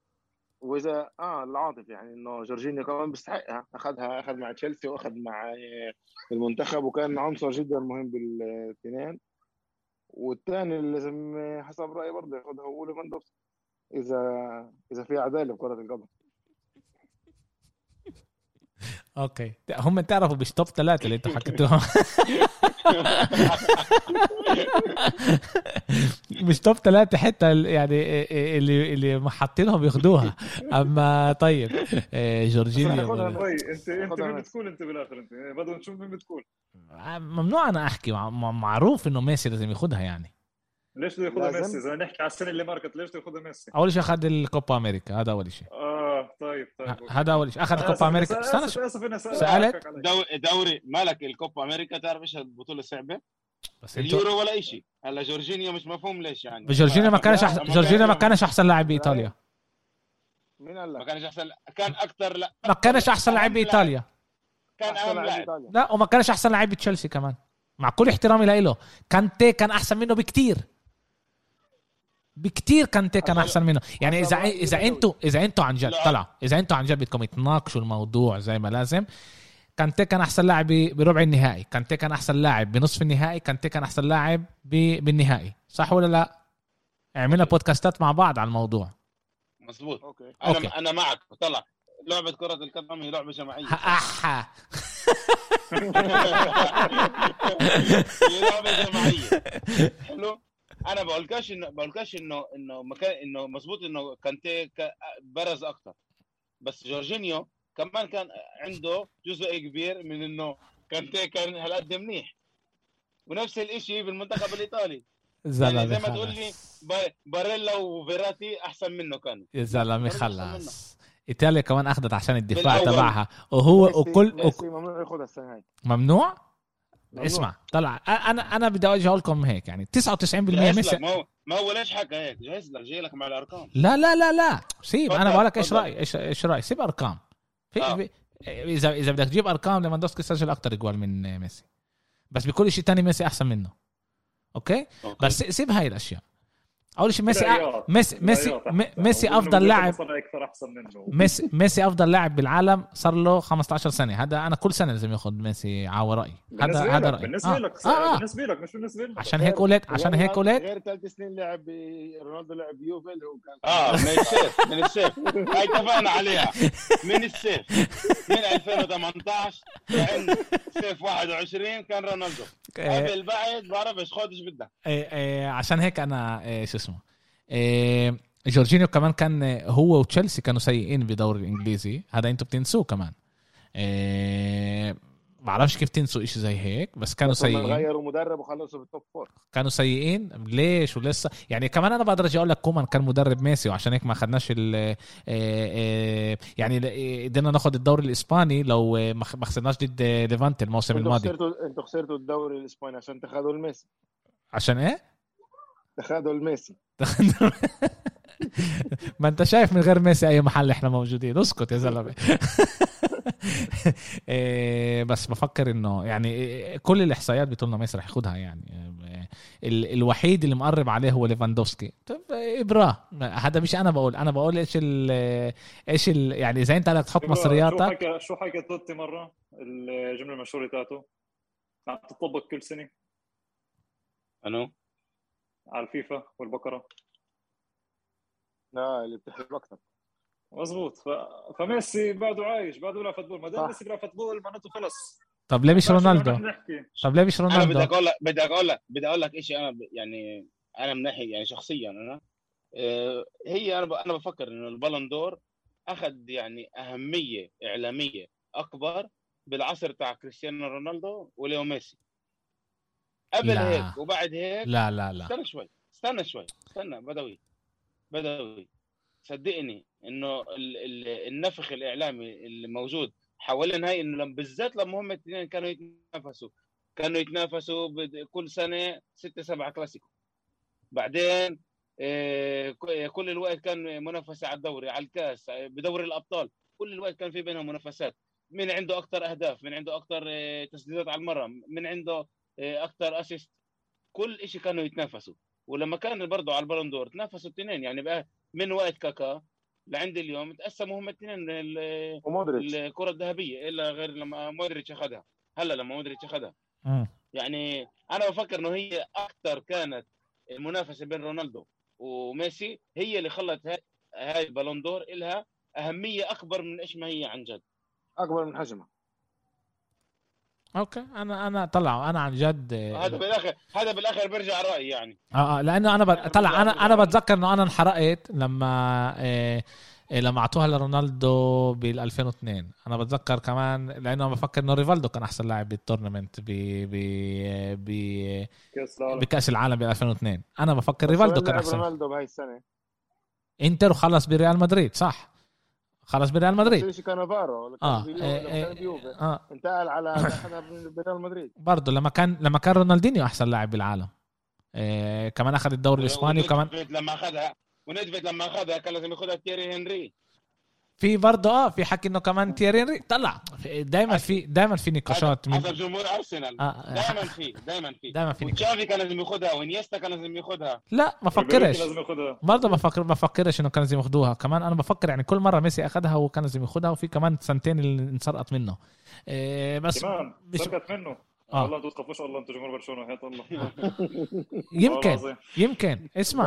واذا آه العاطفة. يعني إنه جورجينيو كمان بيستحقها. أخذها أخذ مع تشيلسي وأخذ مع آه، المنتخب وكان عنصر جدا مهم بالإثنين. والثاني اللي لازم حسب رايي برضه ياخذها هو ليفاندوفسكي اذا إذا في عداله بكره القدم. Okay. هم تعرفوا top ثلاثة اللي أنتوا حكيتوهم. (laughs) (laughs) مش top ثلاثة حتى ال- يعني اللي اللي حاطينهم ياخدوها. أما طيب إيه، جورجينيو طيب أنت أنت مين. بتقول أنت بالآخر أنت بدنا نشوف مين بتقول. ممنوع أنا أحكي مع- مع- معروف إنه ميسي لازم ياخدها يعني. ليش بده ياخذها. ميسي؟ إذا نحكي على السنة اللي مرقت ليش بده ياخذها ميسي؟ أول شيء اخذ الكوبا أمريكا هذا أول شيء. آه طيب طيب ه- هذا أول شيء اخذ آسف، كوبا أمريكا. استنى أسف أسف أنا سألت سألت؟ عليك. دو- دوري مالك الكوبا أمريكا تعرف إيش البطولة صعبة؟ بس اليورو ولا شيء هلا جورجينيو مش مفهوم ليش يعني. جورجينيو ما كانش احسن ما جورجينيو ما كان- كانش أحسن لاعب بإيطاليا. مين قال ما لك؟ كانش احسن كان أكثر لا ما كانش أحسن لاعب بإيطاليا. كان أحسن أهم لاعب. لا وما كانش أحسن لاعب بتشيلسي كمان. مع كل احترامي له. كانتي كان أحسن منه بكتير. بكتير كانتي كان أحسن منه. يعني إذا رأيي إذا. أنتوا إذا أنتوا عن جد. طلع. إذا أنتوا عن جد بدكم تناقشوا الموضوع زي ما لازم. كانتي كان أحسن لاعب بربع النهائي. كانتي كان أحسن لاعب بنصف النهائي. كانتي كان أحسن لاعب بالنهائي. صح ولا لا؟ عملنا بودكاستات مع بعض على الموضوع. مظبوط. Okay. أنا okay. أنا معك. طلع. لعبة كرة القدم هي لعبة جماعية. أحا. (laughs) هي لعبة جماعية. حلو؟ أنا بقولكش انه بقولكش انه إنه مكان إنه مظبوط إنه كانتي برز أكثر بس جورجينيو كمان كان عنده جزء كبير من إنه كانتي كان هالقد منيح. ونفس الشيء بالمنتخب الإيطالي. يعني زلمه زي ما تقول لي باريلا وفيراتي أحسن منه كانوا. يا زلمة خلص إيطاليا كمان أخذت عشان الدفاع. تبعها. وهو وكل ممنوع ياخذها السنة هاي. ممنوع؟ اسمع طلع. أنا أنا بدي أوجه لكم هيك يعني 99% جهز ميسي ما هو ما هو ليش حكى هيك. جهز لك جاي لك مع الأرقام. لا لا لا لا. سيب أنا بقول لك إيش. رايي إيش رايي سيب أرقام. في آه. اذا إذا بدك تجيب أرقام ليفاندوفسكي سجل أكثر أجوال من ميسي. بس بكل شيء تاني ميسي أحسن منه. Okay؟ Okay. بس سيب هاي الأشياء. أول شيء ميسي. ميسي ميسي. ميسي أفضل لاعب. ميسي ميسي أفضل لاعب بالعالم صار له 15 سنة. هذا أنا كل سنة لازم ياخذ ميسي على رأيي. هذا هذا رأيي. بالنسبة آه. لك آه. آه. بالنسبة لك مش بالنسبة لك. عشان هيك قلت عشان هيك قلت غير ثلاث سنين لعب رونالدو لعب بيوفي هو كان آه من الصيف من الصيف هاي اتفقنا عليها. من الصيف من 2018 لعند صيف 21 كان رونالدو. آه، قبل بعد بعرفش قديش بدك. آه، آه، عشان هيك أنا شو اسمه. آه، جورجينيو كمان كان آه، هو وتشيلسي كانوا سيئين بالدوري الإنجليزي. هذا أنتوا بتنسوه كمان. آه، بعرفش كيف تنسوا إشي زي هيك بس كانوا بس سيئين. غيروا مدرب وخلصوا بال top four كانوا سيئين؟ ليش ولسه؟ يعني كمان أنا بقدر أجي أقول لك كومان كان مدرب ميسي وعشان هيك ما اخذناش ال آه، آه، يعني قدرنا ناخذ الدوري الإسباني لو ما خسرناش ضد ليفانتي الموسم الماضي. خسرتوا أنتوا خسرتوا الدوري الإسباني عشان تاخذوا الميسي. عشان إيه؟ تاخذوا الميسي (laughs) ما انت شايف من غير ميسي أي محل إحنا موجودين. اسكت يا زلمة. (laughs) إيه، بس بفكر إنه يعني إيه، كل الإحصائيات بتقول لنا ميسي رح ياخدها يعني. إيه، ال- الوحيد اللي مقرب عليه هو ليفاندوفسكي. طب ابراه هذا مش أنا بقول. أنا بقول إيش ال إيش ال يعني إذا أنت بدك تحط شو مصرياتك. حكى شو حكى توتي مرة؟ الجملة المشهورة تاعته. عم تطبق كل سنة. انو على الفيفا والبقرة. لا اللي بتحب أكثر مزبوط ف... فميسي بعده عايش بعده بيلعب فوتبول. ما دام. ميسي بيلعب فوتبول معناته خلص. طب ليه مش رونالدو؟ طب ليه مش أنا بدي رونالدو؟ أقول لك بدي أقول لك بدي أقول لك شيء أنا ب- يعني أنا من ناحية يعني شخصيا أنا. آه، هي أنا ب- أنا بفكر إنه البالون دور أخذ يعني أهمية إعلامية أكبر بالعصر تاع كريستيانو رونالدو وليو ميسي. قبل لا. هيك وبعد هيك. لا لا لا. استنى شوي استنى شوي استنى بدوي بدوي. صدقني إنه ال- ال- النفخ الإعلامي اللي موجود حوالين هاي إنه بالذات لما هم الاثنين كانوا يتنافسوا كانوا يتنافسوا كل سنة ستة سبعة كلاسيكو. بعدين آه، كل الوقت كان منافسة على الدوري على الكاس آه، بدوري الأبطال. كل الوقت كان في بينهم منافسات. من عنده أكثر أهداف من عنده أكثر آه، تسديدات على المرمى من عنده أكثر assist كل شيء كانوا يتنافسوا. ولما كان برضه على ال Ballon d'Or تنافسوا الاثنين يعني بقى من وقت كاكا لعند اليوم تقسموا هم الاثنين الكرة الذهبية إلا غير لما مودريتش أخذها. هلا لما مودريتش أخذها. يعني أنا بفكر إنه هي أكثر كانت المنافسه بين رونالدو وميسي هي اللي خلت هاي ال Ballon d'Or لها أهمية أكبر من إيش ما هي عن جد. أكبر من حجمه Okay. أنا أنا طلع. أنا عن جد آه، هذا بالاخر هذا بالآخر بيرجع رأيي يعني. آه آه لأنه أنا ب... طلع. أنا أنا بتذكر إنه أنا انحرقت لما إيه لما أعطوها لرونالدو بال 2002 أنا بتذكر كمان لأنه أنا بفكر إنه ريفالدو كان أحسن لاعب بال tournament ب ب ب كأس العالم. بكأس العالم بال 2002 أنا بفكر ريفالدو كان أحسن. رونالدو بهاي السنة. إنتر وخلص بريال مدريد صح. خلص بريال مدريد. شيء كانافارو ولا كان إيه بيوفي- لما إيه كان بيوفي آه. انتقل على (coughs) بريال مدريد. برضه لما كان لما كان رونالدينيو أحسن لاعب بالعالم. إيه كمان أخذ الدوري الإسباني وكمان لما اخذها ونيدفيد لما أخذها كان لازم ياخذها تيري هنري. في برضه آه في حكي إنه كمان تيري هنري طلع. دائما في دائما في نقاشات من حسب جمهور أرسنال. آه دائما في دائما في. دائما في نقاشات وتشافي كان لازم ياخذها وإنيستا كان لازم ياخذها لا ما فكرش. ياخذها برضه ما فكر ما فكرش إنه كان لازم ياخدوها. كمان أنا بفكر يعني كل مرة ميسي اخذها وكان لازم ياخدها وفي كمان سنتين اللي انسرقت منه. إيه بس كمان مش- سرقت منه. آه. والله أنتوا تخافوش الله أنتوا جمهور برشلونة حياة الله. (laughs) يمكن والله. يمكن. اسمع.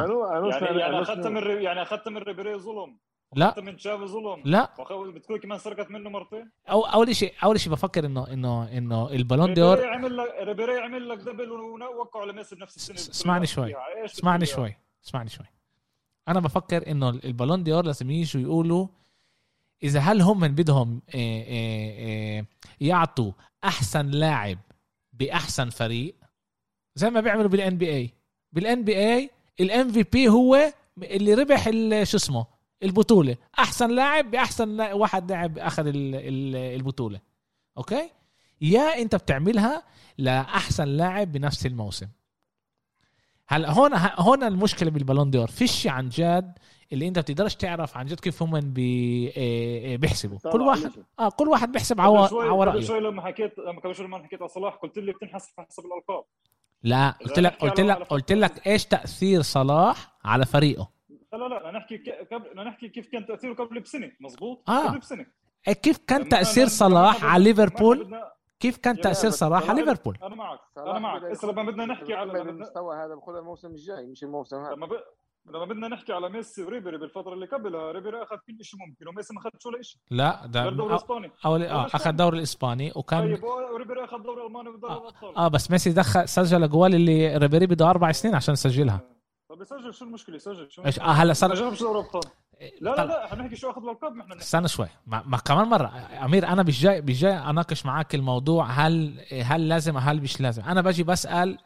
يعني يعني أخذت من ري- يعني أخذت من ريبيري ظلم. لا. من تشافي ظلم. لا. بتكون كمان سرقت منه مرتين. أو أول شيء أول شيء بفكر انه انه إنه البالون دور ريبيري عمل لك ريبيري عمل لك double ووقعوا على ميسي بنفس السنة اسمعني شوي. اسمعني؟ شوي. اسمعني شوي. أنا بفكر إنه البالون دور لازم يجوا يقولوا إذا هل هم من بدهم إيه إيه إيه يعطوا أحسن لاعب بأحسن فريق؟ زي ما بيعملوا بال NBA بال NBA ال MVP هو اللي ربح شو اسمه؟ البطولة. أحسن لاعب بأحسن واحد لاعب أخذ ال- ال- البطولة. أوكي؟ يا أنت بتعملها لأحسن لاعب بنفس الموسم. هلا هون هون المشكلة بالبالون دور. فيش عن جد اللي أنت بتقدرش تعرف عن جد كيف هم بي إيه إيه بيحسبوا. كل واحد. آه كل واحد بيحسب على شوي على رايه شوي لما حكيت لما قبل شوي لما حكيت على صلاح قلت لي بتنحسب حسب الألقاب. لا قلت لك قلت لك قلت لك إيش تأثير صلاح على فريقه؟ لا لا نحكي ك- قبل نحكي كيف كان تأثيره قبل بسنة مزبوط آه. قبل بسنة. إيه كيف كان تأثير صلاح على ليفربول؟ كيف كان تأثير صلاح على ليفربول؟ أنا معك أنا معك. هسه لما بدنا نحكي على بالمستوى هذا بخذ الموسم الجاي مش الموسم هذا. لما ب... لما بدنا نحكي على ميسي وريبيري بالفترة اللي قبلها ريبيري أخذ كل شيء ممكن وميسي ما أخذش ولا شيء لا ده غير دوري أو آه أخذ الدوري الإسباني وكان طيب وريبيري أخذ دوري ألماني ودوري الأبطال. آه بس ميسي دخل سجل اجوال اللي ريبيري بده أربع سنين عشان يسجلها. طب يسجل شو المشكلة؟ يسجل شو؟ إيش؟ آه هلا صار ما جابش دوري ابطال لا لا. لا إحنا نحكي شو أخذ الالقاب نحن. استنى شوي. ما, ما كمان مرة أمير أنا مش جاي مش جاي أناقش معاك الموضوع. هل هل لازم هل مش لازم؟ أنا باجي بسال سرقت.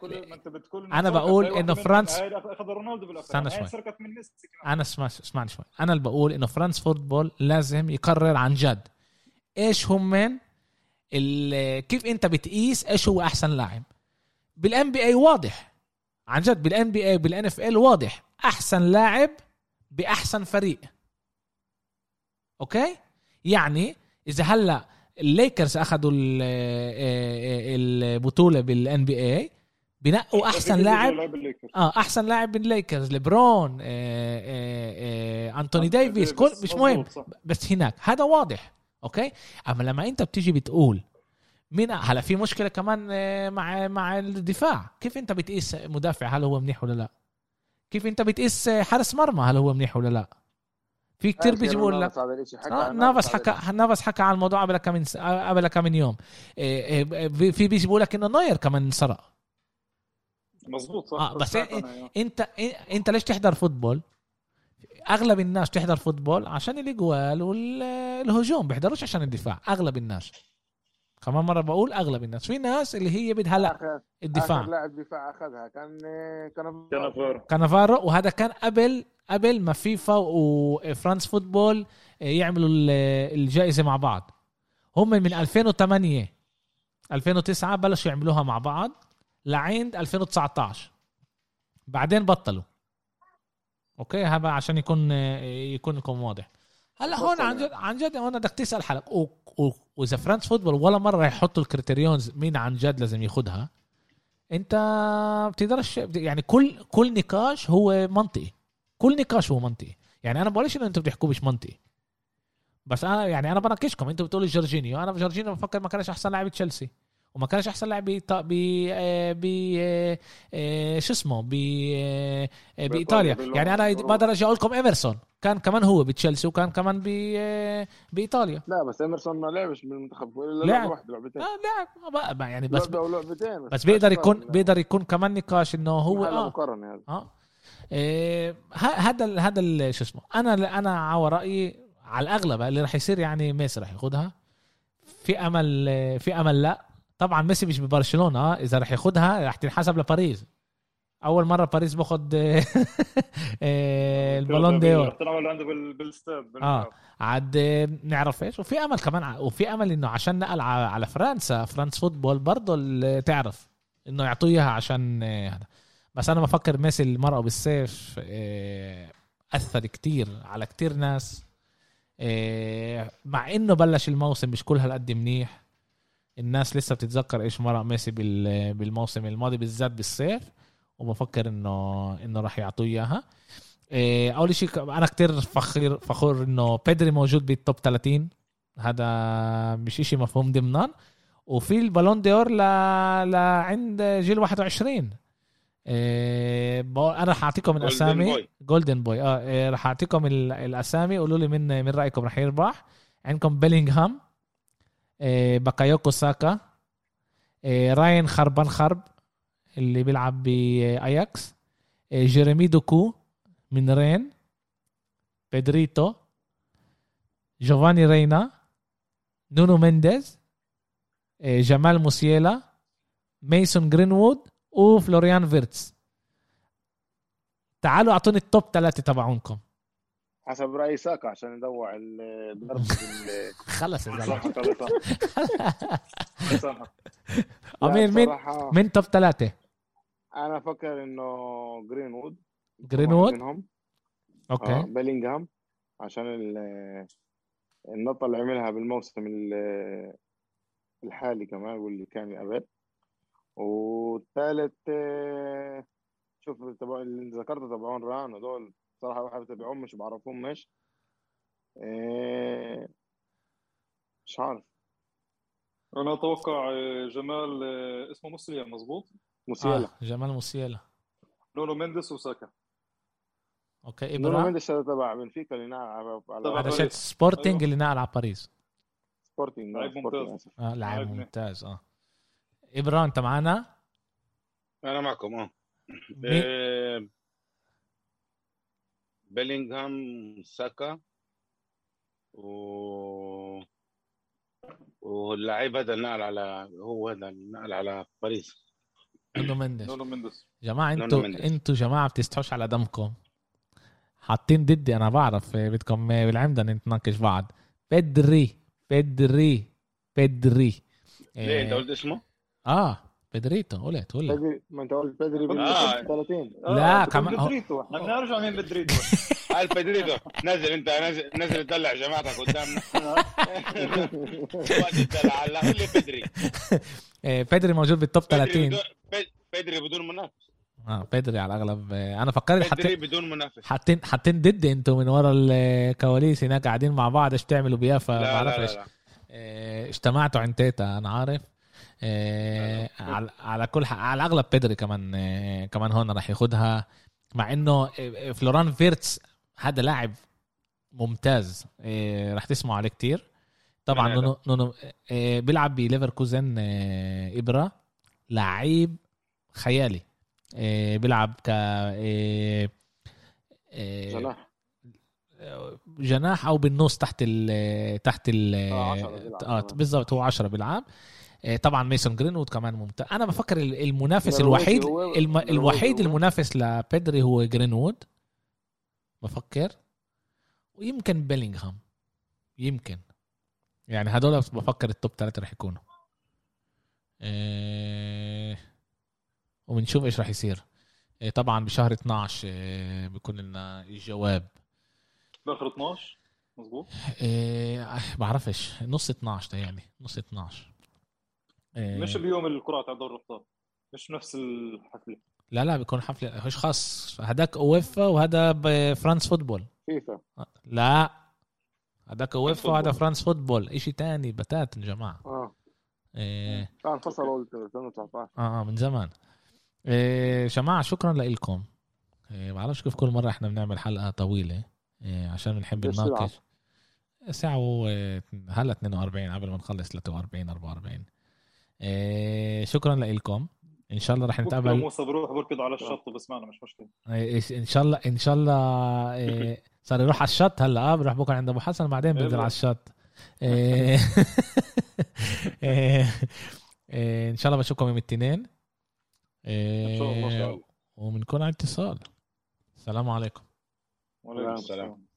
بقول من- فرانس- اخذ رونالدو بالاخر استنى شوي. من ميسي أنا اسمع اسمعني شوي. أنا اللي بقول إنه فرانس فوتبول لازم يقرر عن جد. إيش هم من ال- كيف أنت بتقيس إيش هو أحسن لاعب؟ بال NBA واضح. عن جد بال NBA بال NFL واضح. أحسن لاعب بأحسن فريق. أوكي؟ يعني إذا هلأ الليكرز أخذوا ال- البطوله بال NBA بنقوا أحسن لاعب. آه أحسن لاعب بالليكرز. ليبرون آه آه آه أنتوني ديفيس كل مش مهم. صح. بس هناك. هذا واضح. أوكي؟ أما لما أنت بتيجي بتقول مين؟ هلا في مشكلة كمان آه، مع مع الدفاع. كيف انت بتقيس مدافع هل هو منيح ولا لا؟ كيف انت بتقيس آه، حارس مرمى هل هو منيح ولا لا؟ في كتير بيجي بيقول لك هذا الشيء حكى آه عن نافس حكى نافاس حكى عن الموضوع قبل كم س- قبل كم يوم. إيه، في في بيجي بيقول لك إنه نوير كمان انسرق مظبوط صح. آه، بس إيه-. إنت إيه- إنت ليش تحضر football؟ أغلب الناس تحضر football عشان الإجوال والهجوم بيحضروش عشان الدفاع أغلب الناس. كمان مرة بقول أغلب الناس في ناس اللي هي بدها لا الدفاع آخر لاعب دفاع أخذها. كان كان كان فارو كانافارو وهذا كان قبل قبل ما فيفا وفرانس فوتبول يعملوا ال- الجائزة مع بعض. هم من 2008 2009 بلشوا يعملوها مع بعض لعند 2019 بعدين بطلوا. أوكي؟ هذا عشان يكون يكون لكم واضح. هلا هون عن جد عن جد هون بدك تسأل حالك و- و- وإذا فرانس فوتبول ولا مرة يحطوا ال criterions مين عن جد لازم ياخدها أنت بتقدرش يعني كل كل نقاش هو منطقي. كل نقاش هو منطقي. يعني أنا بقولش إنه أنتوا بتحكوا مش منطقي. بس أنا يعني أنا بناقشكم. أنتوا بتقولوا جورجينيو. أنا جورجينيو بفكر ما كانش أحسن لاعب تشيلسي. وما كانش أحسن لاعب ب ب آه، ب آه، آه، شو اسمه؟ ب بإيطاليا. يعني أنا بقدر أجي أقول لكم ايمرسون كان كمان هو بتشيلسي وكان كمان ب بإيطاليا. لا بس ايمرسون ما لعبش بالمنتخب إلا لعب. واحدة لعبتين. آه بقى- يعني بس لعبه ولعبتين بس بيقدر يكون. بيقدر يكون كمان نقاش إنه هو آه. مقارنة هذا آه. هذا هذا شو اسمه؟ أنا أنا على رأيي على الأغلب اللي راح يصير يعني ميسي راح ياخذها في أمل في أمل لا. طبعا ميسي مش ببرشلونة آه، إذا راح ياخذها راح تنحسب لباريس. أول مرة باريس باخذ (laughs) إيه، البالون دور رح تنعمل عنده بال- بالاستاد آه عاد نعرف إيش. وفي أمل كمان وفي أمل إنه عشان نقل على فرنسا فرانس فوتبول برضه تعرف إنه يعطوه إياها عشان آه، هذا. بس أنا بفكر ميسي المرأة بالسيف آه، أثر كتير على كتير ناس آه، مع إنه بلش الموسم مش كل هالقد منيح. الناس لسه بتتذكر إيش مرق ميسي بال- بالموسم الماضي بالذات بالصيف وبفكر إنه إنه راح يعطوه إياها. إيه، أول شيء أنا كتير فخور فخور إنه بيدري موجود بالتوب 30 هذا مش إشي مفهوم ضمنا. وفي البالون دور ل... لعند جيل 21 إيه أنا رح أعطيكم الأسامي. Golden Boy آه إيه، رح أعطيكم ال- الأسامي. قولوا لي من من رأيكم رح يربح؟ عندكم بيلينغهام بوكايو ساكا إيه راين خرافنبيرخ اللي بيلعب بأياكس إيه جيريمي دوكو من رين بيدريتو جوفاني رينا نونو مينديز جمال موسييلا ميسون جرينوود وفلوريان فيرتس. تعالوا أعطوني ال top ثلاثة تبعونكم. حسب رأي ساكا عشان يدوع الضرب (laughs) خلص. (laughs) أمير مين مين top ثلاثة أنا أفكر إنه جرين وود جرينوود منهم. أوكي. آه بيلينغهام عشان ال- النطة اللي عملها بالموسم ال- الحالي كمان واللي كان قبل والثالث آه، شوف تبع اللي ذكرته تبعون ران هذول. صراحة واحد بتابعهم مش بعرفهم مش. آه، مش عارف. أنا أتوقع آه، جمال آه، اسمه مسلم مزبوط موسيالا آه جمال موسيالا نونو مينديس وساكا. okay نونو ابرا مينديش هذا تبع بنفيكا اللي تبع على هذا باريس. شات سبورتنج أيوه. اللي نقل على باريس. سبورتنج لعيب سبورتنج ممتاز. آه لاعب لاعب ممتاز آه. ابرا أنت معنا أنا معكم آه. آه، بيلينغهام ساكا و واللاعب هذا اللي نقل على هو هذا اللي نقل على باريس. نونو مندش نونو مينديس جماعة أنتوا. أنتوا جماعة بتستحوش على دمكم. حاطين ضدي أنا بعرف بدكم بالعمده نتناقش بعض بدري بدري بدري. ليه؟ إنت آه, قلت اسمه؟ آه. بدريتو قلت ولا بدري ما انت قلت بدري بال آه. 30 لا، كمان- بدريتو. إحنا بنعرف مين بدريتو. (laughs) قال بيدريتو نزل انت نزل نزل تدلع جماعتك قدامنا. (laughs) هلا بدري. (laughs) آه بدري موجود بالتوب بدري 30 بدون بد- بدري بدون منافس. آه بدري على الأغلب. آه أنا فكرت بدري حاطين بدون منافس. حاطين حاطين ضدي أنتوا من ورا الكواليس هناك قاعدين مع بعض إيش بتعملوا بيافا لا. آه، اجتمعتوا عند تيتا أنا عارف. آه، على على كل حق على الاغلب بيدري كمان آه، كمان هون راح ياخدها مع إنه آه، فلوران فيرتس هذا لاعب ممتاز آه، راح تسمعوا عليه كتير طبعا؟ نونو نونو آه، بيلعب بليفركوزن آه، ابره لعيب خيالي آه، بيلعب ك آه، آه، جناح جناح أو بالنص تحت ال تحت ال آه،. آه بالضبط هو 10 بيلعب آه، طبعا ميسون جرينوود كمان ممتاز. أنا بفكر ال- المنافس الوحيد هو- الم... الوحيد. المنافس لبيدري هو جرينوود. بفكر. ويمكن بيلينغهام. يمكن. يعني هدول بفكر التوب ثلاثة رح يكونوا. آه، وبنشوف إيش رح يصير. آه، طبعا بشهر 12 آه، بيكون لنا الجواب. بآخر 12 مزبوط إيه بعرفش. نص 12 ده يعني. نص 12 إيه. مش بيوم الكرة تاع دوري الأبطال. مش نفس الحفلة. لا لا بيكون حفلة. مش خاص. هداك أويفا وهذا بفرانس فوتبول. فيفا. لا. هداك أويفا. وهذا فرانس فوتبول. إشي تاني بتات يا جماعة. آه. إيه. كان انفصلوا 2019 آه آه من زمان. إيه جماعة شكرا لكم إيه بعرفش كيف كل مرة إحنا بنعمل حلقة طويلة. إيه عشان بنحب نناقش. ساعة. و هلا 42 قبل ما نخلص 43 44 إيه شكرا لكم إن شاء الله رح نتقابل. موسى بروح بركض على الشط وبسمعنا مش مشكلة. إيه إن شاء الله إن شاء الله إيه (laughs) صار يروح على الشط هلا. آه بروح بكرة عند أبو حسن بعدين بنزل. على الشط. إيه. (laughs) إيه إيه إن شاء الله بشوفكم يوم الاثنين. إن شاء الله إيه وبنكون على اتصال. السلام عليكم. وعليكم. السلام.